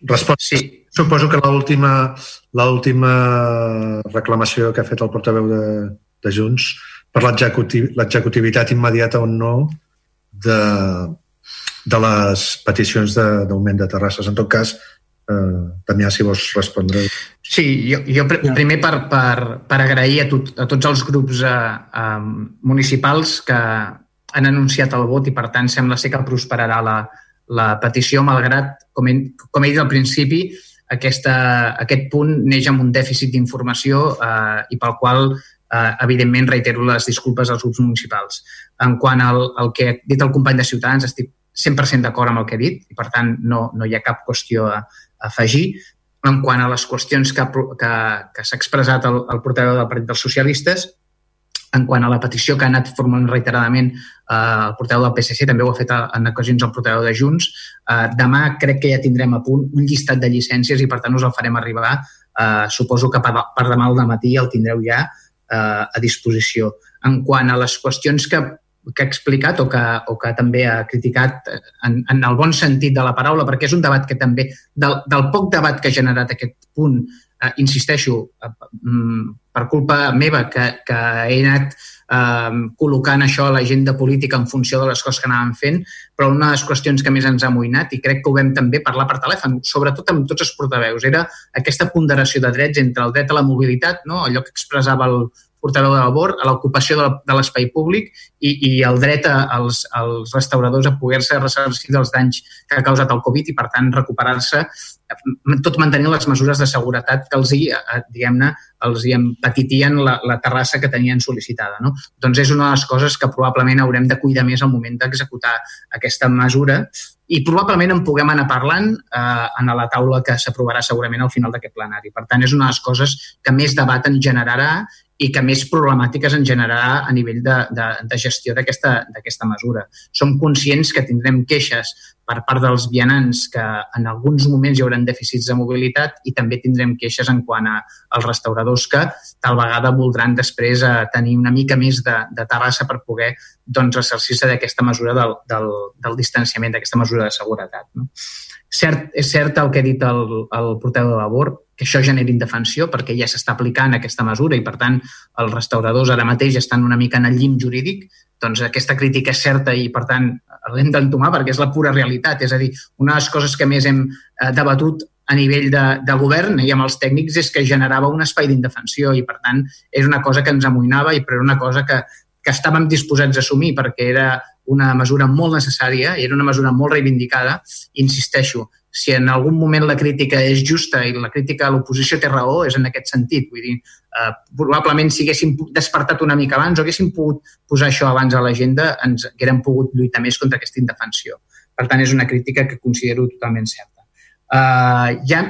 respondre. Sí. Suposo que l'última l'última reclamació que ha fet el portaveu de, de Junts per l'executivitat immediata o no de, de les peticions d'augment de, de terrasses. En tot cas, eh, Damià, si vols respondre. Sí, jo, jo pr primer per, per, per agrair a, tot, a tots els grups eh, eh, municipals que han anunciat el vot i, per tant, sembla ser que prosperarà la, la petició, malgrat, com he, com he dit al principi, aquesta, aquest punt neix amb un dèficit d'informació eh, i pel qual, eh, evidentment, reitero les disculpes als grups municipals. En quant al, al que ha dit el company de Ciutadans, estic 100% d'acord amb el que he dit i, per tant, no, no hi ha cap qüestió a, a afegir. En quant a les qüestions que, que, que s'ha expressat el, el portaveu del Partit dels Socialistes, en quant a la petició que ha anat formulant reiteradament eh, el portaveu del PSC, també ho ha fet en ocasions el portaveu de Junts. Eh, demà crec que ja tindrem a punt un llistat de llicències i, per tant, us el farem arribar. Eh, suposo que per, per demà al matí el tindreu ja eh, a disposició. En quant a les qüestions que, que ha explicat o que, o que també ha criticat en, en el bon sentit de la paraula, perquè és un debat que també, del, del poc debat que ha generat aquest punt, eh, insisteixo, eh, mm, per culpa meva, que, que he anat eh, col·locant això a l'agenda política en funció de les coses que anàvem fent, però una de les qüestions que més ens ha amoïnat, i crec que ho vam també parlar per telèfon, sobretot amb tots els portaveus, era aquesta ponderació de drets entre el dret a la mobilitat, no? allò que expressava el, portaveu de labor, a l'ocupació de, l'espai públic i, i el dret als, als restauradors a poder-se ressarcir dels danys que ha causat el Covid i, per tant, recuperar-se tot mantenint les mesures de seguretat que els hi, eh, diguem-ne, els hi empetitien la, la terrassa que tenien sol·licitada. No? Doncs és una de les coses que probablement haurem de cuidar més al moment d'executar aquesta mesura i probablement en puguem anar parlant eh, en la taula que s'aprovarà segurament al final d'aquest plenari. Per tant, és una de les coses que més debat en generarà i que més problemàtiques en generarà a nivell de, de, de gestió d'aquesta mesura. Som conscients que tindrem queixes per part dels vianants que en alguns moments hi haurà dèficits de mobilitat i també tindrem queixes en quant a, als restauradors que tal vegada voldran després eh, tenir una mica més de, de terrassa per poder doncs, exercir-se d'aquesta mesura del, del, del distanciament, d'aquesta mesura de seguretat. No? Cert, és cert el que ha dit el, el porteu de labor, que això genera indefensió perquè ja s'està aplicant aquesta mesura i, per tant, els restauradors ara mateix estan una mica en el llim jurídic, doncs aquesta crítica és certa i, per tant, l'hem d'entomar perquè és la pura realitat. És a dir, una de les coses que més hem eh, debatut a nivell de, de govern i amb els tècnics és que generava un espai d'indefensió i, per tant, és una cosa que ens amoïnava i però era una cosa que, que estàvem disposats a assumir perquè era una mesura molt necessària i era una mesura molt reivindicada. Insisteixo, si en algun moment la crítica és justa i la crítica a l'oposició té raó, és en aquest sentit. Vull dir, eh, probablement si haguéssim despertat una mica abans o haguéssim pogut posar això abans a l'agenda, ens haguérem pogut lluitar més contra aquesta indefensió. Per tant, és una crítica que considero totalment certa. Uh, ja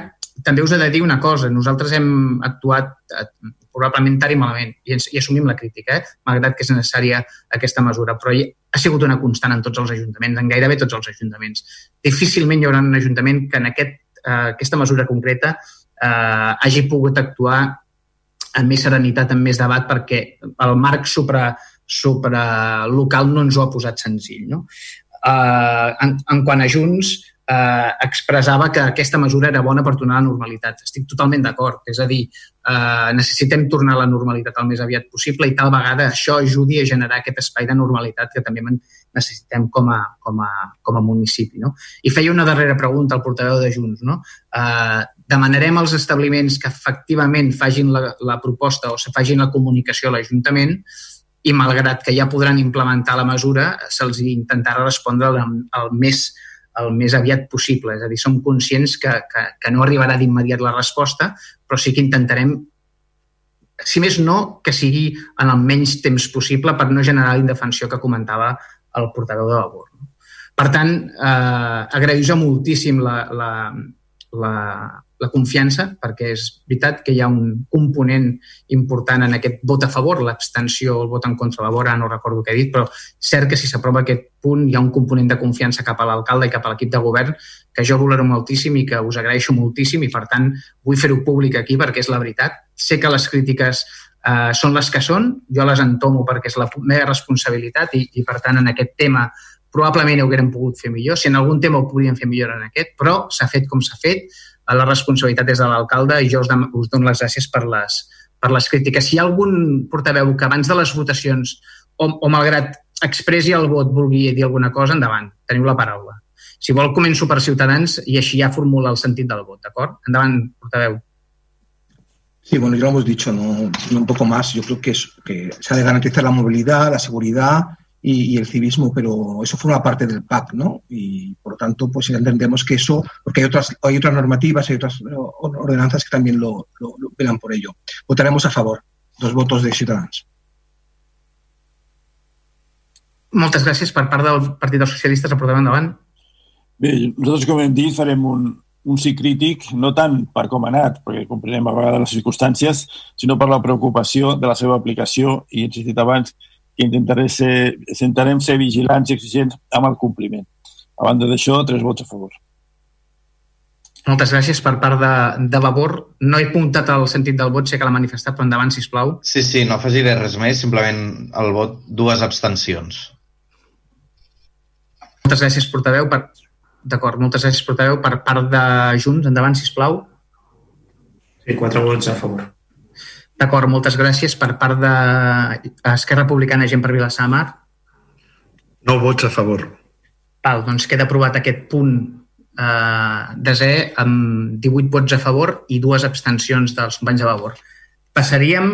també us he de dir una cosa. Nosaltres hem actuat eh, probablement tard i malament i, ens, i assumim la crítica, eh? malgrat que és necessària aquesta mesura. Però ha sigut una constant en tots els ajuntaments, en gairebé tots els ajuntaments. Difícilment hi haurà un ajuntament que en aquest, eh, aquesta mesura concreta eh, hagi pogut actuar amb més serenitat, amb més debat, perquè el marc supra, supra local no ens ho ha posat senzill. No? Eh, en, en quant a Junts, eh, expressava que aquesta mesura era bona per tornar a la normalitat. Estic totalment d'acord. És a dir, eh, necessitem tornar a la normalitat el més aviat possible i tal vegada això ajudi a generar aquest espai de normalitat que també necessitem com a, com a, com a municipi. No? I feia una darrera pregunta al portaveu de Junts. No? Eh, demanarem als establiments que efectivament fagin la, la proposta o se fagin la comunicació a l'Ajuntament i malgrat que ja podran implementar la mesura, se'ls intentarà respondre el, el més el més aviat possible. És a dir, som conscients que, que, que no arribarà d'immediat la resposta, però sí que intentarem, si més no, que sigui en el menys temps possible per no generar la indefensió que comentava el portaveu de labor. Per tant, eh, agraïs moltíssim la, la, la, la confiança, perquè és veritat que hi ha un component important en aquest vot a favor, l'abstenció o el vot en contra la vora, no recordo què he dit, però cert que si s'aprova aquest punt hi ha un component de confiança cap a l'alcalde i cap a l'equip de govern que jo valoro moltíssim i que us agraeixo moltíssim i, per tant, vull fer-ho públic aquí perquè és la veritat. Sé que les crítiques eh, són les que són, jo les entomo perquè és la meva responsabilitat i, i per tant, en aquest tema probablement ho haguérem pogut fer millor, si en algun tema ho podríem fer millor en aquest, però s'ha fet com s'ha fet, la responsabilitat és de l'alcalde i jo us, us dono les gràcies per les, per les crítiques. Si hi ha algun portaveu que abans de les votacions o, o malgrat expressi el vot vulgui dir alguna cosa, endavant, teniu la paraula. Si vol, començo per Ciutadans i així ja formula el sentit del vot, d'acord? Endavant, portaveu. Sí, bueno, ya lo hemos dicho, no, un poco más. Yo creo que, es, que se ha de garantizar la movilidad, la seguridad y, y, el civismo, pero eso forma parte del PAC, ¿no? Y por lo tanto, pues entendemos que eso, porque hay otras, hay otras normativas, hay otras ordenanzas que también lo, lo, lo velan por ello. Votaremos a favor. Dos votos de Ciutadans. Moltes gràcies per part del Partit dels Socialistes. Aportem endavant. Bé, nosaltres, com hem dit, farem un, un sí crític, no tant per com ha anat, perquè comprenem a vegades les circumstàncies, sinó per la preocupació de la seva aplicació i, he insistit abans, que intentaré ser, intentarem ser vigilants i exigents amb el compliment. A banda d'això, tres vots a favor. Moltes gràcies per part de, de Vavor. No he puntat el sentit del vot, sé que l'ha manifestat, però endavant, sisplau. Sí, sí, no afegiré res més, simplement el vot, dues abstencions. Moltes gràcies, portaveu. Per... D'acord, moltes gràcies, portaveu. Per part de Junts, endavant, sisplau. Sí, quatre vots a favor. D'acord, moltes gràcies. Per part d'Esquerra Republicana, gent per Vilassar Mar. No vots a favor. Val, doncs queda aprovat aquest punt eh, desè amb 18 vots a favor i dues abstencions dels companys de favor. Passaríem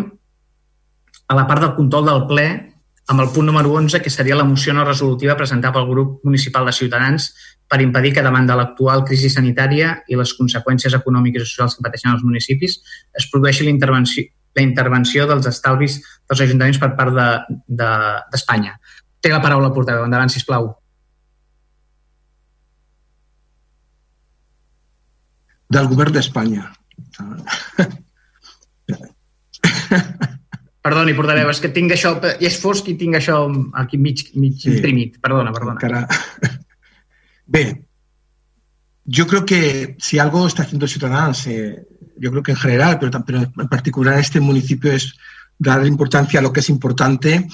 a la part del control del ple amb el punt número 11, que seria la moció no resolutiva presentada pel grup municipal de Ciutadans per impedir que davant de l'actual crisi sanitària i les conseqüències econòmiques i socials que pateixen els municipis es produeixi la intervenció, la intervenció dels estalvis dels ajuntaments per part d'Espanya. De, de, Té la paraula, portaveu. Endavant, sisplau. del govern d'Espanya. Perdoni, portaveu, és que tinc això, és fosc i tinc això aquí mig, mig sí. imprimit. Perdona, perdona. Encara... Bé, yo creo que si algo está haciendo Ciudadanos, eh, yo creo que en general, pero, pero en particular este municipio, es darle importancia a lo que es importante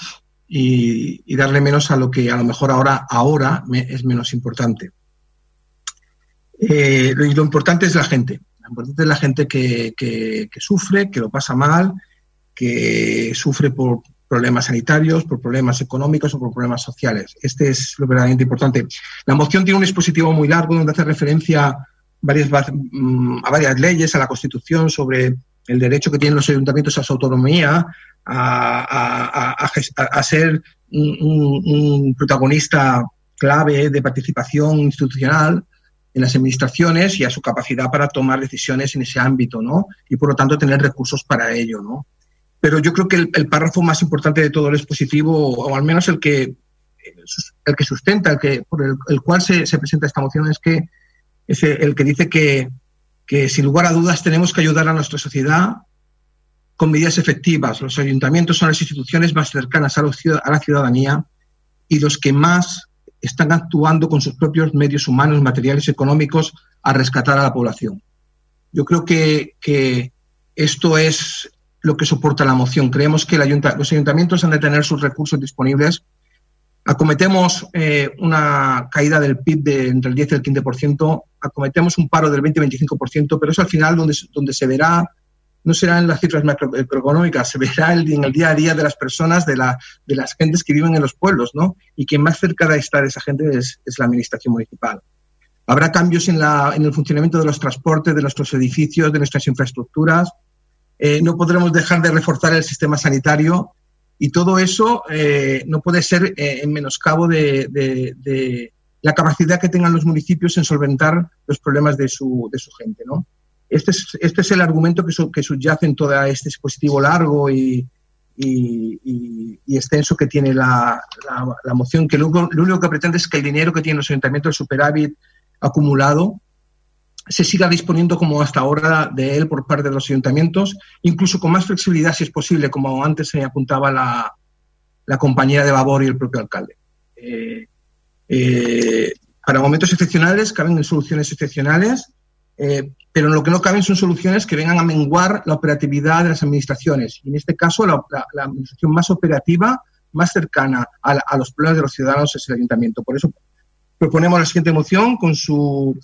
y, y darle menos a lo que a lo mejor ahora, ahora me, es menos importante. Eh, lo, lo, importante es la gente. Lo importante es la gente que, que, que, sufre, que lo pasa mal, que sufre por problemas sanitarios, por problemas económicos o por problemas sociales. Este es lo verdaderamente importante. La moción tiene un dispositivo muy largo donde hace referencia a varias, a varias leyes, a la Constitución, sobre el derecho que tienen los ayuntamientos a su autonomía, a, a, a, ser un, un protagonista clave de participación institucional en las administraciones y a su capacidad para tomar decisiones en ese ámbito, ¿no? Y por lo tanto tener recursos para ello, ¿no? Pero yo creo que el, párrafo más importante de todo el expositivo, o al menos el que, el que sustenta, el, que, por el, el cual se, se, presenta esta moción, es que es el que dice que, que sin lugar a dudas tenemos que ayudar a nuestra sociedad con medidas efectivas. Los ayuntamientos son las instituciones más cercanas a, la ciudadanía y los que más están actuando con sus propios medios humanos, materiales económicos a rescatar a la población. Yo creo que, que esto es lo que soporta la moción. Creemos que ayunta, los ayuntamientos han de tener sus recursos disponibles. Acometemos eh, una caída del PIB de entre el 10 y el 15%, acometemos un paro del 20-25%, pero eso al final donde, donde se verá no será en las cifras macroeconómicas, se verá el, en el día a día de las personas, de, la, de las gentes que viven en los pueblos, ¿no? Y quien más cerca de estar esa gente es, es la administración municipal. Habrá cambios en, la, en, el funcionamiento de los transportes, de nuestros edificios, de nuestras infraestructuras. Eh, no podremos dejar de reforzar el sistema sanitario y todo eso eh, no puede ser eh, en menoscabo de, de, de, la capacidad que tengan los municipios en solventar los problemas de su, de su gente, ¿no? Este es, este es el argumento que, su, que, subyace en todo este dispositivo largo y, y, y, y extenso que tiene la, la, moción, que lo, lo, único que pretende es que el dinero que tienen los ayuntamientos, el superávit acumulado, se siga disponiendo como hasta ahora de él por parte de los ayuntamientos, incluso con más flexibilidad si es posible, como antes se apuntaba la, la compañera de Babor y el propio alcalde. Eh, eh, para momentos excepcionales caben soluciones excepcionales, eh, pero lo que no caben son soluciones que vengan a menguar la operatividad de las administraciones. Y en este caso, la administración más operativa más cercana a, a los problemas de los ciudadanos es el ayuntamiento. Por eso proponemos la siguiente moción con su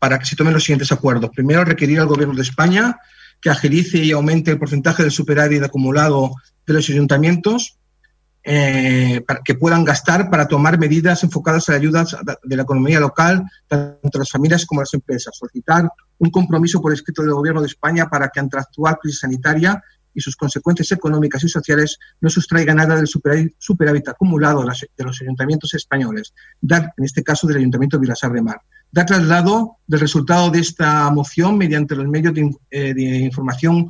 para que se tomen los siguientes acuerdos. Primero, requerir al Gobierno de España que agilice y aumente el porcentaje del superávit acumulado de los ayuntamientos eh, que puedan gastar para tomar medidas enfocadas a ayudas de la economía local, tanto las familias como las empresas. Solicitar un compromiso por escrito del Gobierno de España para que ante la actual crisis sanitaria y sus consecuencias económicas y sociales no sustraiga nada del superávit, acumulado de los ayuntamientos españoles, dar, en este caso del Ayuntamiento de Vilasar de Mar. Da traslado del resultado de esta moción mediante los medios de, eh, de información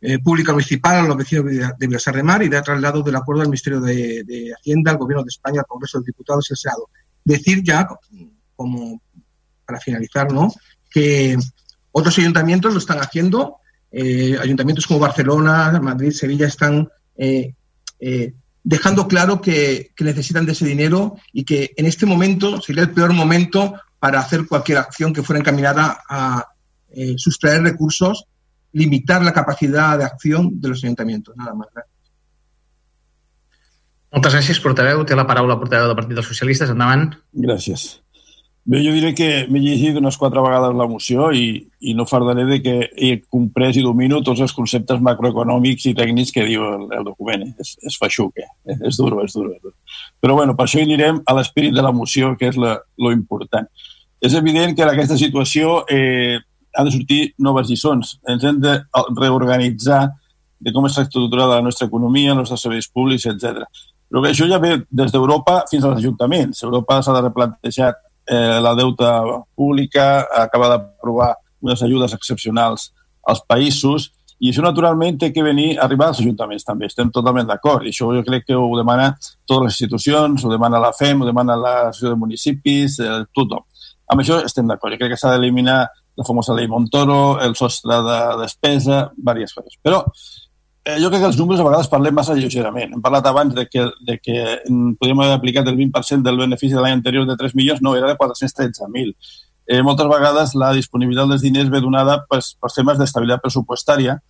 eh, pública municipal a los vecinos de Vilasar de Mar y da traslado del acuerdo del Ministerio de, de, Hacienda, al Gobierno de España, al Congreso de Diputados y al Senado. Decir ya, como para finalizar, ¿no? que otros ayuntamientos lo están haciendo, eh, ayuntamientos como Barcelona, Madrid, Sevilla están eh, eh, dejando claro que, que, necesitan de ese dinero y que en este momento sería el peor momento para hacer cualquier acción que fuera encaminada a eh, sustraer recursos, limitar la capacidad de acción de los ayuntamientos. Nada más. Gracias. Moltes gràcies, portaveu. Té la paraula el portaveu del Partit dels Socialistes. Endavant. Gràcies. Bé, jo diré que m'he llegit unes quatre vegades la moció i, i no fardaré de que he comprès i domino tots els conceptes macroeconòmics i tècnics que diu el, el document. Eh? És, és feixuc, eh? és duro, és duro. Però bueno, per això anirem a l'esperit de la moció, que és la, lo important. És evident que en aquesta situació eh, han de sortir noves lliçons. Ens hem de reorganitzar de com està estructurada la nostra economia, els nostres serveis públics, etc. Però que això ja ve des d'Europa fins als ajuntaments. Europa s'ha de replantejar eh, la deuta pública, acaba d'aprovar unes ajudes excepcionals als països i això naturalment té que venir arribar als ajuntaments també, estem totalment d'acord i això jo crec que ho demana totes les institucions, ho demana la FEM, ho demana l'Associació de Municipis, eh, tothom. Amb això estem d'acord. Jo crec que s'ha d'eliminar la famosa llei Montoro, el sostre de despesa, diverses coses. Però eh, jo crec que els números a vegades parlem massa lleugerament. Hem parlat abans de que, de que podríem haver aplicat el 20% del benefici de l'any anterior de 3 milions, no, era de 413.000. Eh, moltes vegades la disponibilitat dels diners ve donada pues, per temes d'estabilitat pressupostària,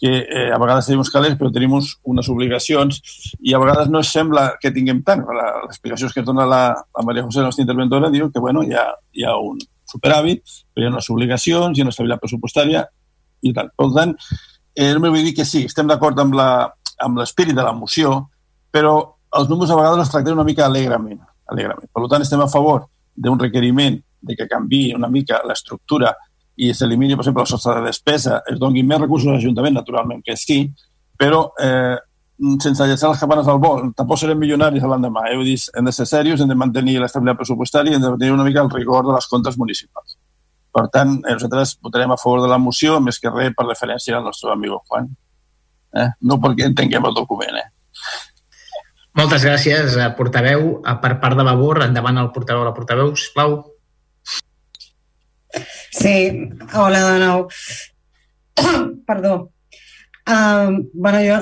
que eh, a vegades tenim uns calés però tenim uns, unes obligacions i a vegades no sembla que tinguem tant. Les explicacions que ens dona la, la Maria José, la nostra interventora, diu que bueno, hi, ha, hi ha un superàvit, però hi ha unes obligacions, hi ha una estabilitat pressupostària i tal. Per tant, eh, només vull dir que sí, estem d'acord amb l'espírit de la moció, però els números a vegades els tractem una mica alegrament. alegrament. Per tant, estem a favor d'un requeriment de que canvi una mica l'estructura i s'elimini, per exemple, el sostre de despesa, es donin més recursos a l'Ajuntament, naturalment que sí, però eh, sense llançar les campanes al vol. Tampoc serem milionaris l'endemà. Eh? Vull dir, hem de ser serios, hem de mantenir l'estabilitat pressupostària i hem de tenir una mica el rigor de les comptes municipals. Per tant, eh, nosaltres votarem a favor de la moció, més que res per referència al nostre amigo Juan. Eh? No perquè entenguem el document. Eh? Moltes gràcies, eh, portaveu. Per part de Vavor, endavant el portaveu la portaveu, sisplau. Sí, hola de nou. Perdó. Um, bueno, jo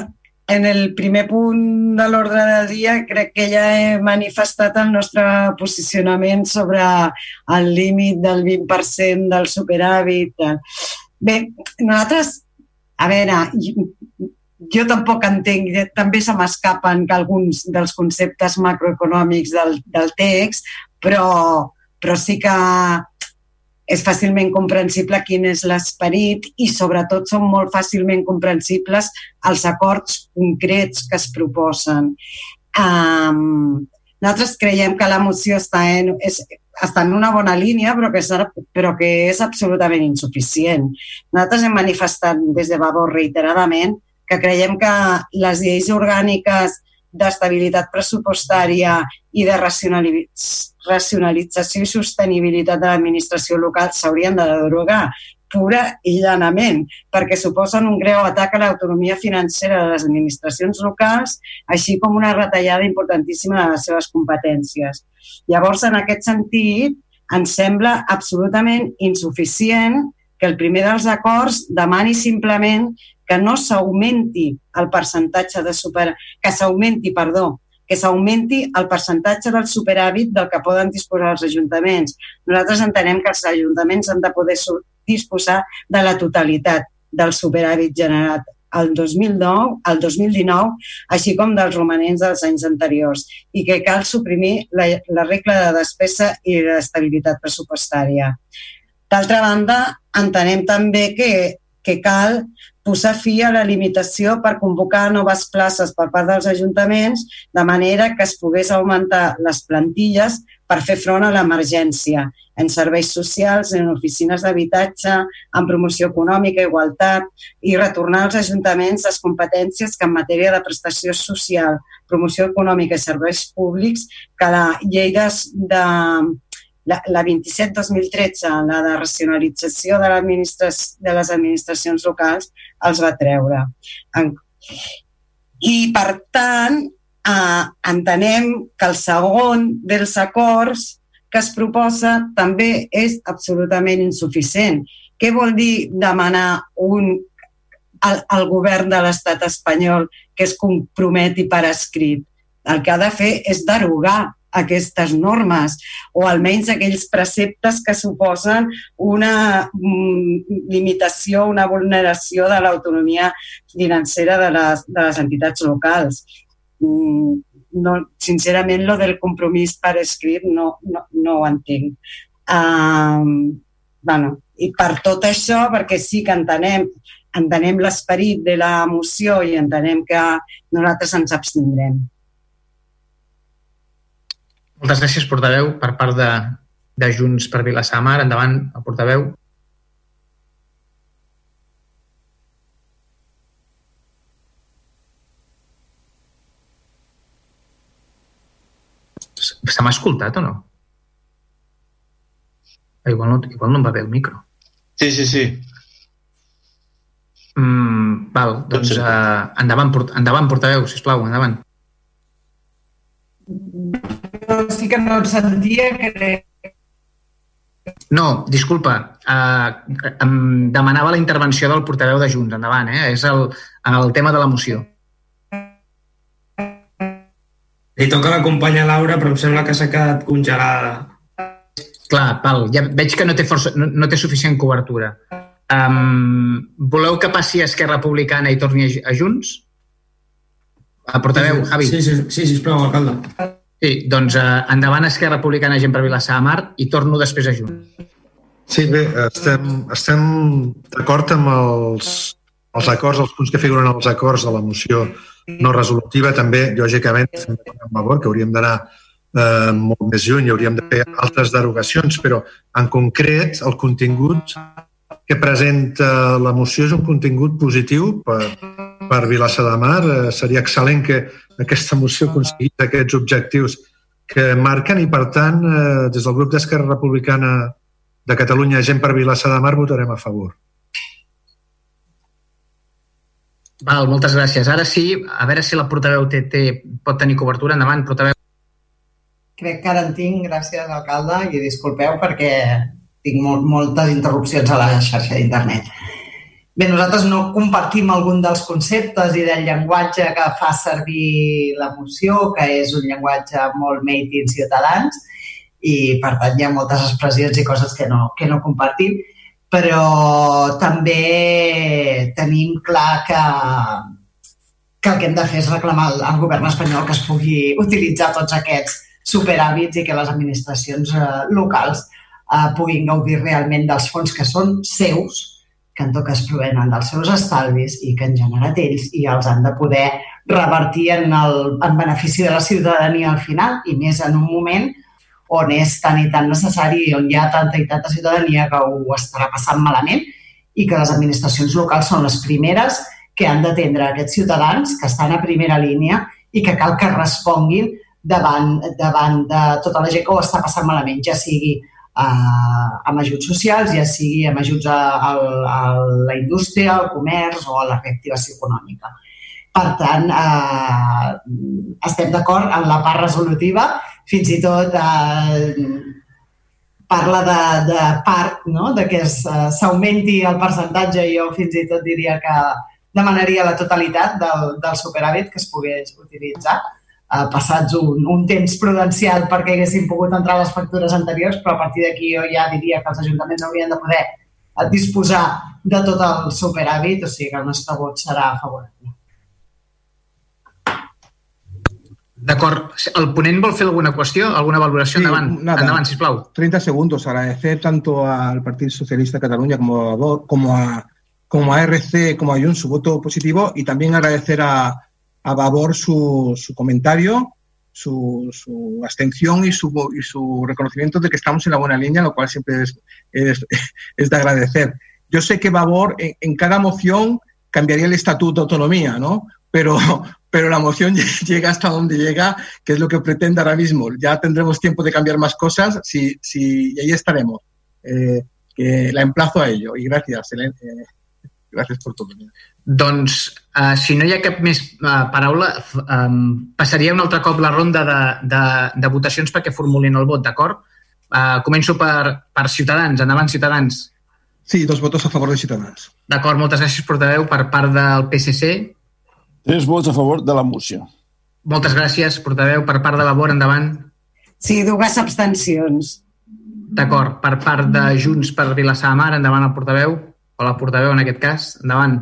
en el primer punt de l'ordre del dia crec que ja he manifestat el nostre posicionament sobre el límit del 20% del superàvit. Bé, nosaltres, a veure, jo, tampoc entenc, també se m'escapen alguns dels conceptes macroeconòmics del, del text, però, però sí que és fàcilment comprensible quin és l'esperit i sobretot són molt fàcilment comprensibles els acords concrets que es proposen. Um, nosaltres creiem que la moció està en, és, està en una bona línia però que, és, però que és absolutament insuficient. Nosaltres hem manifestat des de Vavor reiteradament que creiem que les lleis orgàniques d'estabilitat pressupostària i de racionalització i sostenibilitat de l'administració local s'haurien de derogar pura i llanament, perquè suposen un greu atac a l'autonomia financera de les administracions locals, així com una retallada importantíssima de les seves competències. Llavors, en aquest sentit, ens sembla absolutament insuficient que el primer dels acords demani simplement que no s'augmenti el percentatge de super... que s'augmenti, perdó, que s'augmenti el percentatge del superàvit del que poden disposar els ajuntaments. Nosaltres entenem que els ajuntaments han de poder disposar de la totalitat del superàvit generat el 2009, el 2019, així com dels romanents dels anys anteriors, i que cal suprimir la, la regla de despesa i l'estabilitat pressupostària. D'altra banda, entenem també que, que cal posar fi a la limitació per convocar noves places per part dels ajuntaments de manera que es pogués augmentar les plantilles per fer front a l'emergència en serveis socials, en oficines d'habitatge, en promoció econòmica, igualtat i retornar als ajuntaments les competències que en matèria de prestació social, promoció econòmica i serveis públics que la llei de, de la, la 27-2013, la de racionalització de, de les administracions locals, els va treure. I, per tant, eh, entenem que el segon dels acords que es proposa també és absolutament insuficient. Què vol dir demanar un, al, al govern de l'estat espanyol que es comprometi per escrit? El que ha de fer és derogar aquestes normes o almenys aquells preceptes que suposen una mm, limitació, una vulneració de l'autonomia financera de les, de les entitats locals. Mm, no, sincerament, lo del compromís per escrit no, no, no ho entenc. Um, bueno, I per tot això, perquè sí que entenem, entenem l'esperit de la moció i entenem que nosaltres ens abstindrem. Moltes gràcies, portaveu, per part de, de Junts per Vilassar Mar. Endavant, el portaveu. Se m'ha escoltat o no? Ah, igual no, igual no em va bé el micro. Sí, sí, sí. Mm, val, doncs uh, endavant, port endavant, portaveu, sisplau, endavant sí que no et sentia, crec. No, disculpa, uh, em demanava la intervenció del portaveu de Junts. Endavant, eh? És el, el tema de la moció. Li toca a la companya Laura, però em sembla que s'ha quedat congelada. Clar, Pal, ja veig que no té, força, no, no té suficient cobertura. Um, voleu que passi a Esquerra Republicana i torni a, a Junts? El portaveu, Javi. Sí, sí, sí, sisplau, alcalde. Sí, doncs eh, endavant Esquerra Republicana, gent per Vilassar de Mar, i torno després a Junts. Sí, bé, estem, estem d'acord amb els, els acords, els punts que figuren els acords de la moció no resolutiva. També, lògicament, amb Vavor, que hauríem d'anar eh, molt més lluny i hauríem de fer altres derogacions, però en concret el contingut que presenta la moció és un contingut positiu per, per Vilassa de Mar. Eh, seria excel·lent que aquesta moció aconseguís aquests objectius que marquen i, per tant, eh, des del grup d'Esquerra Republicana de Catalunya, gent per Vilassa de Mar, votarem a favor. Val, moltes gràcies. Ara sí, a veure si la portaveu té, té, pot tenir cobertura. Endavant, portaveu. Crec que ara en tinc, gràcies, alcalde, i disculpeu perquè tinc molt, moltes interrupcions a la xarxa d'internet. Bé, nosaltres no compartim algun dels conceptes i del llenguatge que fa servir la moció, que és un llenguatge molt made in ciutadans, i per tant hi ha moltes expressions i coses que no, que no compartim, però també tenim clar que, que el que hem de fer és reclamar al, govern espanyol que es pugui utilitzar tots aquests superhàbits i que les administracions eh, locals eh, puguin gaudir realment dels fons que són seus, que en tot cas provenen dels seus estalvis i que han generat ells i els han de poder revertir en, el, en benefici de la ciutadania al final i més en un moment on és tan i tan necessari i on hi ha tanta i tanta ciutadania que ho estarà passant malament i que les administracions locals són les primeres que han d'atendre aquests ciutadans que estan a primera línia i que cal que responguin davant, davant de tota la gent que ho està passant malament, ja sigui eh, amb ajuts socials, ja sigui amb ajuts a, a, a la indústria, al comerç o a la reactivació econòmica. Per tant, eh, estem d'acord en la part resolutiva, fins i tot eh, parla de, de part, no? de que eh, s'augmenti el percentatge, jo fins i tot diria que demanaria la totalitat del, del superàvit que es pogués utilitzar eh, passats un, un temps prudencial perquè haguessin pogut entrar les factures anteriors, però a partir d'aquí jo ja diria que els ajuntaments haurien de poder disposar de tot el superàvit, o sigui que el nostre vot serà favorable. D'acord. El ponent vol fer alguna qüestió, alguna valoració? Sí, endavant, nada. endavant, sisplau. 30 segundos. Agradecer tanto al Partido Socialista de Cataluña como a, como a, como a RC, como a Jun su voto positivo y también agradecer a, a Vavor su, su comentario, su, su abstención y su, y su reconocimiento de que estamos en la buena línea, lo cual siempre es, es, es de agradecer. Yo sé que Vavor en, en cada moción cambiaría el estatuto de autonomía, ¿no? Pero, pero la moción llega hasta donde llega, que es lo que pretende ahora mismo. Ya tendremos tiempo de cambiar más cosas si, si, y ahí estaremos. Eh, que la emplazo a ello. Y gracias. Eh, gràcies per tot. Doncs, uh, si no hi ha cap més uh, paraula, um, passaria un altre cop la ronda de, de, de votacions perquè formulin el vot, d'acord? Uh, començo per, per Ciutadans. Endavant, Ciutadans. Sí, dos votos a favor de Ciutadans. D'acord, moltes gràcies, portaveu, per part del PSC. Tres vots a favor de la moció. Moltes gràcies, portaveu, per part de Vavor, endavant. Sí, dues abstencions. D'acord, per part de Junts per Vilassar de Mar, endavant el portaveu, o la portaveu en aquest cas, endavant.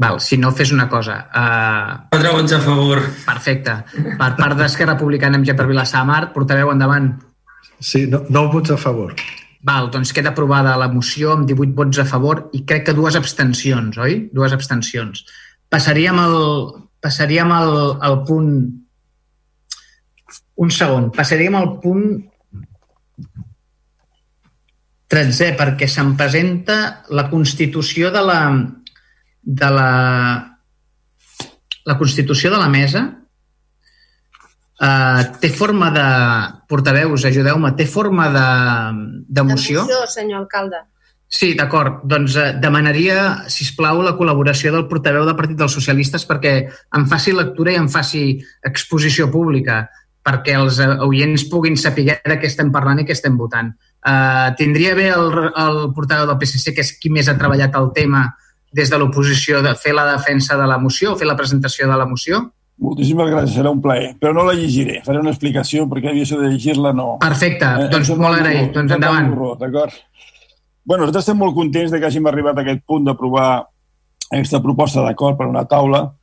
Val, si no, fes una cosa. Uh... Quatre vots a favor. Perfecte. Per part d'Esquerra Republicana amb gent per Vilassar de Mar, portaveu, endavant. Sí, no, nou vots a favor. Val, doncs queda aprovada la moció amb 18 vots a favor i crec que dues abstencions, oi? Dues abstencions. Passaríem al, passaríem al, al punt... Un segon. Passaríem al punt 13, perquè se'm presenta la constitució de la, de la, la constitució de la mesa uh, té forma de... Portaveus, ajudeu-me, té forma de, de moció? Moció, senyor alcalde. Sí, d'acord. Doncs eh, demanaria, si plau la col·laboració del portaveu del Partit dels Socialistes perquè em faci lectura i em faci exposició pública perquè els eh, oients puguin saber de què estem parlant i què estem votant. Uh, tindria bé el, el portaveu del PSC, que és qui més ha treballat el tema des de l'oposició, de fer la defensa de la moció o fer la presentació de la moció? Moltíssimes gràcies, serà un plaer. Però no la llegiré, faré una explicació perquè havia de llegir-la no. Perfecte, Eh, doncs molt agraït. Doncs endavant. D'acord? Bueno, nosaltres estem molt contents de que hàgim arribat a aquest punt d'aprovar aquesta proposta d'acord per una taula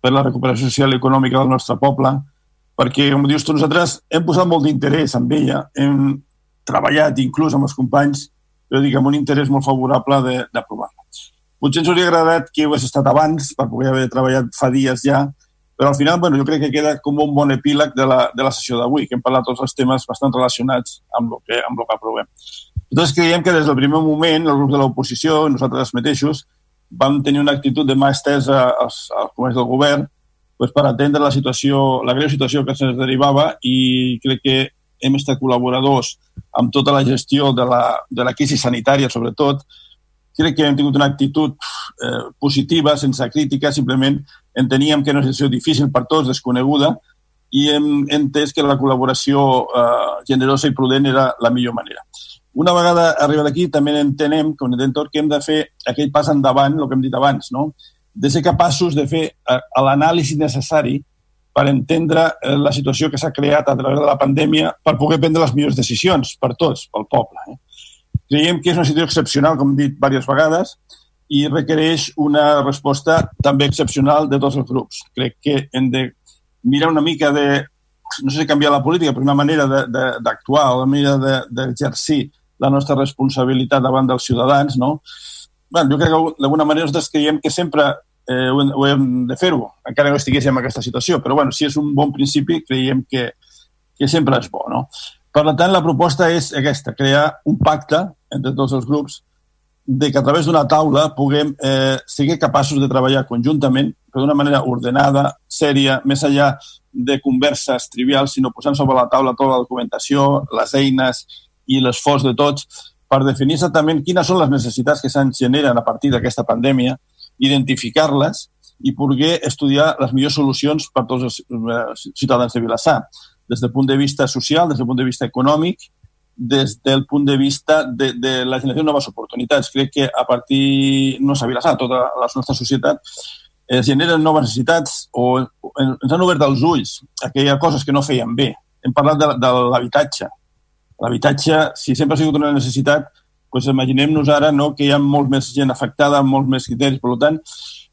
per la recuperació social i econòmica del nostre poble, perquè, com dius tu, nosaltres hem posat molt d'interès en ella, hem treballat inclús amb els companys, jo dic, amb un interès molt favorable de- d'aprovar-la. Potser ens hauria agradat que ho hagués estat abans, per poder haver treballat fa dies ja, però al final, bueno, jo crec que queda com un bon epíleg de la, de la sessió d'avui, que hem parlat tots els temes bastant relacionats amb el que, amb el que aprovem. Nosaltres creiem que des del primer moment el grup de l'oposició, nosaltres mateixos, vam tenir una actitud de mà estesa als, als comerç del govern pues, per atendre la situació, la greu situació que se'ns derivava i crec que hem estat col·laboradors amb tota la gestió de la, de la crisi sanitària, sobretot. Crec que hem tingut una actitud eh, positiva, sense crítica, simplement enteníem que era una situació difícil per tots, desconeguda, i hem entès que la col·laboració eh, generosa i prudent era la millor manera. Una vegada arribat aquí, també entenem, com a entorn, que hem de fer aquell pas endavant, el que hem dit abans, no? de ser capaços de fer eh, l'anàlisi necessari per entendre eh, la situació que s'ha creat a través de la pandèmia per poder prendre les millors decisions per tots, pel poble. Eh? Creiem que és una situació excepcional, com hem dit diverses vegades, i requereix una resposta també excepcional de tots els grups. Crec que hem de mirar una mica de, no sé si canviar la política, però una manera d'actuar, una manera d'exercir de, la nostra responsabilitat davant dels ciutadans, no? Bueno, jo crec que d'alguna manera nosaltres creiem que sempre eh, ho, hem, ho hem de fer-ho, encara que no estiguéssim en aquesta situació, però bueno, si és un bon principi, creiem que, que sempre és bo, no? Per tant, la proposta és aquesta, crear un pacte entre tots els grups de que a través d'una taula puguem eh, seguir capaços de treballar conjuntament, però d'una manera ordenada, sèria, més enllà de converses trivials, sinó posant sobre la taula tota la documentació, les eines i l'esforç de tots per definir exactament quines són les necessitats que se'n generen a partir d'aquesta pandèmia, identificar-les i poder estudiar les millors solucions per tots els eh, ciutadans de Vilassar, des del punt de vista social, des del punt de vista econòmic, des del punt de vista de, de la generació de noves oportunitats. Crec que a partir, no a Vilassar, tota la nostra societat, es generen noves necessitats o ens han obert els ulls a aquelles coses que no feien bé. Hem parlat de, de l'habitatge. L'habitatge, si sempre ha sigut una necessitat, doncs imaginem-nos ara no, que hi ha molt més gent afectada, amb molts més criteris. Per tant,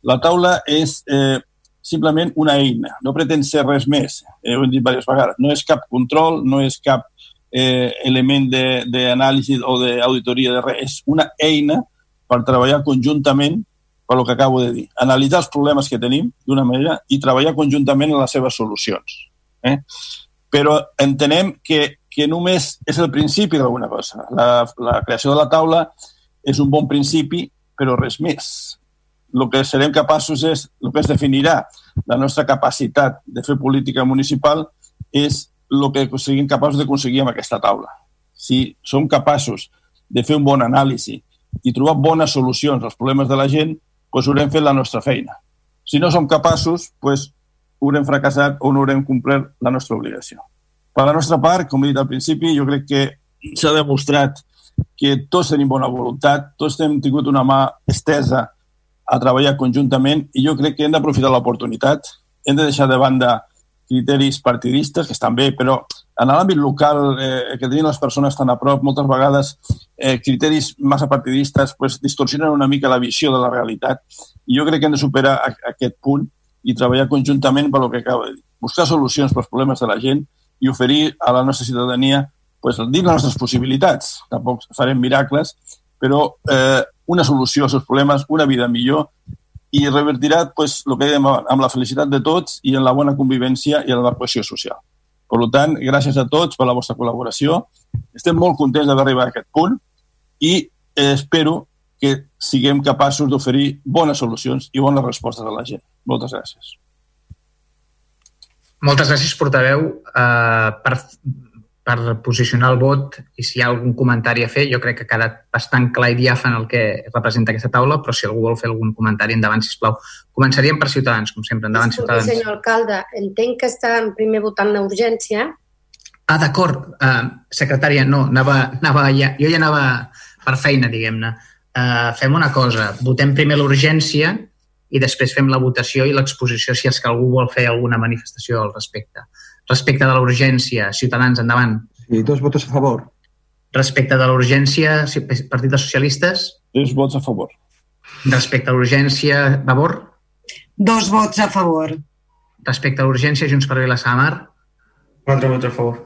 la taula és eh, simplement una eina, no pretén ser res més, eh, ho hem dit diverses vegades. No és cap control, no és cap eh, element d'anàlisi o d'auditoria de res, és una eina per treballar conjuntament per que acabo de dir. Analitzar els problemes que tenim d'una manera i treballar conjuntament en les seves solucions. Eh? Però entenem que, que només és el principi d'alguna cosa. La, la creació de la taula és un bon principi, però res més. El que serem capaços és, el que es definirà la nostra capacitat de fer política municipal és el que siguin capaços d'aconseguir amb aquesta taula. Si som capaços de fer un bon anàlisi i trobar bones solucions als problemes de la gent, doncs haurem fet la nostra feina. Si no som capaços, doncs haurem fracassat o no haurem complert la nostra obligació. Per la nostra part, com he dit al principi, jo crec que s'ha demostrat que tots tenim bona voluntat, tots hem tingut una mà estesa a treballar conjuntament i jo crec que hem d'aprofitar l'oportunitat, hem de deixar de banda criteris partidistes, que estan bé, però en l'àmbit local eh, que tenim les persones tan a prop, moltes vegades eh, criteris massa partidistes pues, distorsionen una mica la visió de la realitat. I jo crec que hem de superar a, a aquest punt i treballar conjuntament per lo que acaba. Buscar solucions pels problemes de la gent i oferir a la nostra ciutadania pues, dins les nostres possibilitats. Tampoc farem miracles, però eh, una solució als seus problemes, una vida millor i revertirà pues, el que dèiem amb la felicitat de tots i en la bona convivència i en la cohesió social. Per tant, gràcies a tots per la vostra col·laboració. Estem molt contents d'haver arribat a aquest punt i espero que siguem capaços d'oferir bones solucions i bones respostes a la gent. Moltes gràcies. Moltes gràcies, portaveu. Uh, per per posicionar el vot i si hi ha algun comentari a fer, jo crec que ha quedat bastant clar i diàfan el que representa aquesta taula, però si algú vol fer algun comentari, endavant, si plau. Començaríem per Ciutadans, com sempre, endavant, Disculpi, Ciutadans. senyor alcalde, entenc que està primer votant la urgència. Ah, d'acord, uh, secretària, no, anava, anava ja, jo ja anava per feina, diguem-ne. Uh, fem una cosa, votem primer l'urgència i després fem la votació i l'exposició si és que algú vol fer alguna manifestació al respecte. Respecte de l'urgència, Ciutadans, endavant. Sí, dos votos a favor. Respecte de l'urgència, Partit dels Socialistes? Dos vots a favor. Respecte a l'urgència, Vavor? Dos vots a favor. Respecte a l'urgència, Junts per Vilassar de Mar? Quatre vots a favor.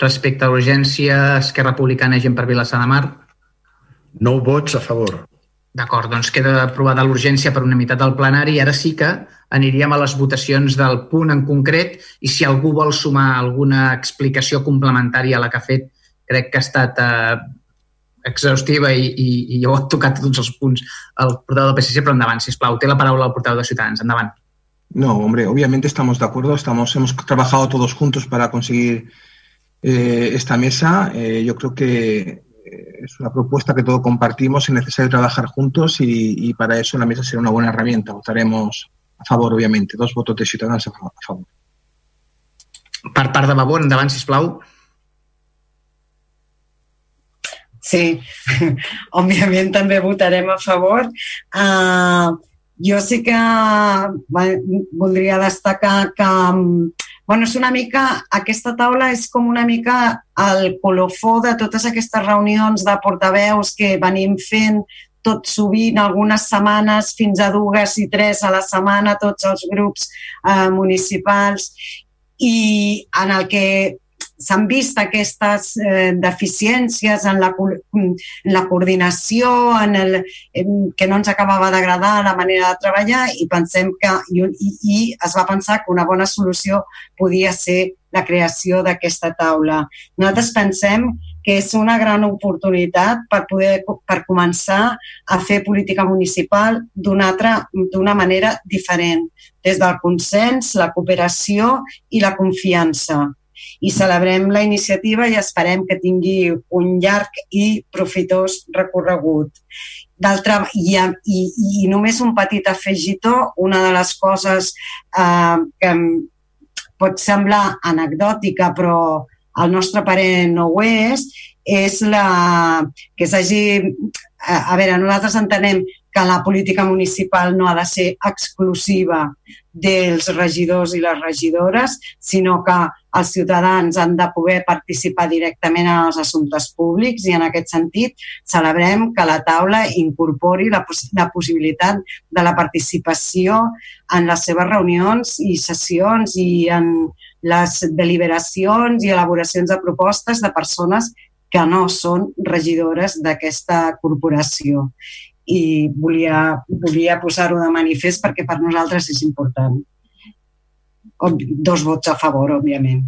Respecte a l'urgència, Esquerra Republicana i Gent per Vilassar de Mar? Nou vots a favor. D'acord, doncs queda aprovada l'urgència per unanimitat del plenari i ara sí que aniríem a les votacions del punt en concret i si algú vol sumar alguna explicació complementària a la que ha fet, crec que ha estat eh, exhaustiva i, i, i jo he tocat tots els punts al portador del PSC, però endavant, si plau. Té la paraula el portador de Ciutadans. Endavant. No, hombre, obviamente estamos de acuerdo, estamos, hemos trabajado todos juntos para conseguir eh, esta mesa. Eh, yo creo que es una propuesta que todos compartimos, es necesario trabajar juntos y, y, para eso la mesa será una buena herramienta. Votaremos a favor, obviamente. Dos votos de Ciutadans a favor. Per part de Vavor, endavant, sisplau. Sí, òbviament també votarem a favor. Uh, jo sí que voldria destacar que bueno, és una mica, aquesta taula és com una mica el colofó de totes aquestes reunions de portaveus que venim fent tot sovint, algunes setmanes, fins a dues i tres a la setmana, tots els grups eh, municipals, i en el que s'han vist aquestes eh, deficiències en la, en la coordinació, en el, en, que no ens acabava d'agradar la manera de treballar i pensem que i, i, i es va pensar que una bona solució podia ser la creació d'aquesta taula. Nosaltres pensem que és una gran oportunitat per poder per començar a fer política municipal d'una manera diferent, des del consens, la cooperació i la confiança i celebrem la iniciativa i esperem que tingui un llarg i profitós recorregut. D'altra i, i, i només un petit afegitó, una de les coses eh, que pot semblar anecdòtica però al nostre parer no ho és, és la, que s'hagi... A veure, nosaltres entenem que la política municipal no ha de ser exclusiva dels regidors i les regidores, sinó que els ciutadans han de poder participar directament en els assumptes públics i en aquest sentit celebrem que la taula incorpori la, poss la possibilitat de la participació en les seves reunions i sessions i en les deliberacions i elaboracions de propostes de persones que no són regidores d'aquesta corporació i volia, volia posar-ho de manifest perquè per nosaltres és important. Dos vots a favor, òbviament.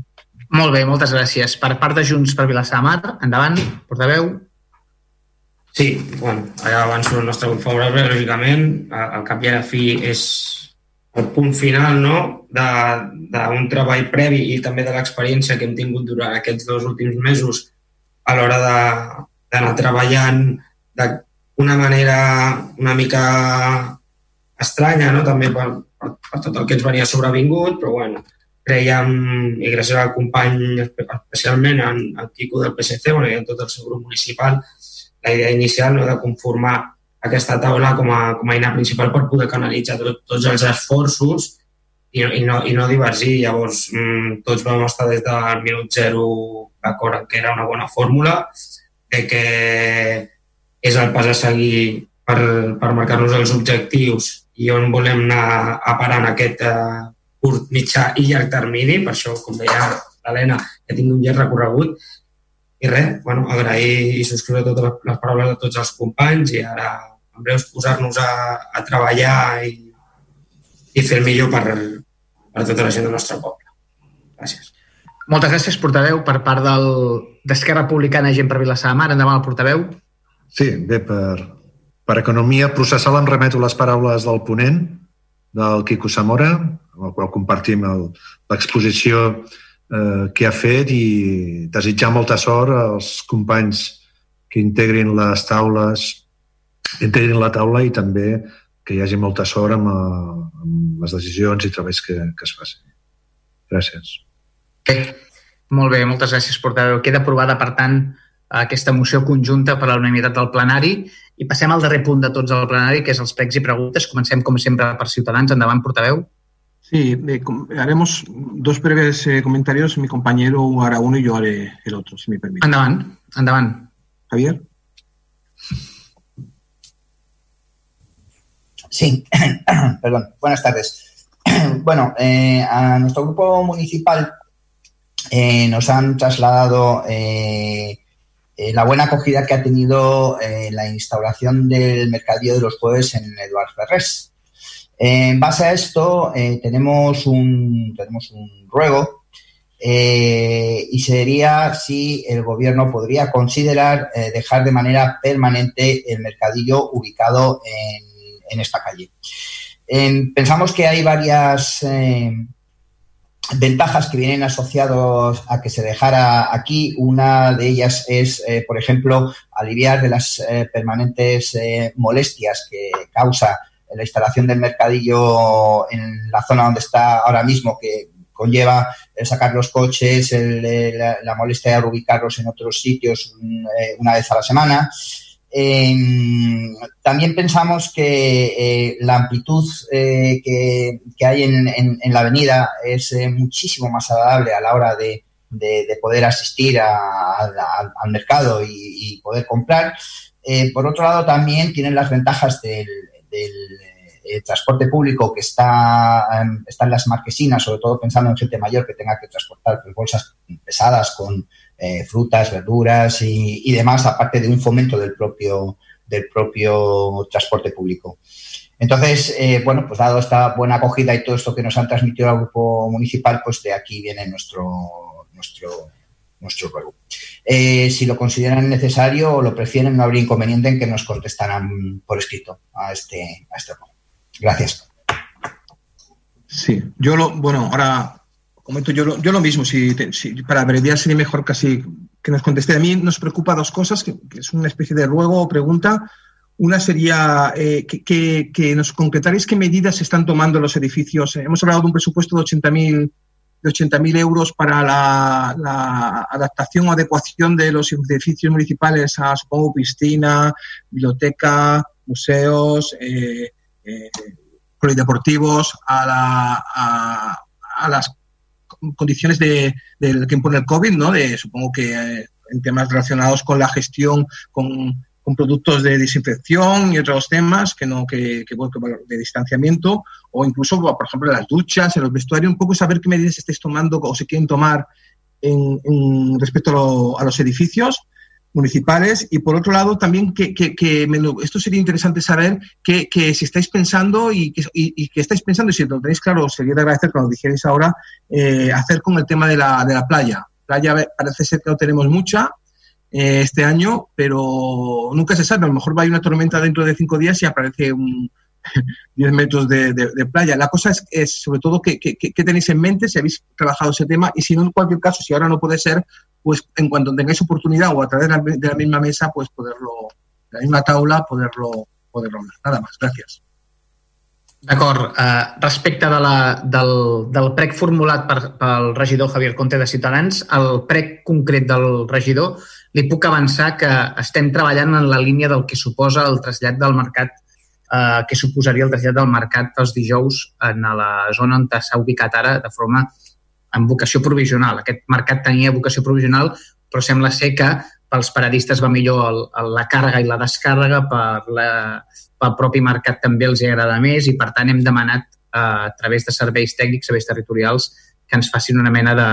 Molt bé, moltes gràcies. Per part de Junts per Vilassar Mar, endavant, portaveu. Sí, bueno, allà avanço el nostre vot favorable, lògicament. Al cap i a la fi és el punt final no? d'un treball previ i també de l'experiència que hem tingut durant aquests dos últims mesos a l'hora d'anar treballant de una manera una mica estranya, no? també per, per, per tot el que ens venia sobrevingut, però bueno, creiem, i gràcies al company, especialment en, en Quico del PSC, bueno, i en tot el seu grup municipal, la idea inicial no, de conformar aquesta taula com a, com a eina principal per poder canalitzar tot, tots els esforços i, i, no, i no divergir. Llavors, mmm, tots vam estar des del minut zero d'acord que era una bona fórmula, de que és el pas a seguir per, per marcar-nos els objectius i on volem anar a parar en aquest eh, curt, mitjà i llarg termini. Per això, com deia l'Helena, que tinc un llarg recorregut. I res, bueno, agrair i subscriure totes les paraules de tots els companys i ara en breus posar-nos a, a treballar i, i fer el millor per, per tota la gent del nostre poble. Gràcies. Moltes gràcies, portaveu, per part d'Esquerra Republicana Gent per Vilassar de Mar. Endavant el portaveu. Sí, bé, per, per economia processal em remeto les paraules del ponent, del Quico Zamora, amb el qual compartim l'exposició eh, que ha fet i desitjar molta sort als companys que integrin les taules, integrin la taula i també que hi hagi molta sort amb, eh, amb les decisions i treballs que, que es facin. Gràcies. Bé, molt bé, moltes gràcies, portaveu. Queda aprovada, per tant, aquesta moció conjunta per a la unanimitat del plenari i passem al darrer punt de tots al plenari, que és els pregs i preguntes. Comencem, com sempre, per Ciutadans. Endavant, portaveu. Sí, haremos dos breves eh, comentarios. Mi compañero hará uno y yo haré el otro, si me permite. Endavant, endavant. Javier. Sí, perdón. Buenas tardes. bueno, eh, a nuestro grupo municipal eh, nos han trasladado eh, la buena acogida que ha tenido la instauración del mercadillo de los jueves en Eduardo Ferrés. en base a esto, tenemos, un, tenemos un ruego y sería si el gobierno podría considerar dejar de manera permanente el mercadillo ubicado en, en esta calle. pensamos que hay varias ventajas que vienen asociados a que se dejara aquí. Una de ellas es, eh, por ejemplo, aliviar de las eh, permanentes eh, molestias que causa la instalación del mercadillo en la zona donde está ahora mismo, que conlleva el sacar los coches, la, la, molestia de ubicarlos en otros sitios una vez a la semana. Eh, también pensamos que eh, la amplitud eh, que, hay en, la avenida es eh, muchísimo más agradable a la hora de, de, de poder asistir al mercado y, poder comprar. Por otro lado, también tienen las ventajas del, transporte público que está, em, está en las marquesinas, sobre todo pensando en gente mayor que tenga que transportar pues, bolsas pesadas con eh, frutas, verduras y, y, demás, aparte de un fomento del propio, del propio transporte público. Entonces, eh, bueno, pues dado esta buena acogida y todo esto que nos han transmitido al grupo municipal, pues de aquí viene nuestro, nuestro, nuestro ruego. Eh, si lo consideran necesario o lo prefieren, no habría inconveniente en que nos contestaran por escrito a este, a este ruego. Gracias. Sí, yo lo, bueno, ahora comento yo lo, yo lo mismo, si, si, para abreviar sería mejor casi que nos conteste. A mí nos preocupa dos cosas, que, es una especie de ruego o pregunta. Una sería eh, que, que, nos concretaréis qué medidas se están tomando los edificios. Hemos hablado de un presupuesto de 80.000 de 80.000 euros para la, adaptación o adecuación de los edificios municipales a, supongo, piscina, biblioteca, museos, eh, eh, polideportivos, a, la, a, las condiciones de, del que impone el COVID, ¿no? De, supongo que eh, en temas relacionados con la gestión, con productos de desinfección y otros temas que no que, que, de distanciamiento o incluso por ejemplo las duchas en los vestuarios un poco saber qué medidas estáis tomando o se quieren tomar en respecto a, lo, a, los edificios municipales y por otro lado también que, que, que esto sería interesante saber que, que si estáis pensando y que, y, y que estáis pensando y si lo tenéis claro sería de agradecer que lo dijerais ahora eh, hacer con el tema de la, de la playa playa parece ser que no tenemos mucha eh, este año, pero nunca se sabe. A lo mejor va a haber una tormenta dentro de cinco días y aparece un 10 metros de, de, de, playa. La cosa es, es sobre todo qué tenéis en mente, si habéis trabajado ese tema y si no, en cualquier caso, si ahora no puede ser, pues en cuanto tengáis oportunidad o a través de la, de la misma mesa, pues poderlo, de la misma taula, poderlo, poderlo hablar. Nada más. Gracias. D'acord. Uh, respecte de la, del, del prec formulat per, pel regidor Javier Conte de Ciutadans, el prec concret del regidor li puc avançar que estem treballant en la línia del que suposa el trasllat del mercat, eh, que suposaria el trasllat del mercat dels dijous en la zona on s'ha ubicat ara de forma amb vocació provisional. Aquest mercat tenia vocació provisional, però sembla ser que pels paradistes va millor el, el, la càrrega i la descàrrega, per la, pel propi mercat també els agrada més i, per tant, hem demanat eh, a través de serveis tècnics, serveis territorials, que ens facin una mena de,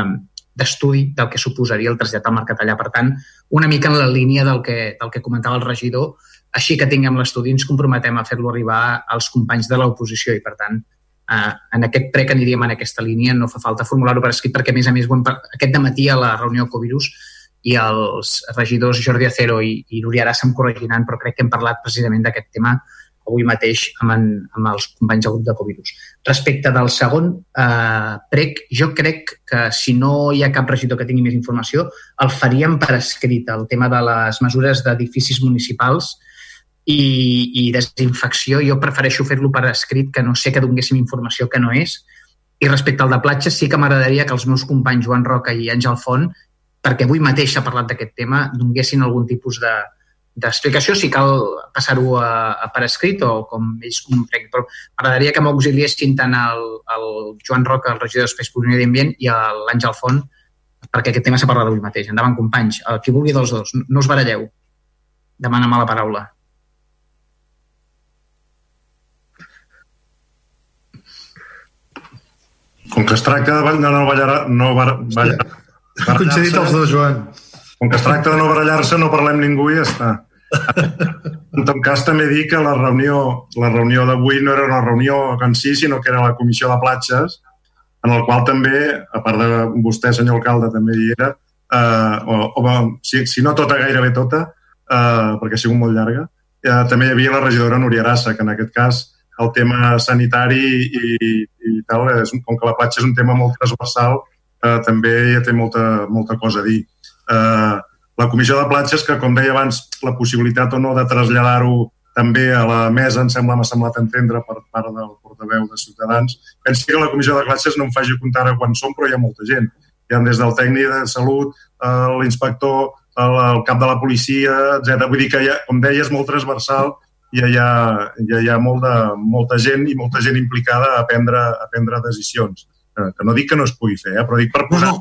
d'estudi del que suposaria el trasllat al mercat allà. Per tant, una mica en la línia del que, del que comentava el regidor, així que tinguem l'estudi ens comprometem a fer-lo arribar als companys de l'oposició i, per tant, eh, en aquest pre que aniríem en aquesta línia no fa falta formular-ho per escrit perquè, a més a més, aquest matí a la reunió Covirus i els regidors Jordi Acero i, i Núria Arassa em corregiran, però crec que hem parlat precisament d'aquest tema avui mateix amb, en, amb els companys del grup de Covirus. Respecte del segon eh, prec, jo crec que si no hi ha cap regidor que tingui més informació, el faríem per escrit, el tema de les mesures d'edificis municipals i, i desinfecció. Jo prefereixo fer-lo per escrit, que no sé que donéssim informació que no és. I respecte al de platges, sí que m'agradaria que els meus companys Joan Roca i Àngel Font, perquè avui mateix s'ha parlat d'aquest tema, donguessin algun tipus de, d'explicació, si cal passar-ho per escrit o com ells comprenguin. Però m'agradaria que m'auxiliessin tant el, el Joan Roca, el regidor d'Espais Públics i Ambient, i l'Àngel Font, perquè aquest tema s'ha parlat avui mateix. Endavant, companys. Qui vulgui dels dos, no us baralleu. Demana mala paraula. Com que es tracta de no ballar... No bar, ballar, ballar coincidit els dos, Joan. Com que es tracta de no barallar-se, no parlem ningú i ja està. En tot cas, també dic que la reunió, la reunió d'avui no era una reunió en si, sinó que era la comissió de platges, en el qual també, a part de vostè, senyor alcalde, també hi era, eh, o, o si, si no tota, gairebé tota, eh, perquè ha sigut molt llarga, eh, també hi havia la regidora Núria Arassa, que en aquest cas el tema sanitari i, i tal, és, com que la platja és un tema molt transversal, eh, també ja té molta, molta cosa a dir eh, la comissió de platges, que com deia abans, la possibilitat o no de traslladar-ho també a la mesa, em sembla, m'ha semblat entendre per part del portaveu de Ciutadans. Pensi que la comissió de platges no em faci comptar a quan som, però hi ha molta gent. Hi ha des del tècnic de salut, eh, l'inspector, el cap de la policia, etc. Vull dir que, ha, com deia, és molt transversal i hi ha, hi ha molt de, molta gent i molta gent implicada a prendre, a prendre decisions. Eh, que no dic que no es pugui fer, eh, però dic per posar,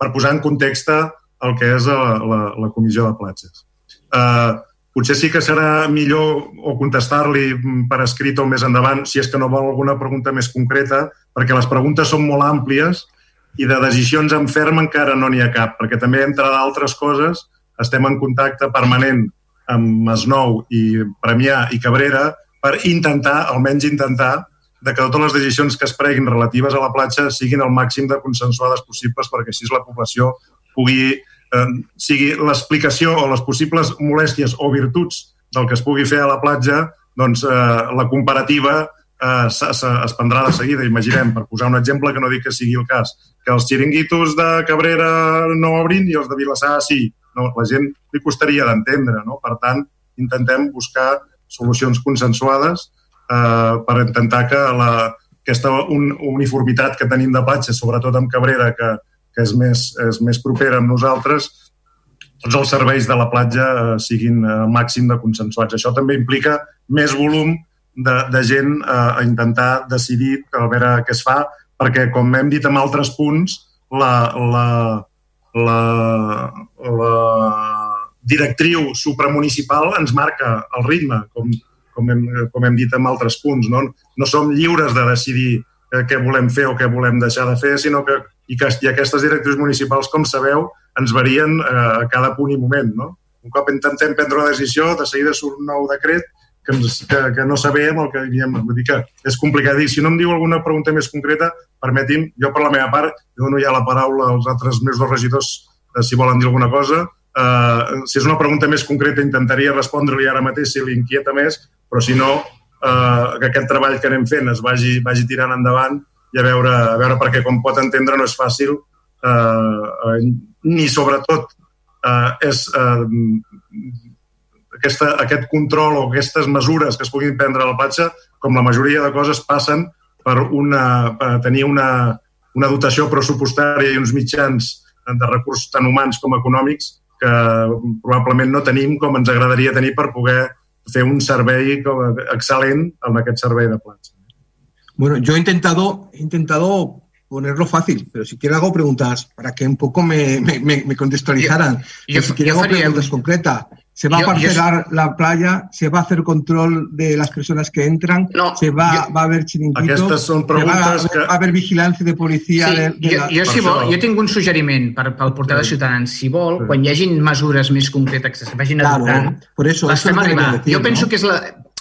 per posar en context el que és la, la, la comissió de platges. Uh, potser sí que serà millor o contestar-li per escrit o més endavant si és que no vol alguna pregunta més concreta, perquè les preguntes són molt àmplies i de decisions en ferm encara no n'hi ha cap, perquè també, entre d'altres coses, estem en contacte permanent amb Masnou i Premià i Cabrera per intentar, almenys intentar, de que totes les decisions que es preguin relatives a la platja siguin el màxim de consensuades possibles perquè així la població pugui, eh, sigui l'explicació o les possibles molèsties o virtuts del que es pugui fer a la platja, doncs eh, la comparativa eh, es, es prendrà de seguida. Imaginem, per posar un exemple que no dic que sigui el cas, que els xiringuitos de Cabrera no obrin i els de Vilassar sí. No, la gent li costaria d'entendre. No? Per tant, intentem buscar solucions consensuades eh, per intentar que la, aquesta un, uniformitat que tenim de platja, sobretot amb Cabrera, que, que és, més, és més propera amb nosaltres, tots els serveis de la platja eh, siguin eh, màxim de consensuats. Això també implica més volum de, de gent eh, a intentar decidir a veure què es fa, perquè, com hem dit en altres punts, la, la, la, la directriu supramunicipal ens marca el ritme, com, com, hem, com hem dit en altres punts. No, no som lliures de decidir eh, què volem fer o què volem deixar de fer, sinó que i, que, i aquestes directrius municipals, com sabeu, ens varien eh, a cada punt i moment. No? Un cop intentem prendre una decisió, de seguida surt un nou decret que, ens, que, que no sabem el que diem. Vull dir que és complicat dir. Si no em diu alguna pregunta més concreta, permeti'm, jo per la meva part, dono ja la paraula als altres meus dos regidors eh, si volen dir alguna cosa. Uh, si és una pregunta més concreta intentaria respondre-li ara mateix si li inquieta més, però si no, uh, que aquest treball que anem fent es vagi, vagi tirant endavant i a veure, a veure perquè com pot entendre no és fàcil uh, uh, ni sobretot uh, és uh, aquesta, aquest control o aquestes mesures que es puguin prendre a la platja, com la majoria de coses passen per, una, per tenir una, una dotació pressupostària i uns mitjans de recursos tan humans com econòmics que probablement no tenim com ens agradaria tenir per poder fer un servei excel·lent en aquest servei de platja. Bueno, yo he intentado, he intentado ponerlo fácil, pero si quiero hago preguntas para que un poco me, me, me contextualizaran. Yo, yo, si quiero hago preguntas concretas. se va yo, a parcelar yo... la playa, se va a hacer control de las personas que entran, no, se va, va a haver xiringuitos, Aquestes són preguntes va, que... va a haver vigilància de policia... Sí, de, de jo, la... jo, si vol, jo tinc un suggeriment per, pel portal sí. de Ciutadans. Si vol, sí. quan hi hagin mesures més concretes que es vagin claro, adoptant, por eso, les fem es arribar. decir, jo penso ¿no? que és la,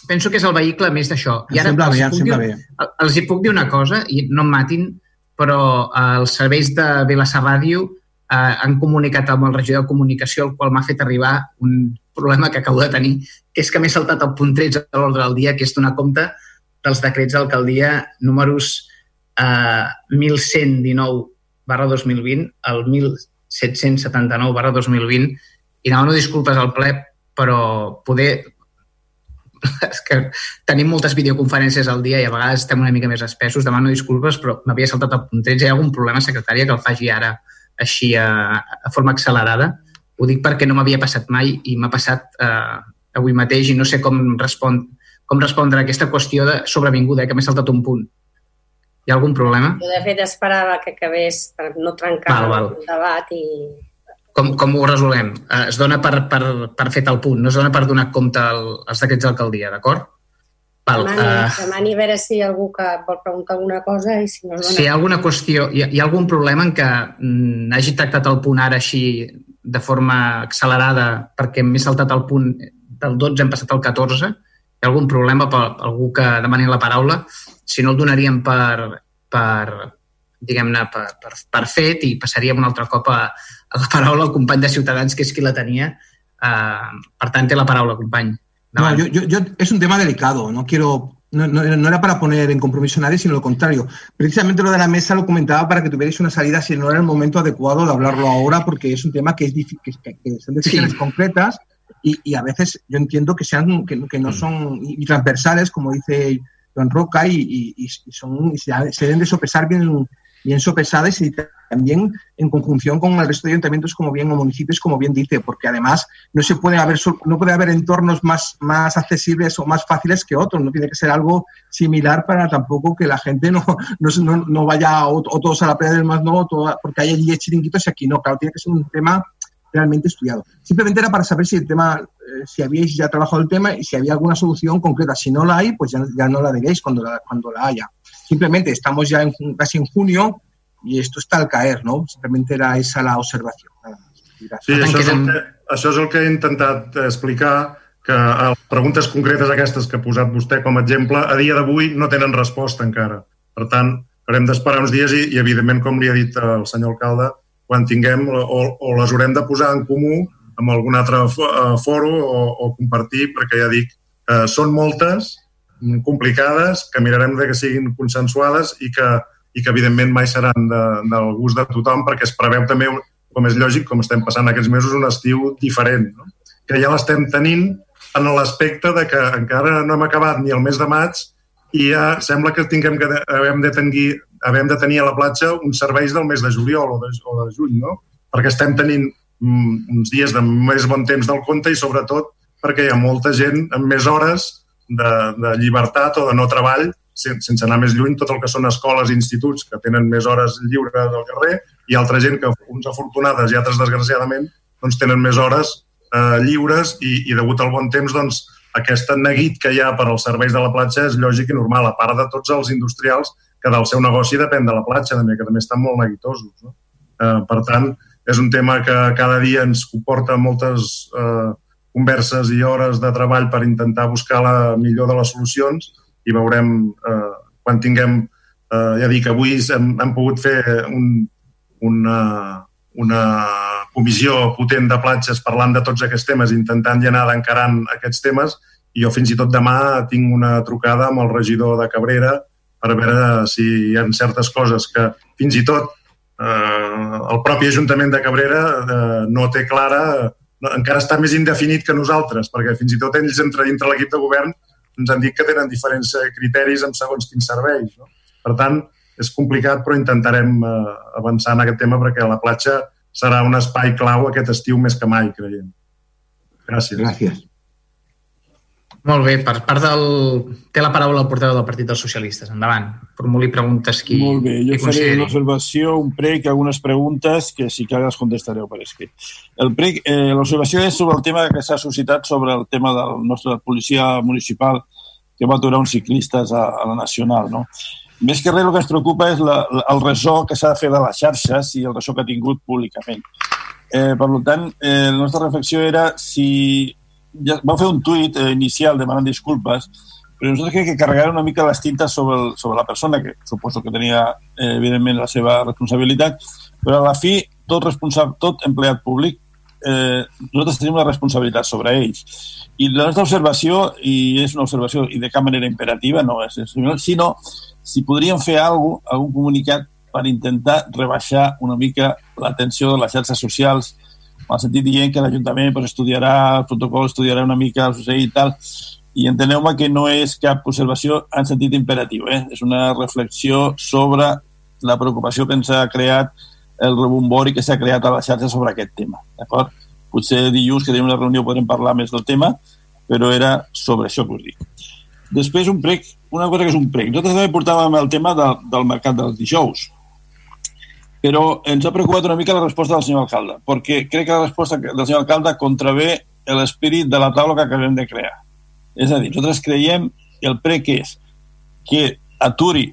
penso que és el vehicle més d'això. I Em ara sembla els, bé, puc dir, bé. els hi puc dir una cosa, i no em matin, però eh, els serveis de Vilassar Ràdio eh, han comunicat amb el regidor de comunicació, el qual m'ha fet arribar un problema que acabo de tenir, que és que m'he saltat el punt 13 de l'ordre del dia, que és donar compte dels decrets d'alcaldia números eh, 1119 barra 2020 al 1779 barra 2020 i demano disculpes al ple, però poder és que tenim moltes videoconferències al dia i a vegades estem una mica més espessos, demano disculpes, però m'havia saltat el punt 13. Hi ha algun problema, secretària, que el faci ara així a, a forma accelerada? Ho dic perquè no m'havia passat mai i m'ha passat eh, avui mateix i no sé com, respon, com respondre a aquesta qüestió de sobrevinguda, eh, que m'he saltat un punt. Hi ha algun problema? Jo, de fet, esperava que acabés per no trencar Val, val. el debat i... Com, com ho resolem? Eh, es dona per, per, per fet el punt, no es dona per donar compte al, als decrets d'alcaldia, d'acord? Val, Demani, eh, demani a veure si hi ha algú que vol preguntar alguna cosa i si no es dona... si hi ha alguna qüestió, hi ha, hi ha algun problema en què mm, hagi tractat el punt ara així de forma accelerada perquè m'he saltat el punt del 12 hem passat al 14? Hi ha algun problema per algú que demani la paraula? Si no, el donaríem per, per diguem-ne, per, per, per fet i passaríem un altre cop a, a la paraula al company de Ciutadans, que és qui la tenia. Uh, per tant, té la paraula, company. No, yo, yo, yo, es un tema delicado, no quiero no, no, no, era para poner en compromiso a nadie, sino lo contrario. Precisamente lo de la mesa lo comentaba para que tuvierais una salida si no era el momento adecuado de hablarlo ahora, porque es un tema que, es que, que son decisiones sí. concretas y, y, a veces yo entiendo que, sean, que, que no son y transversales, como dice Joan Roca, y, y, y son, y se, se, deben de sopesar bien, bien sopesadas y también en conjunción con el resto de ayuntamientos como bien o municipios como bien dice porque además no se puede haber no puede haber entornos más más accesibles o más fáciles que otros. No tiene que ser algo similar para tampoco que la gente no no, no vaya o, todos a la playa del más no porque hay allí chiringuitos y aquí no. Claro tiene que ser un tema realmente estudiado. Simplemente era para saber si el tema eh, si habíais ya trabajado el tema y si había alguna solución concreta. Si no la hay pues ya, ya no la diréis cuando la, cuando la haya simplemente estamos ya en, casi en junio y esto está al caer, ¿no? Simplemente era esa la observación. Sí, això és, el que, això és el que he intentat explicar, que a les preguntes concretes aquestes que ha posat vostè com a exemple, a dia d'avui no tenen resposta encara. Per tant, haurem d'esperar uns dies i, i, evidentment, com li ha dit el senyor alcalde, quan tinguem o, o les haurem de posar en comú amb algun altre foro o, o compartir, perquè ja dic, eh, són moltes, complicades, que mirarem de que siguin consensuades i que i que evidentment mai seran de, del gust de tothom perquè es preveu també, com és lògic, com estem passant aquests mesos, un estiu diferent, no? que ja l'estem tenint en l'aspecte de que encara no hem acabat ni el mes de maig i ja sembla que tinguem que haver de tenir, haver de tenir a la platja uns serveis del mes de juliol o de, o de juny, no? Perquè estem tenint mm, uns dies de més bon temps del compte i sobretot perquè hi ha molta gent amb més hores de, de llibertat o de no treball sense anar més lluny, tot el que són escoles i instituts que tenen més hores lliures al carrer i altra gent que, uns afortunades i altres desgraciadament, doncs tenen més hores eh, lliures i, i degut al bon temps, doncs, aquest neguit que hi ha per als serveis de la platja és lògic i normal, a part de tots els industrials que del seu negoci depèn de la platja, també, que també estan molt neguitosos. No? Eh, per tant, és un tema que cada dia ens comporta moltes eh, converses i hores de treball per intentar buscar la millor de les solucions i veurem eh, quan tinguem, eh, ja dic, avui hem, hem pogut fer un, una, una comissió potent de platges parlant de tots aquests temes, intentant ja anar encarant aquests temes, i jo fins i tot demà tinc una trucada amb el regidor de Cabrera per veure si hi ha certes coses que fins i tot eh, el propi Ajuntament de Cabrera eh, no té clara, encara està més indefinit que nosaltres, perquè fins i tot ells entre dintre l'equip de govern ens han dit que tenen diferents eh, criteris en segons quins serveis. No? Per tant, és complicat, però intentarem eh, avançar en aquest tema perquè la platja serà un espai clau aquest estiu més que mai, creiem. Gràcies. Gràcies. Molt bé, per part del... Té la paraula el portaveu del Partit dels Socialistes. Endavant. Formuli preguntes qui Molt bé, jo faré una observació, un prec, algunes preguntes que si cal les contestareu per escrit. El prec, eh, l'observació és sobre el tema que s'ha suscitat sobre el tema del nostre policia municipal que va aturar uns ciclistes a, a la Nacional, no? Més que res el que ens preocupa és la, la, el ressò que s'ha de fer de les xarxes i el ressò que ha tingut públicament. Eh, per tant, eh, la nostra reflexió era si... Ja, vam fer un tuit eh, inicial demanant disculpes, però nosaltres crec que carregar una mica les tintes sobre, el, sobre la persona, que suposo que tenia, eh, evidentment, la seva responsabilitat, però a la fi, tot, responsable, tot empleat públic, eh, nosaltres tenim una responsabilitat sobre ells. I la nostra observació, i és una observació i de cap manera imperativa, no és, sinó si podríem fer cosa, algun comunicat per intentar rebaixar una mica la tensió de les xarxes socials, el sentit dient que l'Ajuntament pues, estudiarà el protocol, estudiarà una mica el succeït i tal, i enteneu-me que no és cap observació en sentit imperatiu, eh? és una reflexió sobre la preocupació que ens ha creat el rebombori que s'ha creat a la xarxa sobre aquest tema. D'acord? Potser dilluns que tenim una reunió podrem parlar més del tema, però era sobre això que us dic. Després un prec, una cosa que és un prec. Nosaltres també portàvem el tema de, del mercat dels dijous, però ens ha preocupat una mica la resposta del senyor alcalde, perquè crec que la resposta del senyor alcalde contravé l'esperit de la taula que acabem de crear. És a dir, nosaltres creiem que el prec és que aturi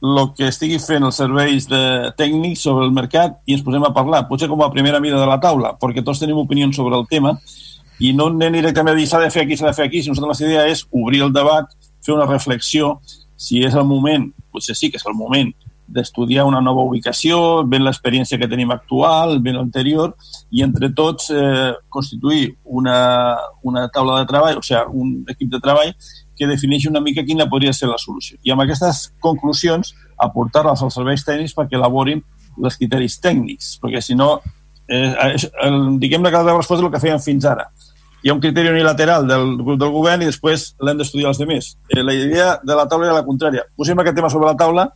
el que estigui fent els serveis de tècnics sobre el mercat i ens posem a parlar, potser com a primera mida de la taula, perquè tots tenim opinions sobre el tema i no anem directament a dir s'ha de fer aquí, s'ha de fer aquí, sinó que la idea és obrir el debat, fer una reflexió, si és el moment, potser sí que és el moment, d'estudiar una nova ubicació, ben l'experiència que tenim actual, ben l'anterior, i entre tots eh, constituir una, una taula de treball, o sigui, un equip de treball que defineixi una mica quina podria ser la solució. I amb aquestes conclusions aportar-les als serveis tècnics perquè elaborin els criteris tècnics, perquè si no, eh, eh, diguem-ne que ha de respondre el que feien fins ara. Hi ha un criteri unilateral del grup del govern i després l'hem d'estudiar els demés. Eh, la idea de la taula era la contrària. Posem aquest tema sobre la taula,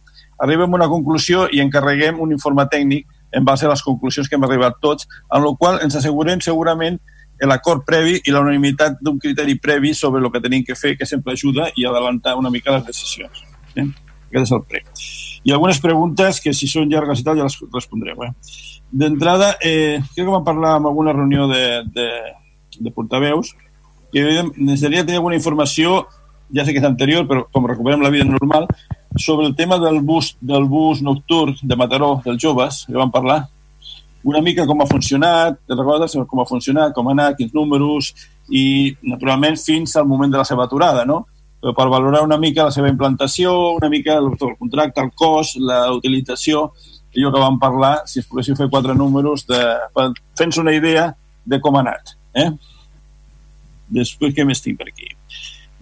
arribem a una conclusió i encarreguem un informe tècnic en base a les conclusions que hem arribat tots, en la qual ens assegurem segurament l'acord previ i la unanimitat d'un criteri previ sobre el que tenim que fer, que sempre ajuda i adelantar una mica les decisions. Eh? Aquest és el prec. I algunes preguntes que si són llargues i tal ja les respondreu. Eh? D'entrada, eh, crec que vam parlar en alguna reunió de, de, de portaveus que necessitaria tenir alguna informació, ja sé que és anterior, però com recuperem la vida normal, sobre el tema del bus, del bus nocturn de Mataró, dels joves, que vam parlar, una mica com ha funcionat, te recordes com ha funcionat, com ha anat, quins números, i naturalment fins al moment de la seva aturada, no? Però per valorar una mica la seva implantació, una mica el, el contracte, el cost, la utilització, allò que vam parlar, si es poguéssiu fer quatre números, de, fent-se una idea de com ha anat. Eh? Després, què més tinc per aquí?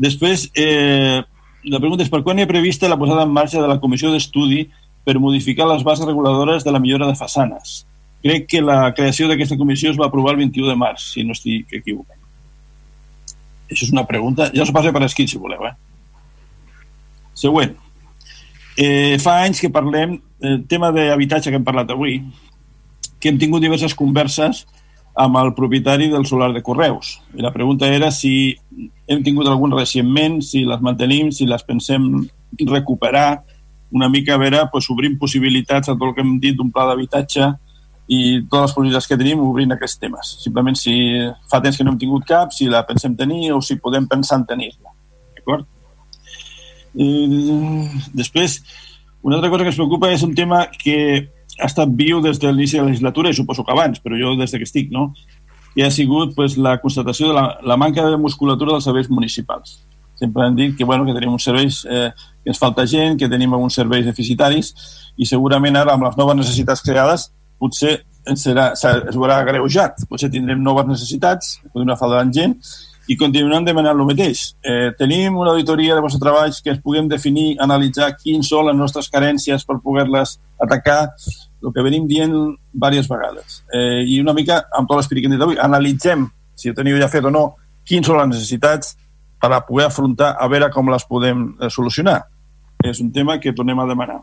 Després, eh, la pregunta és per quan hi ha prevista la posada en marxa de la comissió d'estudi per modificar les bases reguladores de la millora de façanes. Crec que la creació d'aquesta comissió es va aprovar el 21 de març, si no estic equivocat. Això és una pregunta. Ja us passo per escrit, si voleu. Eh? Següent. Eh, fa anys que parlem, el tema d'habitatge que hem parlat avui, que hem tingut diverses converses amb el propietari del solar de Correus. I la pregunta era si hem tingut algun recentment, si les mantenim, si les pensem recuperar, una mica a veure, pues, obrim possibilitats a tot el que hem dit d'un pla d'habitatge i totes les possibilitats que tenim obrint aquests temes. Simplement si fa temps que no hem tingut cap, si la pensem tenir o si podem pensar en tenir-la. D'acord? Després, una altra cosa que ens preocupa és un tema que ha estat viu des de l'inici de la legislatura i suposo que abans, però jo des que estic, no? I ha sigut pues, la constatació de la, la manca de musculatura dels serveis municipals. Sempre hem dit que, bueno, que tenim uns serveis eh, que ens falta gent, que tenim alguns serveis deficitaris i segurament ara amb les noves necessitats creades potser ens serà, es veurà greujat. Potser tindrem noves necessitats, podem anar faltant gent i continuem demanant el mateix. Eh, tenim una auditoria de vostres treballs que ens puguem definir, analitzar quins són les nostres carències per poder-les atacar, el que venim dient diverses vegades. Eh, I una mica, amb tot l'esperit que hem dit avui, analitzem, si ho teniu ja fet o no, quins són les necessitats per a poder afrontar, a veure com les podem eh, solucionar. És un tema que tornem a demanar.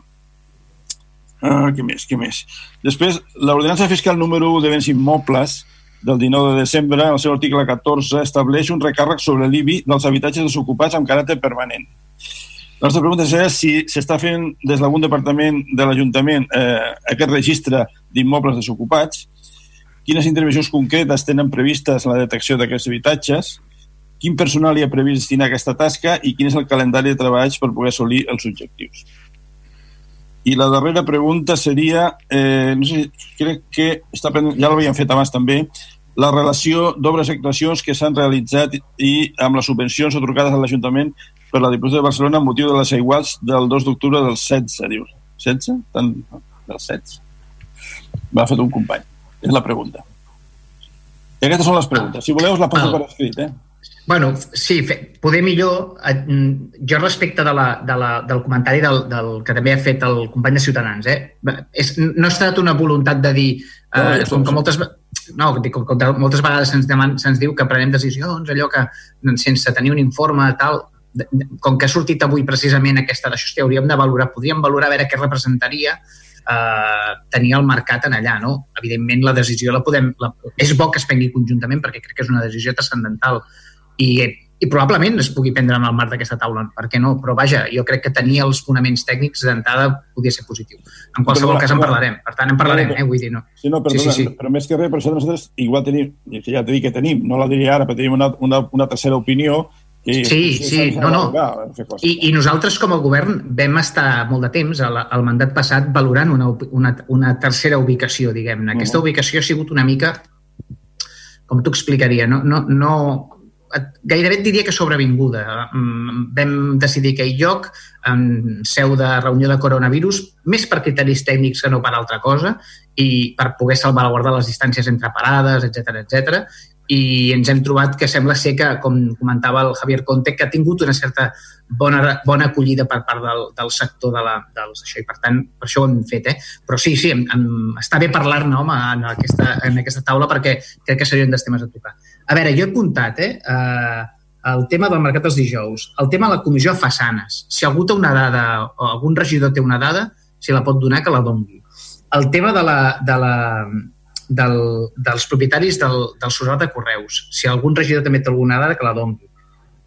Uh, què més, què més? Després, l'ordenança fiscal número 1 de béns immobles del 19 de desembre, en el seu article 14, estableix un recàrrec sobre l'IBI dels habitatges desocupats amb caràcter permanent. La nostra pregunta és si s'està fent des d'algun departament de l'Ajuntament eh, aquest registre d'immobles desocupats, quines intervencions concretes tenen previstes la detecció d'aquests habitatges, quin personal hi ha previst destinar aquesta tasca i quin és el calendari de treballs per poder assolir els objectius. I la darrera pregunta seria, eh, no sé, crec que està, ja l'havíem fet abans també, la relació d'obres i actuacions que s'han realitzat i amb les subvencions otorgades a l'Ajuntament per la Diputació de Barcelona amb motiu de les iguals del 2 d'octubre del 16, dius. 16? Tant, del 16. M'ha fet un company. És la pregunta. I aquestes són les preguntes. Si voleu, us la poso per escrit, eh? Bueno, sí, fe, poder millor... Eh, jo respecte de la, de la, del comentari del, del que també ha fet el company de Ciutadans, eh? És, no ha estat una voluntat de dir... Eh, com que moltes, no, com, com moltes vegades se'ns se diu que prenem decisions, allò que sense tenir un informe, tal, com que ha sortit avui precisament aquesta d'això, hauríem de valorar, podríem valorar a veure què representaria eh, tenir el mercat en allà, no? Evidentment, la decisió la podem... La, és bo que es prengui conjuntament perquè crec que és una decisió transcendental i, i probablement es pugui prendre en el marc d'aquesta taula, per què no? Però vaja, jo crec que tenir els fonaments tècnics d'entrada podia ser positiu. En qualsevol cas en parlarem, per tant en parlarem, eh? Vull dir, no. Sí, no, perdona, sí, sí, sí. però més que res, per això nosaltres igual tenim, ja t'he dit que tenim, no la diria ara, però tenim una, una, una tercera opinió Sí, sí, sí, no, no. I, I nosaltres com a govern vam estar molt de temps, al, al mandat passat, valorant una, una, una tercera ubicació, diguem-ne. Aquesta ubicació ha sigut una mica, com t'ho explicaria, no, no, no, gairebé et diria que sobrevinguda. Mm, vam decidir aquell lloc en seu de reunió de coronavirus, més per criteris tècnics que no per altra cosa, i per poder salvaguardar les distàncies entre parades, etc etc i ens hem trobat que sembla ser que, com comentava el Javier Conte, que ha tingut una certa bona, bona acollida per part del, del sector de la, dels, això, i per tant, per això ho hem fet, eh? Però sí, sí, em, em, està bé parlar-ne, home, en aquesta, en aquesta taula perquè crec que serien dels temes a tocar. A veure, jo he apuntat, eh, eh el tema del mercat dels dijous, el tema de la comissió façanes. Si algú té una dada o algun regidor té una dada, si la pot donar, que la doni. El tema de la, de la, del, dels propietaris del, del solar de correus. Si algun regidor també té alguna dada, que la doni.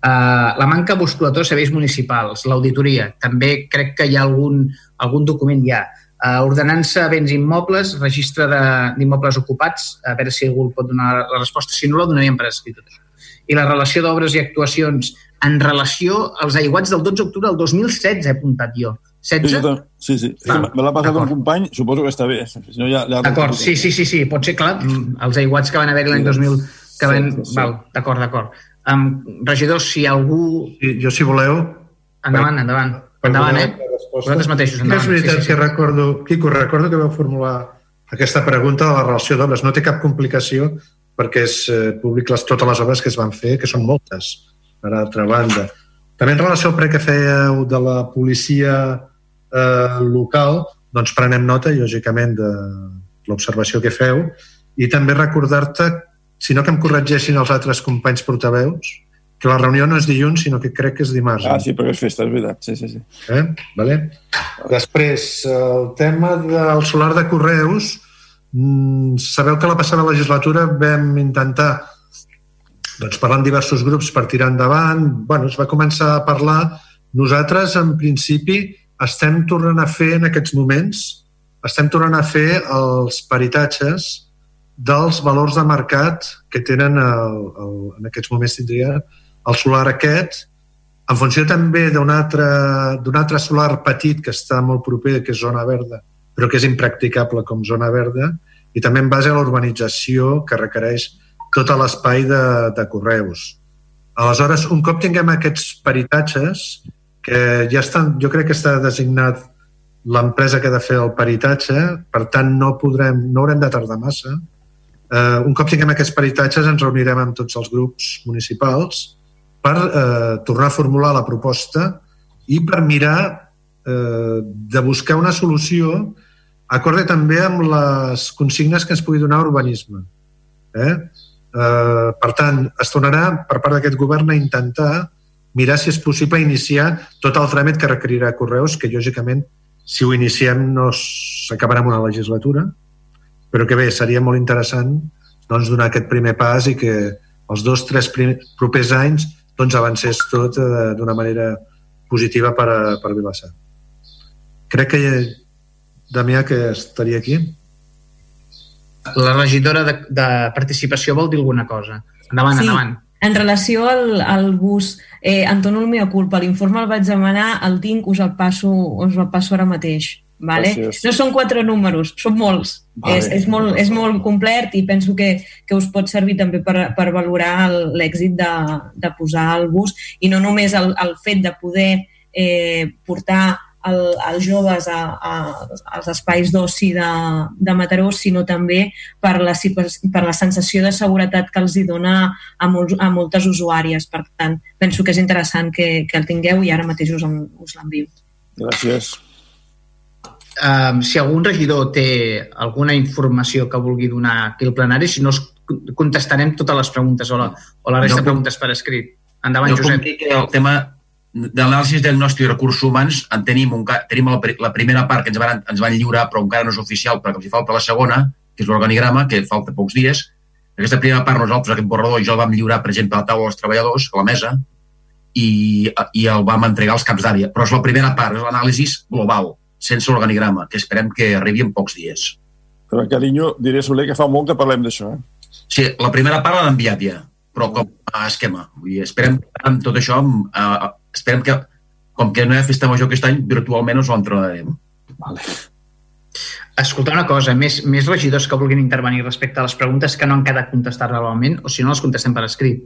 Uh, la manca musculatura de serveis municipals, l'auditoria, també crec que hi ha algun, algun document ja. Uh, ordenança béns immobles, registre d'immobles ocupats, a veure si algú pot donar la resposta. Si no, la donaríem per escrit tot això. I la relació d'obres i actuacions en relació als aiguats del 12 d'octubre del 2016, he apuntat jo. 16? Sí, sí. sí. Ah, me l'ha passat un company, suposo que està bé. Si no, ja, ja d'acord, sí, sí, sí, sí. Pot ser, clar, mm, els aiguats que van haver l'any 2000... Que van... Sí, sí. Val, d'acord, d'acord. Um, regidors, si algú... Sí, jo, si voleu... Endavant, endavant. Endavant, eh? Vosaltres mateixos, endavant. És veritat sí, sí, que recordo, Quico, recordo que vau formular aquesta pregunta de la relació d'obres. No té cap complicació perquè és eh, públic les, totes les obres que es van fer, que són moltes, per altra banda. També en relació al pre que fèieu de la policia eh, local, doncs prenem nota, lògicament, de l'observació que feu i també recordar-te, si no que em corregeixin els altres companys portaveus, que la reunió no és dilluns, sinó que crec que és dimarts. Ah, sí, perquè és festa, és veritat. Sí, sí, sí. Eh? Vale? Després, el tema del solar de Correus, mm, sabeu que la passada legislatura vam intentar doncs, parlar amb diversos grups per tirar endavant. bueno, es va començar a parlar. Nosaltres, en principi, estem tornant a fer en aquests moments, estem tornant a fer els peritatges dels valors de mercat que tenen el, el, en aquests moments tindria el solar aquest, en funció també d'un altre, altre solar petit que està molt proper, que és zona verda, però que és impracticable com zona verda, i també en base a l'urbanització que requereix tot l'espai de, de correus. Aleshores, un cop tinguem aquests peritatges, que ja estan, jo crec que està designat l'empresa que ha de fer el peritatge, per tant no podrem, no haurem de tardar massa. Eh, un cop tinguem aquests peritatges ens reunirem amb tots els grups municipals per eh, tornar a formular la proposta i per mirar eh, de buscar una solució acorde també amb les consignes que ens pugui donar urbanisme. Eh? Eh, per tant, es tornarà per part d'aquest govern a intentar mirar si és possible iniciar tot el tràmit que requerirà Correus, que lògicament si ho iniciem no s'acabarà amb una legislatura, però que bé, seria molt interessant doncs, donar aquest primer pas i que els dos, tres propers anys doncs avancés tot eh, d'una manera positiva per a, per a Vilassar. Crec que Damià que estaria aquí. La regidora de, de participació vol dir alguna cosa. Endavant, sí. endavant. En relació al, al bus, eh, Anton mea culpa, l'informe el vaig demanar, el tinc, us el passo, us el passo ara mateix. Vale? Gràcies. No són quatre números, són molts. Vale. És, és, molt, és molt complet i penso que, que us pot servir també per, per valorar l'èxit de, de posar el bus i no només el, el fet de poder eh, portar el, els joves a, a, als espais d'oci de, de Mataró, sinó també per la, per la sensació de seguretat que els hi dona a, molts, a moltes usuàries. Per tant, penso que és interessant que, que el tingueu i ara mateix us, us l'envio. Gràcies um, si algun regidor té alguna informació que vulgui donar aquí al plenari, si no contestarem totes les preguntes o la, o la resta no, de preguntes per escrit. Endavant, no Josep. que el tema de l'anàlisi diagnòstic i recursos humans en tenim, un, tenim la, la primera part que ens van, ens van lliurar però encara no és oficial perquè ens hi falta la segona, que és l'organigrama, que falta pocs dies. Aquesta primera part nosaltres, aquest borrador, ja el vam lliurar, per exemple, a la taula dels treballadors, a la mesa, i, i el vam entregar als caps d'àrea. Però és la primera part, és l'anàlisi global sense organigrama, que esperem que arribi en pocs dies. Però, carinyo, diré, Soler, que fa molt que parlem d'això. Eh? Sí, la primera part l'han enviat ja, però com a esquema. Vull dir, esperem amb tot això, eh, esperem que, com que no hi ha festa major aquest any, virtualment us ho entrenarem. Vale. Escolta una cosa, més, més regidors que vulguin intervenir respecte a les preguntes que no han quedat contestar realment, o si no les contestem per escrit.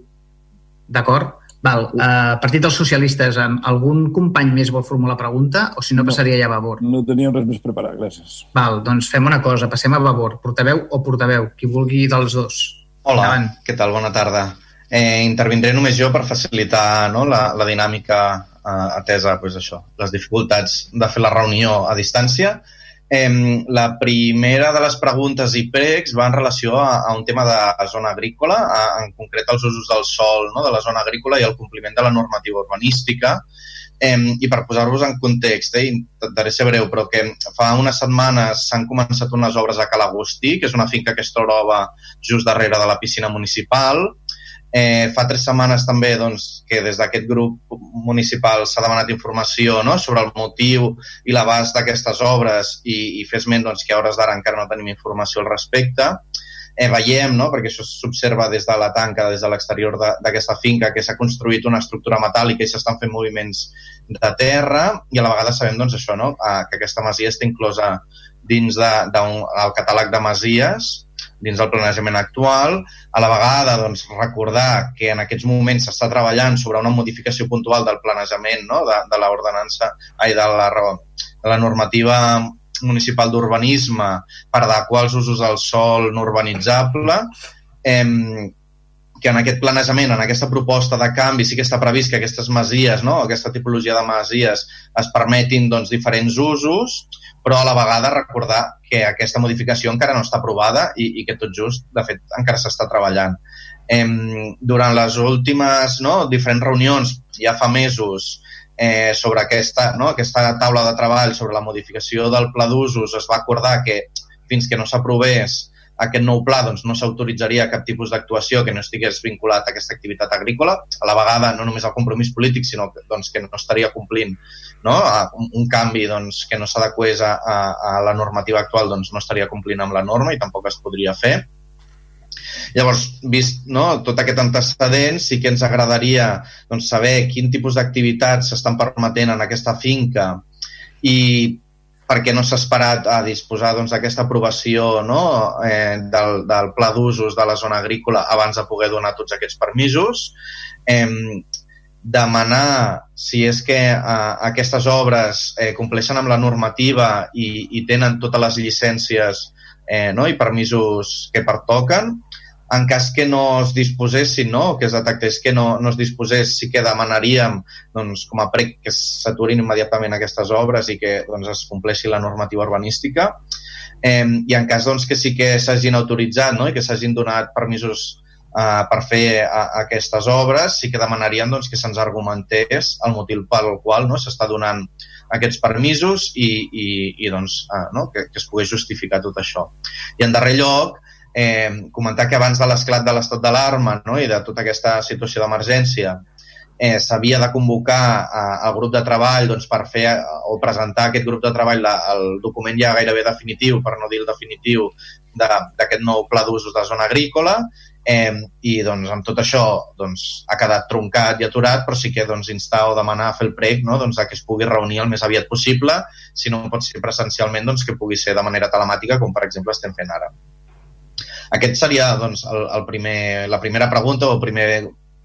D'acord? Val. Uh, Partit dels Socialistes, algun company més vol formular pregunta o si no, no passaria ja a Vavor? No teníem res més preparat, gràcies. Val, doncs fem una cosa, passem a Vavor. Portaveu o portaveu, qui vulgui dels dos. Hola, Endavant. què tal? Bona tarda. Eh, intervindré només jo per facilitar no, la, la dinàmica eh, atesa pues, això, les dificultats de fer la reunió a distància Eh, la primera de les preguntes i pregs va en relació a, a un tema de zona agrícola, a, en concret els usos del sol no, de la zona agrícola i el compliment de la normativa urbanística. Eh, I per posar-vos en context, eh, intentaré ser breu, però que fa unes setmanes s'han començat unes obres a Cal Agustí, que és una finca que es troba just darrere de la piscina municipal, Eh, fa tres setmanes també doncs, que des d'aquest grup municipal s'ha demanat informació no? sobre el motiu i l'abast d'aquestes obres i, i fer esment doncs, que a hores d'ara encara no tenim informació al respecte. Eh, veiem, no? perquè això s'observa des de la tanca, des de l'exterior d'aquesta finca, que s'ha construït una estructura metàl·lica i s'estan fent moviments de terra i a la vegada sabem doncs, això, no? eh, que aquesta masia està inclosa dins de, de un, el catàleg de masies dins del planejament actual. A la vegada, doncs, recordar que en aquests moments s'està treballant sobre una modificació puntual del planejament no? de, de l'ordenança, ai, de la, de la normativa municipal d'urbanisme per adequar els usos del sol no urbanitzable, eh, que en aquest planejament, en aquesta proposta de canvi, sí que està previst que aquestes masies, no? aquesta tipologia de masies, es permetin doncs, diferents usos, però a la vegada recordar que aquesta modificació encara no està aprovada i, i que tot just, de fet, encara s'està treballant. Eh, durant les últimes no, diferents reunions, ja fa mesos, eh, sobre aquesta, no, aquesta taula de treball sobre la modificació del pla d'usos es va acordar que fins que no s'aprovés aquest nou pla doncs, no s'autoritzaria cap tipus d'actuació que no estigués vinculat a aquesta activitat agrícola. A la vegada, no només el compromís polític, sinó doncs, que no estaria complint no? un, un canvi doncs, que no s'adequés a, a, a la normativa actual doncs, no estaria complint amb la norma i tampoc es podria fer. Llavors, vist no, tot aquest antecedent, sí que ens agradaria doncs, saber quin tipus d'activitats s'estan permetent en aquesta finca i perquè no s'ha esperat a disposar doncs, d'aquesta doncs, aprovació no? eh, del, del pla d'usos de la zona agrícola abans de poder donar tots aquests permisos. Eh, demanar si és que eh, aquestes obres eh, compleixen amb la normativa i, i tenen totes les llicències eh, no? i permisos que pertoquen en cas que no es disposessin, no? que es detectés que no, no es disposés, sí que demanaríem doncs, com a prec que s'aturin immediatament aquestes obres i que doncs, es compleixi la normativa urbanística. Eh, I en cas doncs, que sí que s'hagin autoritzat no? i que s'hagin donat permisos eh, per fer a, a aquestes obres, sí que demanaríem doncs, que se'ns argumentés el motiu pel qual no? s'està donant aquests permisos i, i, i doncs, eh, no? que, que es pogués justificar tot això. I en darrer lloc, eh, comentar que abans de l'esclat de l'estat d'alarma no, i de tota aquesta situació d'emergència eh, s'havia de convocar el grup de treball doncs, per fer o presentar aquest grup de treball la, el document ja gairebé definitiu, per no dir el definitiu, d'aquest nou pla d'usos de zona agrícola eh, i doncs, amb tot això doncs, ha quedat troncat i aturat, però sí que doncs, instar o demanar fer el prec no, doncs, que es pugui reunir el més aviat possible, si no pot ser presencialment, doncs, que pugui ser de manera telemàtica, com per exemple estem fent ara. Aquest seria doncs, el, el primer, la primera pregunta o el primer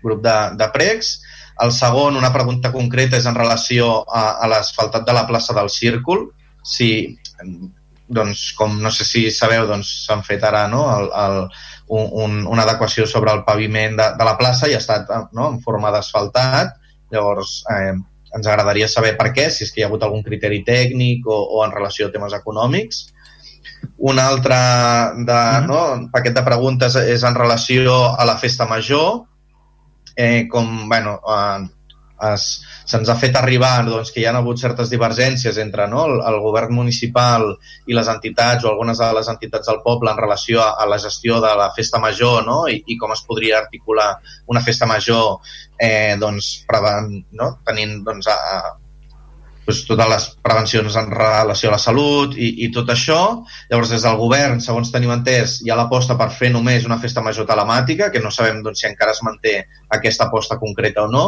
grup de, de pregs. El segon, una pregunta concreta, és en relació a, a l'asfaltat de la plaça del Círcul. Si, doncs, com no sé si sabeu, doncs s'han fet ara no, el, el, un, una adequació sobre el paviment de, de la plaça i ha estat no, en forma d'asfaltat. Llavors, eh, ens agradaria saber per què, si és que hi ha hagut algun criteri tècnic o, o en relació a temes econòmics. Un altre de, mm. no, paquet de preguntes és en relació a la festa major, eh, com, bueno, eh, se'ns ha fet arribar doncs, que hi ha hagut certes divergències entre no, el, el govern municipal i les entitats o algunes de les entitats del poble en relació a, a la gestió de la festa major no, I, i com es podria articular una festa major eh, doncs, no, tenint doncs, a, doncs, totes les prevencions en relació a la salut i, i tot això. Llavors, des del govern, segons tenim entès, hi ha l'aposta per fer només una festa major telemàtica, que no sabem doncs, si encara es manté aquesta aposta concreta o no,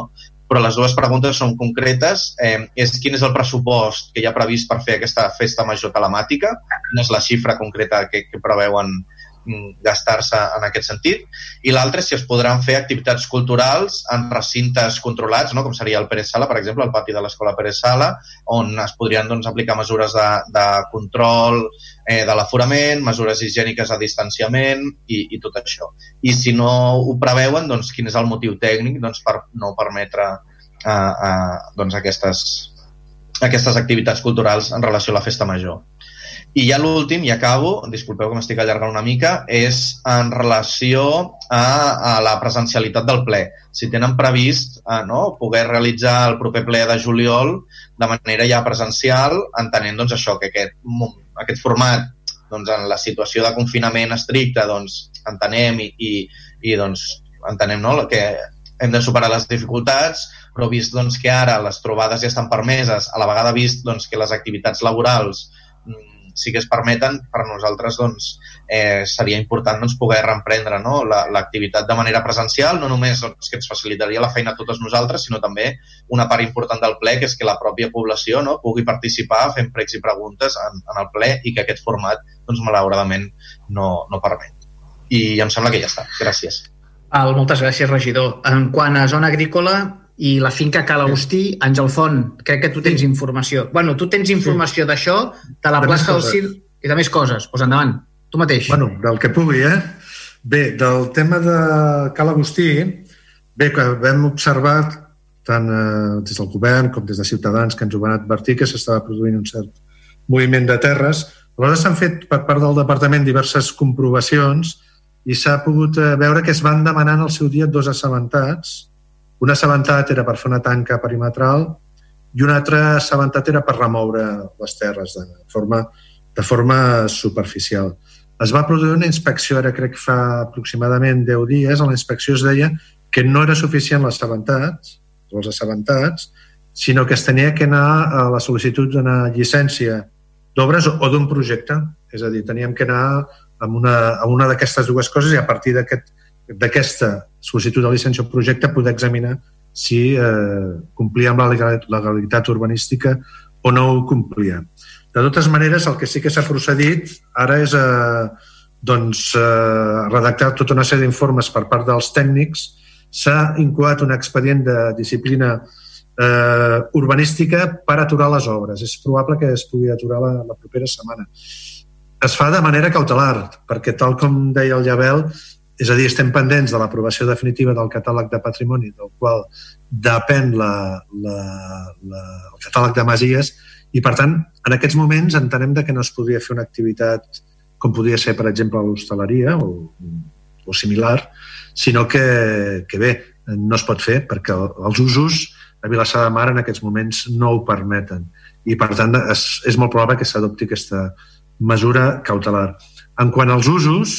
però les dues preguntes són concretes. Eh, és quin és el pressupost que hi ha previst per fer aquesta festa major telemàtica? Quina és la xifra concreta que, que preveuen gastar-se en aquest sentit. I l'altre, si es podran fer activitats culturals en recintes controlats, no? com seria el Pere Sala, per exemple, el pati de l'escola Pere Sala, on es podrien doncs, aplicar mesures de, de control eh, de l'aforament, mesures higièniques a distanciament i, i tot això. I si no ho preveuen, doncs, quin és el motiu tècnic doncs, per no permetre eh, eh, doncs, aquestes, aquestes activitats culturals en relació a la festa major. I ja l'últim, i acabo, disculpeu que m'estic allargant una mica, és en relació a, a la presencialitat del ple. Si tenen previst eh, no, poder realitzar el proper ple de juliol de manera ja presencial, entenent doncs, això que aquest, aquest format doncs, en la situació de confinament estricte doncs, entenem i, i, i doncs, entenem no, que hem de superar les dificultats, però vist doncs, que ara les trobades ja estan permeses, a la vegada vist doncs, que les activitats laborals sí que es permeten, per nosaltres doncs, eh, seria important doncs, poder reemprendre no? l'activitat de manera presencial, no només doncs, que ens facilitaria la feina a totes nosaltres, sinó també una part important del ple, que és que la pròpia població no? pugui participar fent pregs i preguntes en, en el ple i que aquest format, doncs, malauradament, no, no permet. I em sembla que ja està. Gràcies. Al, moltes gràcies, regidor. En quant a zona agrícola, i la finca Cal Agustí, Àngel Font, crec que tu tens sí. informació. Bueno, tu tens informació sí. d'això, de la de plaça del Cir i de més coses. Pues endavant, tu mateix. Bueno, del que pugui, eh? Bé, del tema de Cal Agustí, bé, que vam observar tant eh, des del govern com des de Ciutadans que ens ho van advertir que s'estava produint un cert moviment de terres. Aleshores s'han fet per part del departament diverses comprovacions i s'ha pogut eh, veure que es van demanar en el seu dia dos assabentats. Un assabentat era per fer una tanca perimetral i un altre assabentat era per remoure les terres de forma, de forma superficial. Es va produir una inspecció, ara crec que fa aproximadament 10 dies, a la inspecció es deia que no era suficient les assabentats, els assabentats, sinó que es tenia que anar a la sol·licitud d'una llicència d'obres o d'un projecte. És a dir, teníem que anar amb una, a una d'aquestes dues coses i a partir d'aquesta aquest, sol·licitud de llicència o projecte poder examinar si eh, complia amb la legalitat urbanística o no ho complia. De totes maneres, el que sí que s'ha procedit ara és a eh, doncs, eh, redactar tota una sèrie d'informes per part dels tècnics. S'ha incoat un expedient de disciplina eh, urbanística per aturar les obres. És probable que es pugui aturar la, la propera setmana. Es fa de manera cautelar, perquè tal com deia el Llabel, és a dir, estem pendents de l'aprovació definitiva del catàleg de patrimoni, del qual depèn la, la, la, el catàleg de masies, i per tant, en aquests moments entenem de que no es podria fer una activitat com podria ser, per exemple, l'hostaleria o, o similar, sinó que, que bé, no es pot fer perquè els usos a Vilassar de Mar en aquests moments no ho permeten i per tant és, és molt probable que s'adopti aquesta mesura cautelar. En quant als usos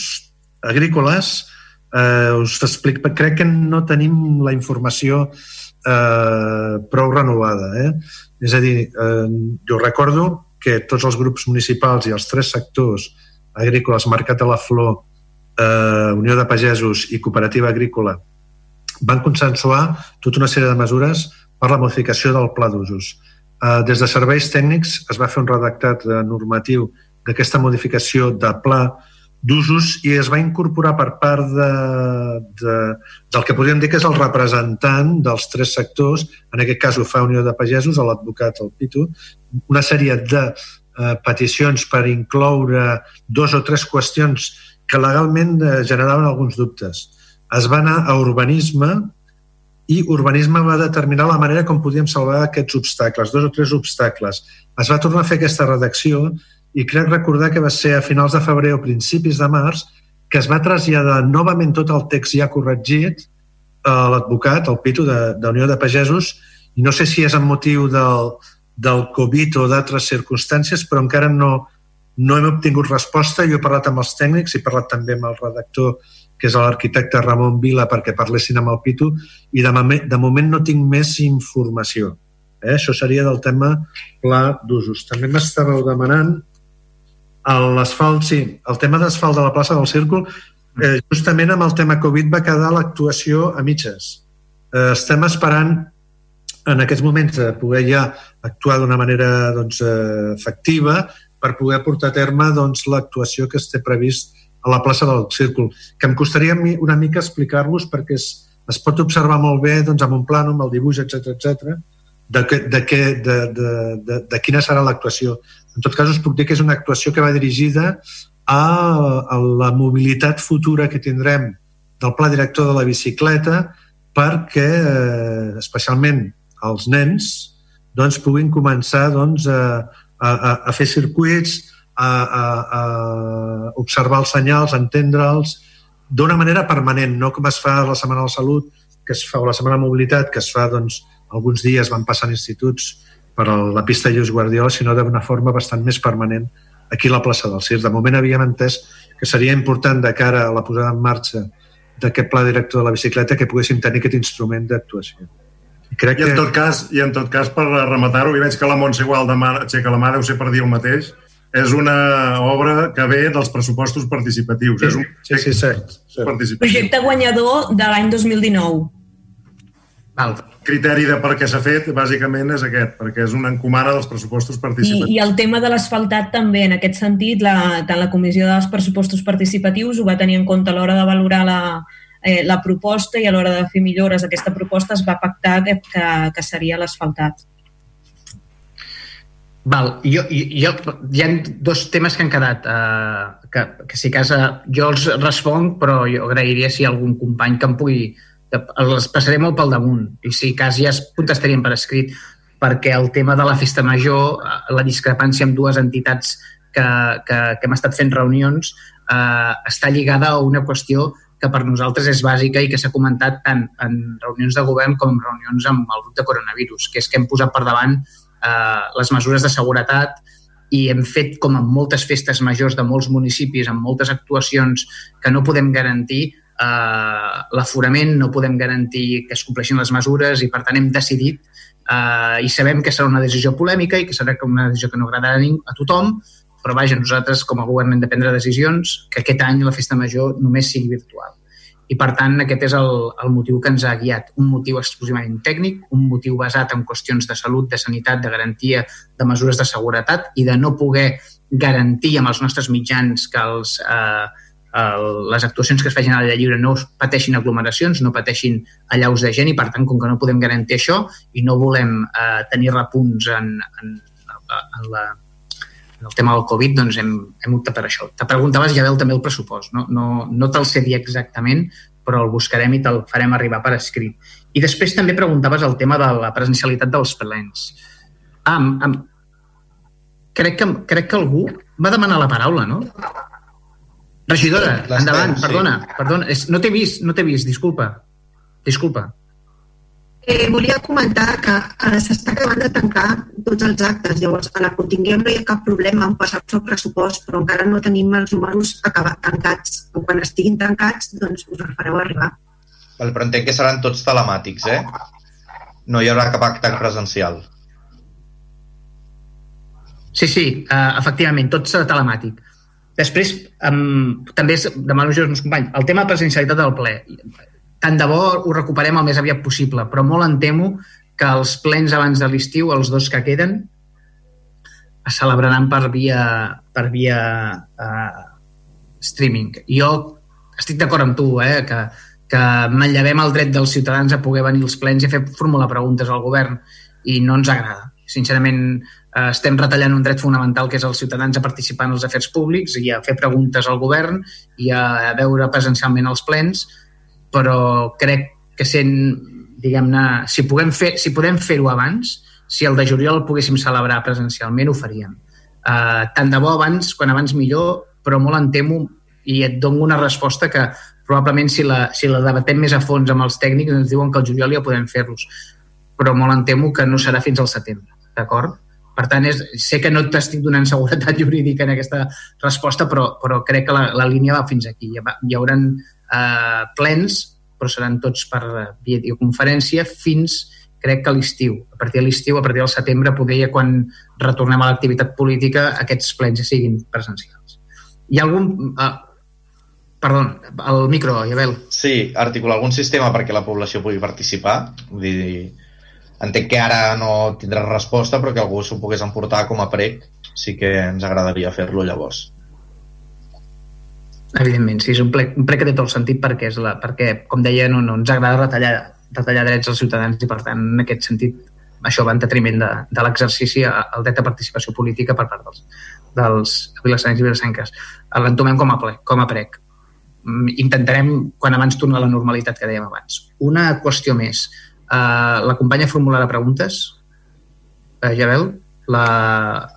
agrícoles, eh, us explic, crec que no tenim la informació eh, prou renovada. Eh? És a dir, eh, jo recordo que tots els grups municipals i els tres sectors agrícoles, Mercat de la Flor, eh, Unió de Pagesos i Cooperativa Agrícola, van consensuar tota una sèrie de mesures per la modificació del pla d'usos. Eh, des de serveis tècnics es va fer un redactat eh, normatiu d'aquesta modificació de pla d'usos i es va incorporar per part de, de, del que podríem dir que és el representant dels tres sectors, en aquest cas ho fa Unió de Pagesos, l'advocat, el Pitu, una sèrie de eh, peticions per incloure dos o tres qüestions que legalment eh, generaven alguns dubtes. Es va anar a urbanisme i urbanisme va determinar la manera com podíem salvar aquests obstacles, dos o tres obstacles. Es va tornar a fer aquesta redacció i crec recordar que va ser a finals de febrer o principis de març que es va traslladar novament tot el text ja corregit a l'advocat, el Pitu, de, de Unió de Pagesos, i no sé si és en motiu del, del Covid o d'altres circumstàncies, però encara no, no hem obtingut resposta. Jo he parlat amb els tècnics, he parlat també amb el redactor que és l'arquitecte Ramon Vila, perquè parlessin amb el Pitu, i de, de moment no tinc més informació. Eh? Això seria del tema pla d'usos. També m'estàveu demanant l'asfalt, sí, el tema d'asfalt de la plaça del Círcul, eh, justament amb el tema Covid va quedar l'actuació a mitges. Eh, estem esperant en aquests moments de poder ja actuar d'una manera doncs, eh, efectiva per poder portar a terme doncs, l'actuació que esté previst a la plaça del Círcul, que em costaria una mica explicar-vos perquè es, es pot observar molt bé doncs, amb un plànol, amb el dibuix, etc etc de, de, de, de, de, de quina serà l'actuació. En tot cas, us puc dir que és una actuació que va dirigida a, la mobilitat futura que tindrem del pla director de la bicicleta perquè, eh, especialment els nens, doncs, puguin començar doncs, a, a, a fer circuits, a, a, a observar els senyals, entendre'ls, d'una manera permanent, no com es fa la Setmana de la Salut, que es fa, o la Setmana de Mobilitat, que es fa doncs, alguns dies van passant instituts per a la pista Lluís Guardiola, sinó d'una forma bastant més permanent aquí a la plaça del Circ. De moment havíem entès que seria important de cara a la posada en marxa d'aquest pla director de la bicicleta que poguéssim tenir aquest instrument d'actuació. I, crec I en, que... tot cas, I en tot cas, per rematar-ho, i veig que la Montse igual demà, aixeca la mà, deu ser per dir el mateix, és una obra que ve dels pressupostos participatius. Sí, és un sí, sí, sí, sí. participatiu. Projecte guanyador de l'any 2019. El criteri de per què s'ha fet, bàsicament, és aquest, perquè és una encomana dels pressupostos participatius. I, i el tema de l'asfaltat també, en aquest sentit, la, tant la Comissió dels Pressupostos Participatius ho va tenir en compte a l'hora de valorar la, eh, la proposta i a l'hora de fer millores aquesta proposta es va pactar que, que, que seria l'asfaltat. Val, jo, jo, hi ha dos temes que han quedat, uh, que, que si cas uh, jo els responc, però jo agrairia si hi ha algun company que em pugui... Els passaré molt pel damunt. I si cas ja es contestaríem per escrit perquè el tema de la festa major, la discrepància amb dues entitats que, que, que hem estat fent reunions eh, està lligada a una qüestió que per nosaltres és bàsica i que s'ha comentat tant en reunions de govern com en reunions amb el grup de coronavirus, que és que hem posat per davant eh, les mesures de seguretat i hem fet, com en moltes festes majors de molts municipis, amb moltes actuacions que no podem garantir eh, l'aforament, no podem garantir que es compleixin les mesures i, per tant, hem decidit eh, i sabem que serà una decisió polèmica i que serà una decisió que no agradarà a tothom, però vaja, nosaltres com a govern hem de prendre decisions que aquest any la festa major només sigui virtual. I, per tant, aquest és el, el motiu que ens ha guiat. Un motiu exclusivament tècnic, un motiu basat en qüestions de salut, de sanitat, de garantia de mesures de seguretat i de no poder garantir amb els nostres mitjans que els, eh, les actuacions que es facin a l'aire lliure no pateixin aglomeracions, no pateixin allaus de gent i, per tant, com que no podem garantir això i no volem eh, tenir repunts en, en, en la el tema del Covid, doncs hem, hem optat per això. Te preguntaves, ja veu també el pressupost. No, no, no te'l sé dir exactament, però el buscarem i te'l farem arribar per escrit. I després també preguntaves el tema de la presencialitat dels plens. Ah, am, am, crec, que, crec que algú va demanar la paraula, no? Regidora, endavant, perdona, perdona. No t'he vist, no t'he vist, disculpa. Disculpa. Eh, volia comentar que eh, s'està acabant de tancar tots els actes, llavors a la Continguem no hi ha cap problema en passar-se el pressupost, però encara no tenim els números acabat, tancats. Quan estiguin tancats, doncs us els fareu arribar. Val, però entenc que seran tots telemàtics, eh? No hi haurà cap acte presencial. Sí, sí, uh, efectivament, tot serà telemàtic. Després, um, també demano als meus companys, el tema presencialitat del ple tant de bo ho recuperem el més aviat possible, però molt em temo que els plens abans de l'estiu, els dos que queden, es celebraran per via, per via uh, streaming. Jo estic d'acord amb tu, eh, que, que manllevem el dret dels ciutadans a poder venir als plens i a fer formular preguntes al govern i no ens agrada. Sincerament, estem retallant un dret fonamental que és els ciutadans a participar en els afers públics i a fer preguntes al govern i a veure presencialment els plens però crec que sent, diguem-ne, si, puguem fer, si podem fer-ho abans, si el de juliol el poguéssim celebrar presencialment, ho faríem. Uh, tant de bo abans, quan abans millor, però molt en temo i et dono una resposta que probablement si la, si la debatem més a fons amb els tècnics ens diuen que el juliol ja podem fer-los però molt em temo que no serà fins al setembre, d'acord? Per tant, és, sé que no t'estic donant seguretat jurídica en aquesta resposta, però, però crec que la, la línia va fins aquí. Hi, ha, hi haurà eh, plens, però seran tots per videoconferència fins crec que a l'estiu. A partir de l'estiu, a partir del setembre, poder ja quan retornem a l'activitat política, aquests plens ja siguin presencials. Hi ha algun... Eh, perdó, el micro, Iabel. Sí, articular algun sistema perquè la població pugui participar. Vull dir, entenc que ara no tindrà resposta, però que algú s'ho pogués emportar com a prec, sí que ens agradaria fer-lo llavors. Evidentment, sí, és un ple, un ple que té tot el sentit perquè, és la, perquè com deia, no, no ens agrada retallar, retallar drets als ciutadans i, per tant, en aquest sentit, això va en detriment de, de l'exercici al dret de participació política per part dels, dels vilassancs i vilassanques. L'entomem com a ple, com a prec. Mm, intentarem, quan abans, tornar a la normalitat que dèiem abans. Una qüestió més. Uh, la companya formularà preguntes? Uh, Jabel? La...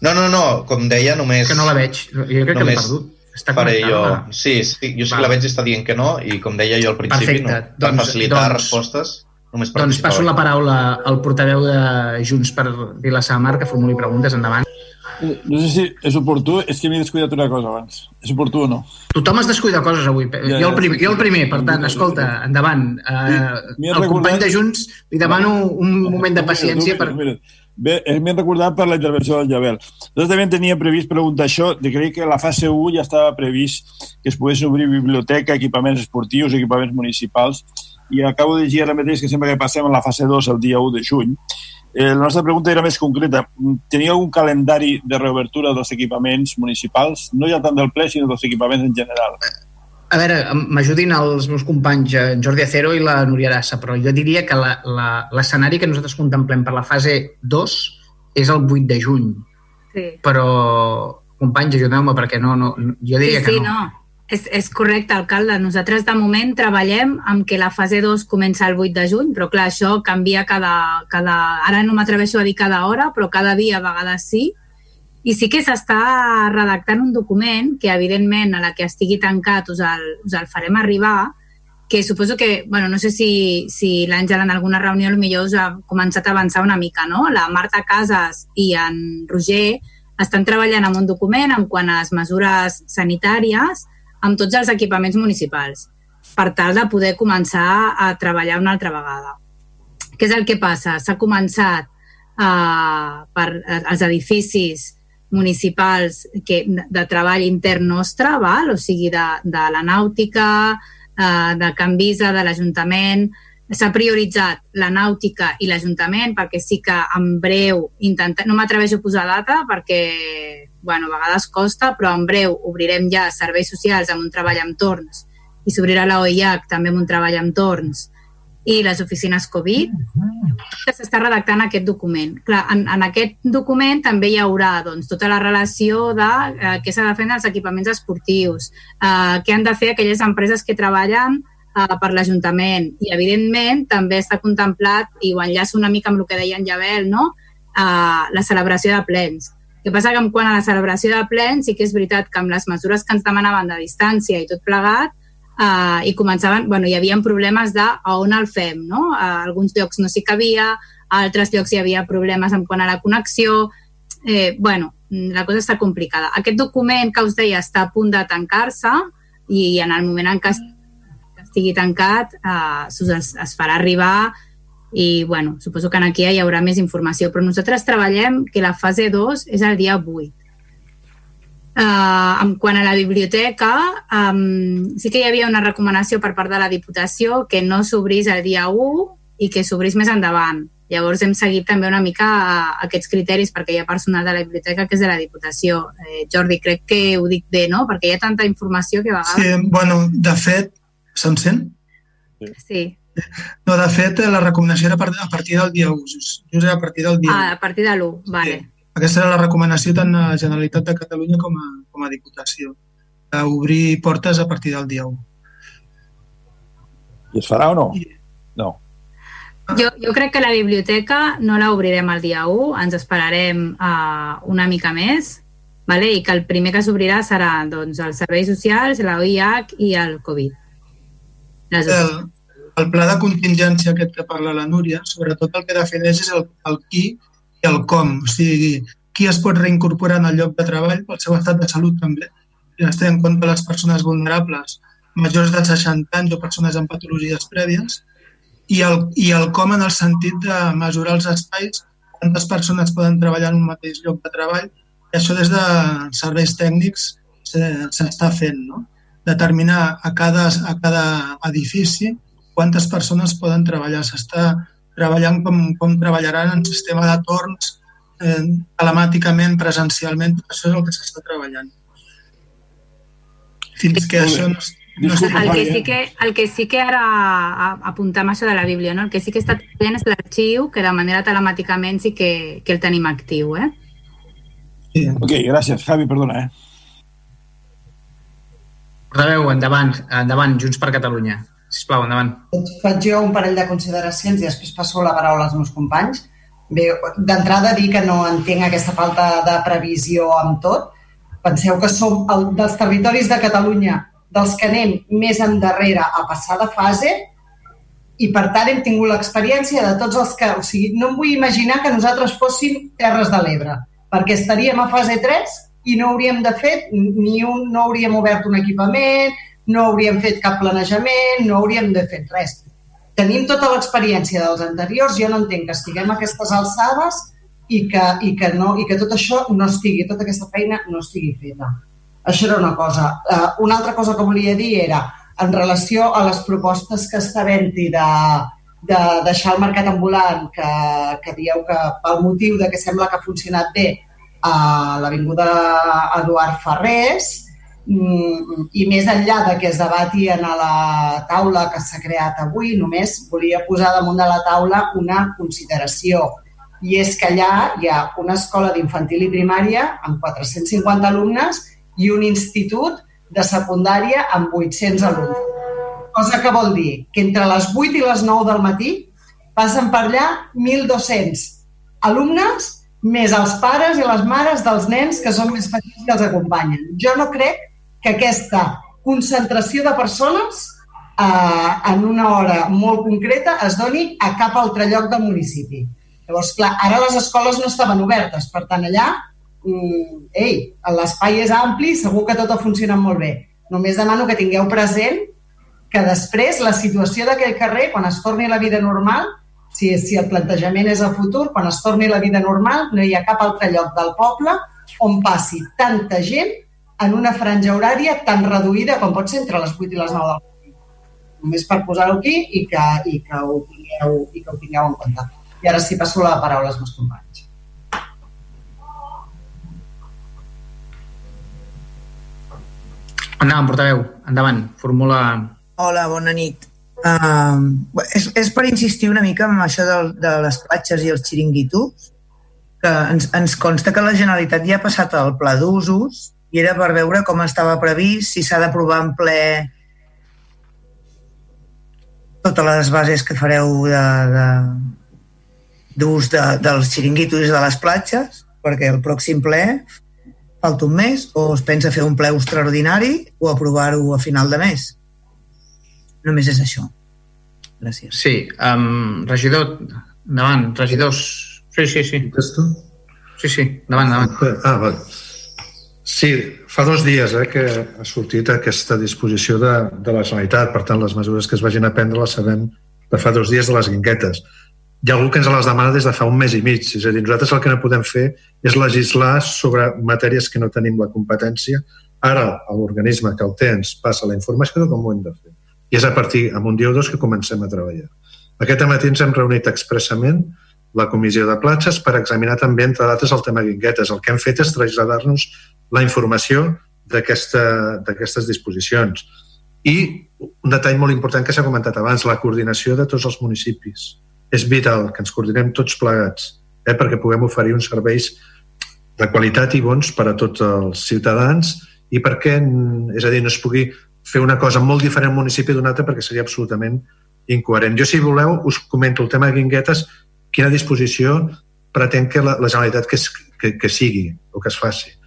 No, no, no, com deia, només... Que no la veig. Jo crec només... que l'he perdut està faré jo... Sí, sí, jo sí que la veig està dient que no i com deia jo al principi, Perfecte. no, per doncs, facilitar doncs, respostes només Doncs passo la paraula al portaveu de Junts per Vilassar Mar que formuli preguntes endavant. No sé si és oportú, és que m'he descuidat una cosa abans. És oportú o no? Tothom es descuida coses avui. Ja, ja, jo, el primer, jo el primer, per tant, escolta, endavant. Uh, el company de Junts li demano un moment de paciència per... Mira, Bé, m'he recordat per la intervenció del Jabel. Nosaltres també tenia previst preguntar això, de crec que la fase 1 ja estava previst que es pogués obrir biblioteca, equipaments esportius, equipaments municipals, i acabo de llegir ara mateix que sempre que passem a la fase 2 el dia 1 de juny. Eh, la nostra pregunta era més concreta. Tenia algun calendari de reobertura dels equipaments municipals? No ja tant del ple, sinó dels equipaments en general. A veure, m'ajudin els meus companys, en Jordi Acero i la Núria Arassa, però jo diria que l'escenari que nosaltres contemplem per la fase 2 és el 8 de juny. Sí. Però, companys, ajudeu-me perquè no, no, jo diria sí, sí, que no. no. És, és correcte, alcalde. Nosaltres, de moment, treballem amb que la fase 2 comença el 8 de juny, però clar, això canvia cada... cada ara no m'atreveixo a dir cada hora, però cada dia a vegades sí, I sí que s'està redactant un document que, evidentment, a la que estigui tancat us el, us el farem arribar, que suposo que, bueno, no sé si, si l'Àngela en alguna reunió millor us ha començat a avançar una mica, no? La Marta Casas i en Roger estan treballant en un document en quant a les mesures sanitàries amb tots els equipaments municipals per tal de poder començar a treballar una altra vegada. Què és el que passa? S'ha començat eh, per eh, els edificis municipals que, de treball intern nostre, val? o sigui, de, de la nàutica, eh, de Can Visa, de l'Ajuntament, s'ha prioritzat la nàutica i l'Ajuntament perquè sí que en breu intenta... no m'atreveixo a posar data perquè bueno, a vegades costa, però en breu obrirem ja serveis socials amb un treball amb torns i s'obrirà la OIH també amb un treball amb torns i les oficines Covid, que s'està redactant aquest document. Clar, en, en aquest document també hi haurà doncs, tota la relació de eh, què s'ha de fer els equipaments esportius, eh, què han de fer aquelles empreses que treballen eh, per l'Ajuntament i, evidentment, també està contemplat, i ho enllaço una mica amb el que deia en Javel, no? eh, la celebració de plens. Que passa que en quant a la celebració de plens sí que és veritat que amb les mesures que ens demanaven de distància i tot plegat, uh, i començaven, bueno, hi havia problemes de a on el fem, no? A alguns llocs no s'hi cabia, a altres llocs hi havia problemes en quant a la connexió, eh, bueno, la cosa està complicada. Aquest document que us deia està a punt de tancar-se i en el moment en què estigui tancat eh, es, es farà arribar i bueno, suposo que aquí hi haurà més informació, però nosaltres treballem que la fase 2 és el dia 8 Uh, en quant a la biblioteca, um, sí que hi havia una recomanació per part de la Diputació que no s'obrís el dia 1 i que s'obrís més endavant. Llavors hem seguit també una mica aquests criteris perquè hi ha personal de la biblioteca que és de la Diputació. Eh, Jordi, crec que ho dic bé, no? Perquè hi ha tanta informació que a vegades... Sí, bueno, de fet, se'm sent? Sí. No, de fet, la recomanació era a partir del dia 1, just, just a partir del dia 1. Ah, a partir de l'1, vale. Sí. Aquesta era la recomanació tant a la Generalitat de Catalunya com a, com a Diputació, d'obrir portes a partir del dia 1. I es farà o no? No. Jo, jo crec que la biblioteca no la obrirem el dia 1, ens esperarem uh, una mica més, vale? i que el primer que s'obrirà serà doncs, els serveis socials, la OIH i el Covid. Les el, el pla de contingència aquest que parla la Núria, sobretot el que defineix és el, el qui i el com, o sigui, qui es pot reincorporar en el lloc de treball pel seu estat de salut també, i es té en compte les persones vulnerables majors de 60 anys o persones amb patologies prèvies, i el, i el com en el sentit de mesurar els espais, quantes persones poden treballar en un mateix lloc de treball, i això des de serveis tècnics s'està fent, no? determinar a cada, a cada edifici quantes persones poden treballar. S'està treballant com, com treballaran en sistema de torns, eh, telemàticament, presencialment, això és el que s'està treballant. Fins que això no, no el, que sí que, el que sí que ara apuntem això de la Bíblia, no? el que sí que està treballant és l'arxiu, que de manera telemàticament sí que, que el tenim actiu. Eh? Sí. Ok, gràcies. Javi, perdona. Eh? Portaveu, endavant, endavant, Junts per Catalunya. Sisplau, endavant. Faig jo un parell de consideracions i després passo la paraula als meus companys. Bé, d'entrada dir que no entenc aquesta falta de previsió amb tot. Penseu que som el, dels territoris de Catalunya dels que anem més endarrere a passar de fase i per tant hem tingut l'experiència de tots els que... O sigui, no em vull imaginar que nosaltres fóssim Terres de l'Ebre, perquè estaríem a fase 3 i no hauríem de fer ni un, no hauríem obert un equipament, no hauríem fet cap planejament, no hauríem de fer res. Tenim tota l'experiència dels anteriors, jo no entenc que estiguem a aquestes alçades i que, i que, no, i que tot això no estigui, tota aquesta feina no estigui feta. Això era una cosa. Uh, una altra cosa que volia dir era, en relació a les propostes que està havent-hi de, de deixar el mercat ambulant, que, que dieu que pel motiu de que sembla que ha funcionat bé a l'Avinguda Eduard Ferrés, i més enllà de que es debatien a la taula que s'ha creat avui, només volia posar damunt de la taula una consideració. I és que allà hi ha una escola d'infantil i primària amb 450 alumnes i un institut de secundària amb 800 alumnes. Cosa que vol dir que entre les 8 i les 9 del matí passen per allà 1.200 alumnes més els pares i les mares dels nens que són més petits que els acompanyen. Jo no crec que aquesta concentració de persones eh, en una hora molt concreta es doni a cap altre lloc del municipi. Llavors, clar, ara les escoles no estaven obertes, per tant, allà, mm, ei, l'espai és ampli, segur que tot ha funcionat molt bé. Només demano que tingueu present que després la situació d'aquell carrer, quan es torni a la vida normal, si, si el plantejament és a futur, quan es torni a la vida normal, no hi ha cap altre lloc del poble on passi tanta gent en una franja horària tan reduïda com pot ser entre les 8 i les 9 del matí. Només per posar-ho aquí i que, i, que ho tingueu, i que ho tingueu en compte. I ara sí passo la paraula als meus companys. Endavant, portaveu. Endavant. Formula... Hola, bona nit. Uh, és, és per insistir una mica en això de, de les platges i els xiringuitos, que ens, ens consta que la Generalitat ja ha passat el pla d'usos i era per veure com estava previst, si s'ha d'aprovar en ple totes les bases que fareu de, de, d'ús de, dels xiringuitos i de les platges, perquè el pròxim ple falta un mes, o es pensa fer un ple extraordinari o aprovar-ho a final de mes. Només és això. Gràcies. Sí, um, regidor, endavant, regidors. Sí, sí, sí. Sí, sí, endavant, endavant. Ah, vale. Sí, fa dos dies eh, que ha sortit aquesta disposició de, de la Generalitat, per tant, les mesures que es vagin a prendre les sabem de fa dos dies de les guinguetes. Hi ha algú que ens les demana des de fa un mes i mig, és a dir, nosaltres el que no podem fer és legislar sobre matèries que no tenim la competència. Ara, l'organisme que el té ens passa la informació de com ho hem de fer. I és a partir, amb un dia o dos, que comencem a treballar. Aquest matí ens hem reunit expressament la comissió de platges per examinar també, entre d'altres, el tema guinguetes. El que hem fet és traslladar-nos la informació d'aquestes disposicions. I un detall molt important que s'ha comentat abans, la coordinació de tots els municipis. És vital que ens coordinem tots plegats eh, perquè puguem oferir uns serveis de qualitat i bons per a tots els ciutadans i perquè, és a dir, no es pugui fer una cosa molt diferent un municipi d'un altre perquè seria absolutament incoherent. Jo, si voleu, us comento el tema de guinguetes, quina disposició pretén que la, la Generalitat que, es, que, que sigui o que es faci.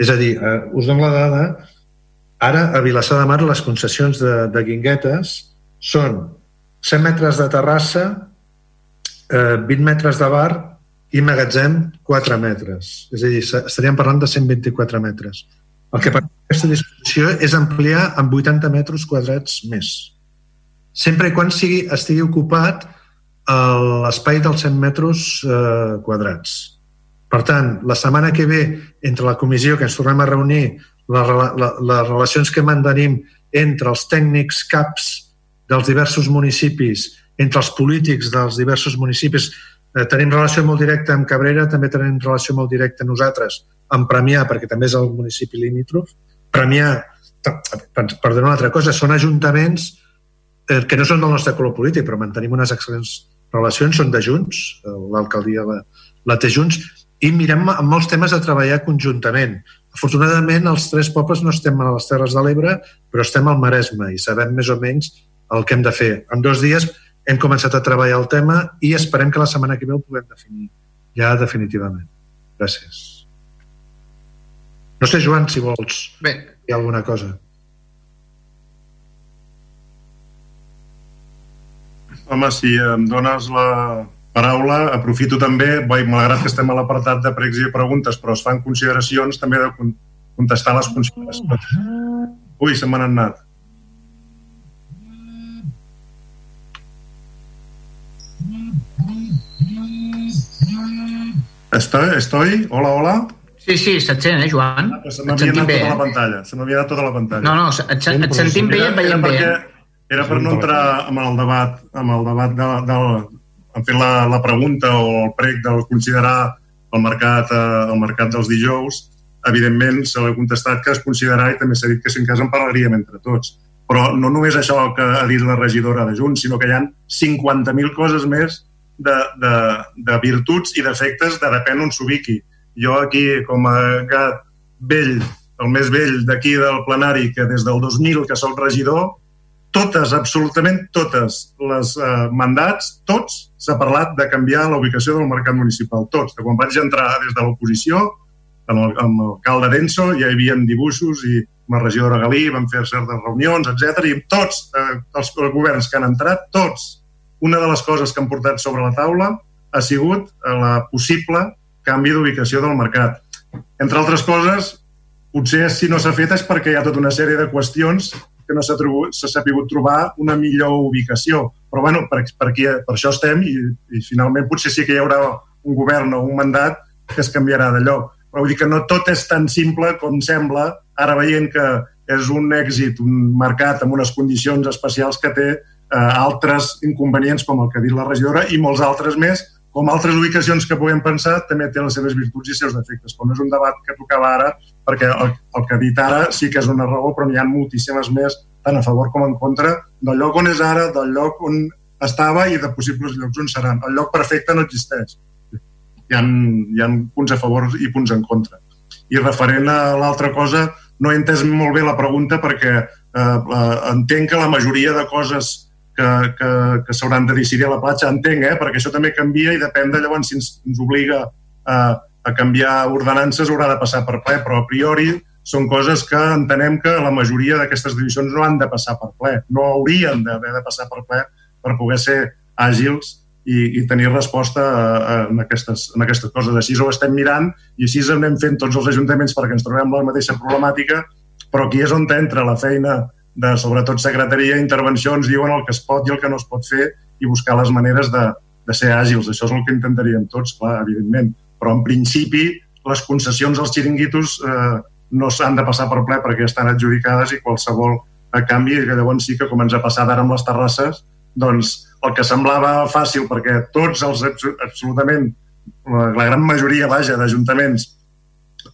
És a dir, eh, us dono la dada, ara a Vilassar de Mar les concessions de, de guinguetes són 100 metres de terrassa, eh, 20 metres de bar i magatzem 4 metres. És a dir, estaríem parlant de 124 metres. El que per aquesta discussió és ampliar amb 80 metres quadrats més. Sempre i quan sigui, estigui ocupat l'espai dels 100 metres eh, quadrats. Per tant, la setmana que ve, entre la comissió que ens tornem a reunir, la, la, les relacions que mantenim entre els tècnics CAPs dels diversos municipis, entre els polítics dels diversos municipis, eh, tenim relació molt directa amb Cabrera, també tenim relació molt directa nosaltres en Premià, perquè també és el municipi limítrof. Premià, per, per dir una altra cosa, són ajuntaments eh, que no són del nostre color polític, però mantenim unes excel·lents relacions, són de Junts, eh, l'alcaldia la, la té Junts, i mirem molts temes a treballar conjuntament. Afortunadament, els tres pobles no estem a les Terres de l'Ebre, però estem al Maresme i sabem més o menys el que hem de fer. En dos dies hem començat a treballar el tema i esperem que la setmana que ve ho puguem definir ja definitivament. Gràcies. No sé, Joan, si vols Bé. dir alguna cosa. Home, si em dones la paraula, aprofito també, boi, malgrat que estem a l'apartat de pregs i preguntes, però es fan consideracions, també de contestar les consideracions. Ui, se m'han anat. Estoy, estoy, hola, hola. Sí, sí, se't sent, eh, Joan? Ah, se m'havia anat bé, tota eh? la pantalla. Se m'havia anat tota la pantalla. No, no, et, et, et sentim bé i et veiem bé. Era, era per no entrar amb el debat, amb el debat de, de, en fer la, la pregunta o el prec del considerar el mercat, eh, el mercat dels dijous, evidentment se l'ha contestat que es considerar i també s'ha dit que si en cas en parlaríem entre tots. Però no només això que ha dit la regidora de Junts, sinó que hi ha 50.000 coses més de, de, de virtuts i defectes de depèn on s'ubiqui jo aquí, com a gat vell, el més vell d'aquí del plenari, que des del 2000 que sóc regidor, totes, absolutament totes les eh, mandats, tots s'ha parlat de canviar la ubicació del mercat municipal, tots. De quan vaig entrar des de l'oposició, amb amb l'alcalde Denso, ja hi havia dibuixos i amb la regidora Galí vam fer certes reunions, etc. i tots eh, els governs que han entrat, tots, una de les coses que han portat sobre la taula ha sigut eh, la possible canvi d'ubicació del mercat. Entre altres coses, potser si no s'ha fet és perquè hi ha tota una sèrie de qüestions que no s'ha sabut trobar una millor ubicació. Però bueno, per, per, aquí, per això estem i, i finalment potser sí que hi haurà un govern o un mandat que es canviarà de lloc. Però vull dir que no tot és tan simple com sembla, ara veient que és un èxit, un mercat amb unes condicions especials que té eh, altres inconvenients com el que ha dit la regidora i molts altres més com altres ubicacions que puguem pensar, també té les seves virtuts i seus defectes. No és un debat que tocava ara, perquè el, el que ha dit ara sí que és una raó, però n'hi ha moltíssimes més, tant a favor com en contra, del lloc on és ara, del lloc on estava i de possibles llocs on seran. El lloc perfecte no existeix. Hi ha, hi ha punts a favor i punts en contra. I referent a l'altra cosa, no he entès molt bé la pregunta perquè eh, eh, entenc que la majoria de coses que, que, que s'hauran de decidir a la platja, entenc, eh? perquè això també canvia i depèn de llavors si ens, ens obliga a, a canviar ordenances haurà de passar per ple, però a priori són coses que entenem que la majoria d'aquestes decisions no han de passar per ple, no haurien d'haver de passar per ple per poder ser àgils i, i tenir resposta a, a, en, aquestes, en aquestes coses. Així ho estem mirant i així anem fent tots els ajuntaments perquè ens trobem la mateixa problemàtica, però aquí és on entra la feina de sobretot secretaria i intervenció ens diuen el que es pot i el que no es pot fer i buscar les maneres de, de ser àgils. Això és el que intentaríem tots, clar, evidentment. Però en principi les concessions als xiringuitos eh, no s'han de passar per ple perquè estan adjudicades i qualsevol a canvi, que llavors sí que com ens ha passat ara amb les terrasses, doncs el que semblava fàcil perquè tots els absolutament la gran majoria, vaja, d'ajuntaments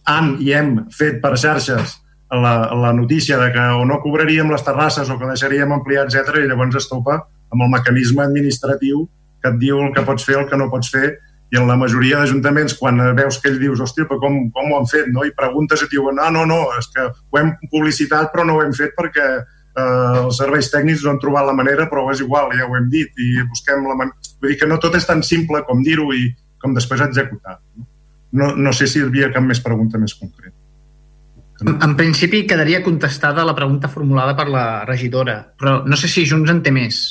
han i hem fet per xarxes la, la notícia de que o no cobraríem les terrasses o que deixaríem ampliar, etc i llavors es topa amb el mecanisme administratiu que et diu el que pots fer, el que no pots fer, i en la majoria d'ajuntaments, quan veus que ell dius, hòstia, però com, com ho han fet, no? I preguntes i et diuen, no, no, no, és que ho hem publicitat però no ho hem fet perquè eh, els serveis tècnics no han trobat la manera, però és igual, ja ho hem dit, i busquem la manera... Vull dir que no tot és tan simple com dir-ho i com després executar. No, no sé si hi havia cap més pregunta més concreta. En, en principi quedaria contestada la pregunta formulada per la regidora, però no sé si Junts en té més.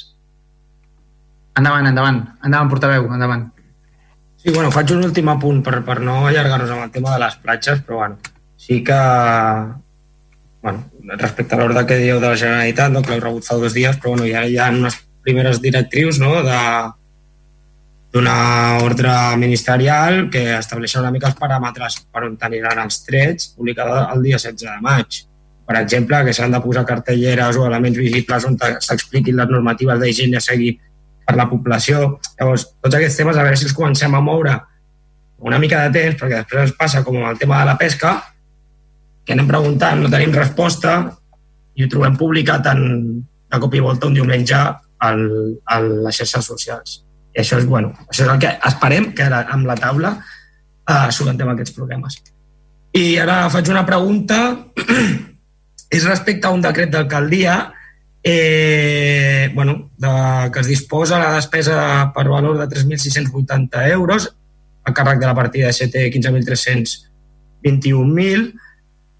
Endavant, endavant. Endavant, portaveu, endavant. Sí, bueno, faig un últim apunt per, per no allargar-nos amb el tema de les platges, però bueno, sí que bueno, respecte a l'ordre que dieu de la Generalitat, no, que l'heu rebut fa dos dies, però bueno, ja hi ha unes primeres directrius no, de, d'una ordre ministerial que estableixen una mica els paràmetres per on aniran els trets, publicada el dia 16 de maig. Per exemple, que s'han de posar cartelleres o elements visibles on s'expliquin les normatives d'higiene a seguir per la població. Llavors, tots aquests temes, a veure si els comencem a moure una mica de temps, perquè després ens passa com amb el tema de la pesca, que anem preguntant, no tenim resposta, i ho trobem publicat en, de cop i volta un diumenge al, a les xarxes socials. I això és, bueno, això és el que esperem que ara amb la taula eh, solucionem aquests problemes. I ara faig una pregunta, és respecte a un decret d'alcaldia eh, bueno, de, que es disposa la despesa per valor de 3.680 euros a càrrec de la partida de CT 15.321.000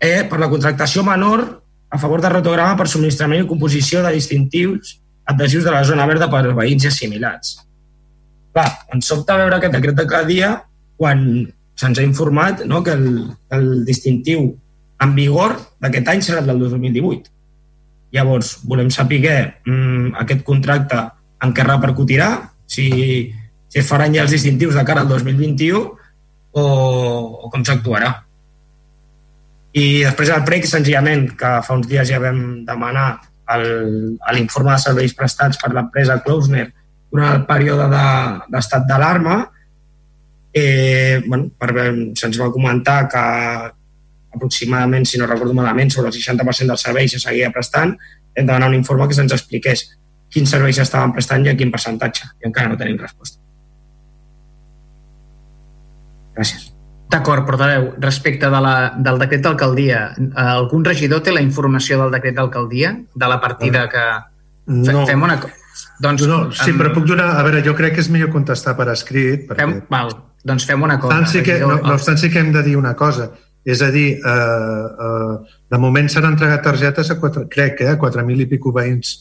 eh, per la contractació menor a favor de rotograma per subministrament i composició de distintius adhesius de la zona verda per veïns i assimilats. Clar, ens sobta veure aquest decret de cada dia quan se'ns ha informat no, que el, el distintiu en vigor d'aquest any serà el del 2018. Llavors, volem saber mm, aquest contracte en què repercutirà, si, si es faran ja els distintius de cara al 2021 o, o com s'actuarà. I després el PREC, senzillament, que fa uns dies ja vam demanar l'informe de serveis prestats per l'empresa Klausner durant el període d'estat de, d'alarma eh, bueno, per, se'ns va comentar que aproximadament, si no recordo malament, sobre el 60% dels serveis se seguia prestant, hem de donar un informe que se'ns expliqués quins serveis s'estaven prestant i a quin percentatge, i encara no tenim resposta. Gràcies. D'acord, portaveu. Respecte de la, del decret d'alcaldia, algun regidor té la informació del decret d'alcaldia, de la partida que, No. Fem una cosa. Doncs, no, sí, amb- però puc donar... A veure, jo crec que és millor contestar per escrit. Perquè... Fem, val, doncs fem una cosa. Tant sí que, no, no obstant sí que hem de dir una cosa. És a dir, eh, eh, de moment s'han entregat targetes a, quatre, crec, eh, a 4.000 i pico veïns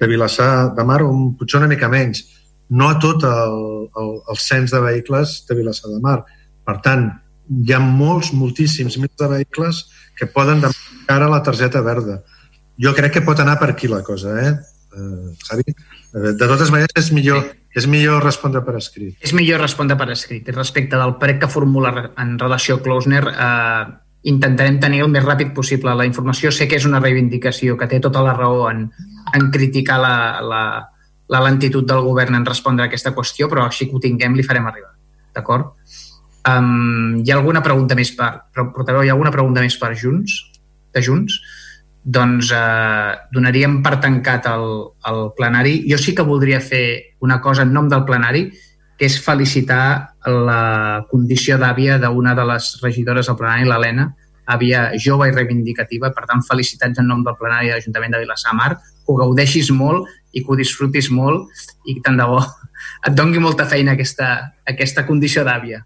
de Vilassar de Mar, o un- potser una mica menys. No a tot el, el, el cens de vehicles de Vilassar de Mar. Per tant, hi ha molts, moltíssims mils de vehicles que poden demanar ara la targeta verda. Jo crec que pot anar per aquí la cosa, eh? eh Javi? De totes maneres, és millor, és millor respondre per escrit. És millor respondre per escrit. I respecte del prec que formula en relació a Klausner, eh, intentarem tenir el més ràpid possible la informació. Sé que és una reivindicació, que té tota la raó en, en criticar la, la, la lentitud del govern en respondre a aquesta qüestió, però així que ho tinguem li farem arribar. D'acord? Um, hi ha alguna pregunta més per... Portaveu, hi ha alguna pregunta més per Junts? De Junts? Doncs eh, donaríem per tancat el, el plenari. Jo sí que voldria fer una cosa en nom del plenari, que és felicitar la condició d'àvia d'una de les regidores del plenari, l'Helena, àvia jove i reivindicativa. Per tant, felicitats en nom del plenari de l'Ajuntament de Vilassar Mar, que ho gaudeixis molt i que ho disfrutis molt i tant de bo et dongui molta feina aquesta, aquesta condició d'àvia.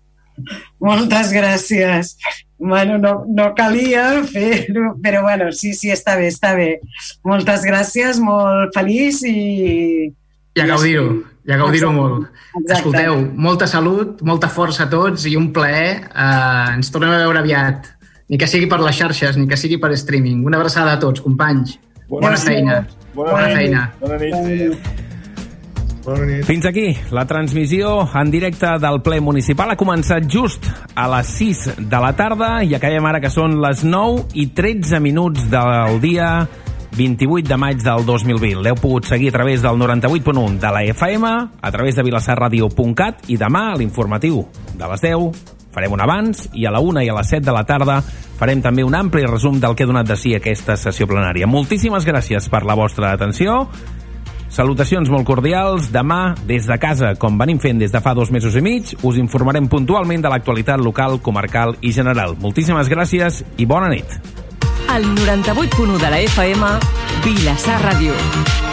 Moltes gràcies. Bueno, no, no calia fer-ho, però bueno, sí, sí, està bé, està bé. Moltes gràcies, molt feliç i... I a gaudir-ho, i a gaudir-ho molt. Exacte. Escolteu, molta salut, molta força a tots i un plaer. Uh, ens tornem a veure aviat. Ni que sigui per les xarxes, ni que sigui per streaming. Una abraçada a tots, companys. Bona, Bona feina. Bona, Bona feina. Bona nit. Bona nit. Fins aquí la transmissió en directe del ple municipal ha començat just a les 6 de la tarda i acabem ara que són les 9 i 13 minuts del dia 28 de maig del 2020. L'heu pogut seguir a través del 98.1 de la FM, a través de vilassarradio.cat i demà a l'informatiu de les 10 farem un abans i a la 1 i a les 7 de la tarda farem també un ampli resum del que ha donat de si aquesta sessió plenària. Moltíssimes gràcies per la vostra atenció. Salutacions molt cordials. Demà, des de casa, com venim fent des de fa dos mesos i mig, us informarem puntualment de l'actualitat local, comarcal i general. Moltíssimes gràcies i bona nit. El 98.1 de la FM, Vilassar Ràdio.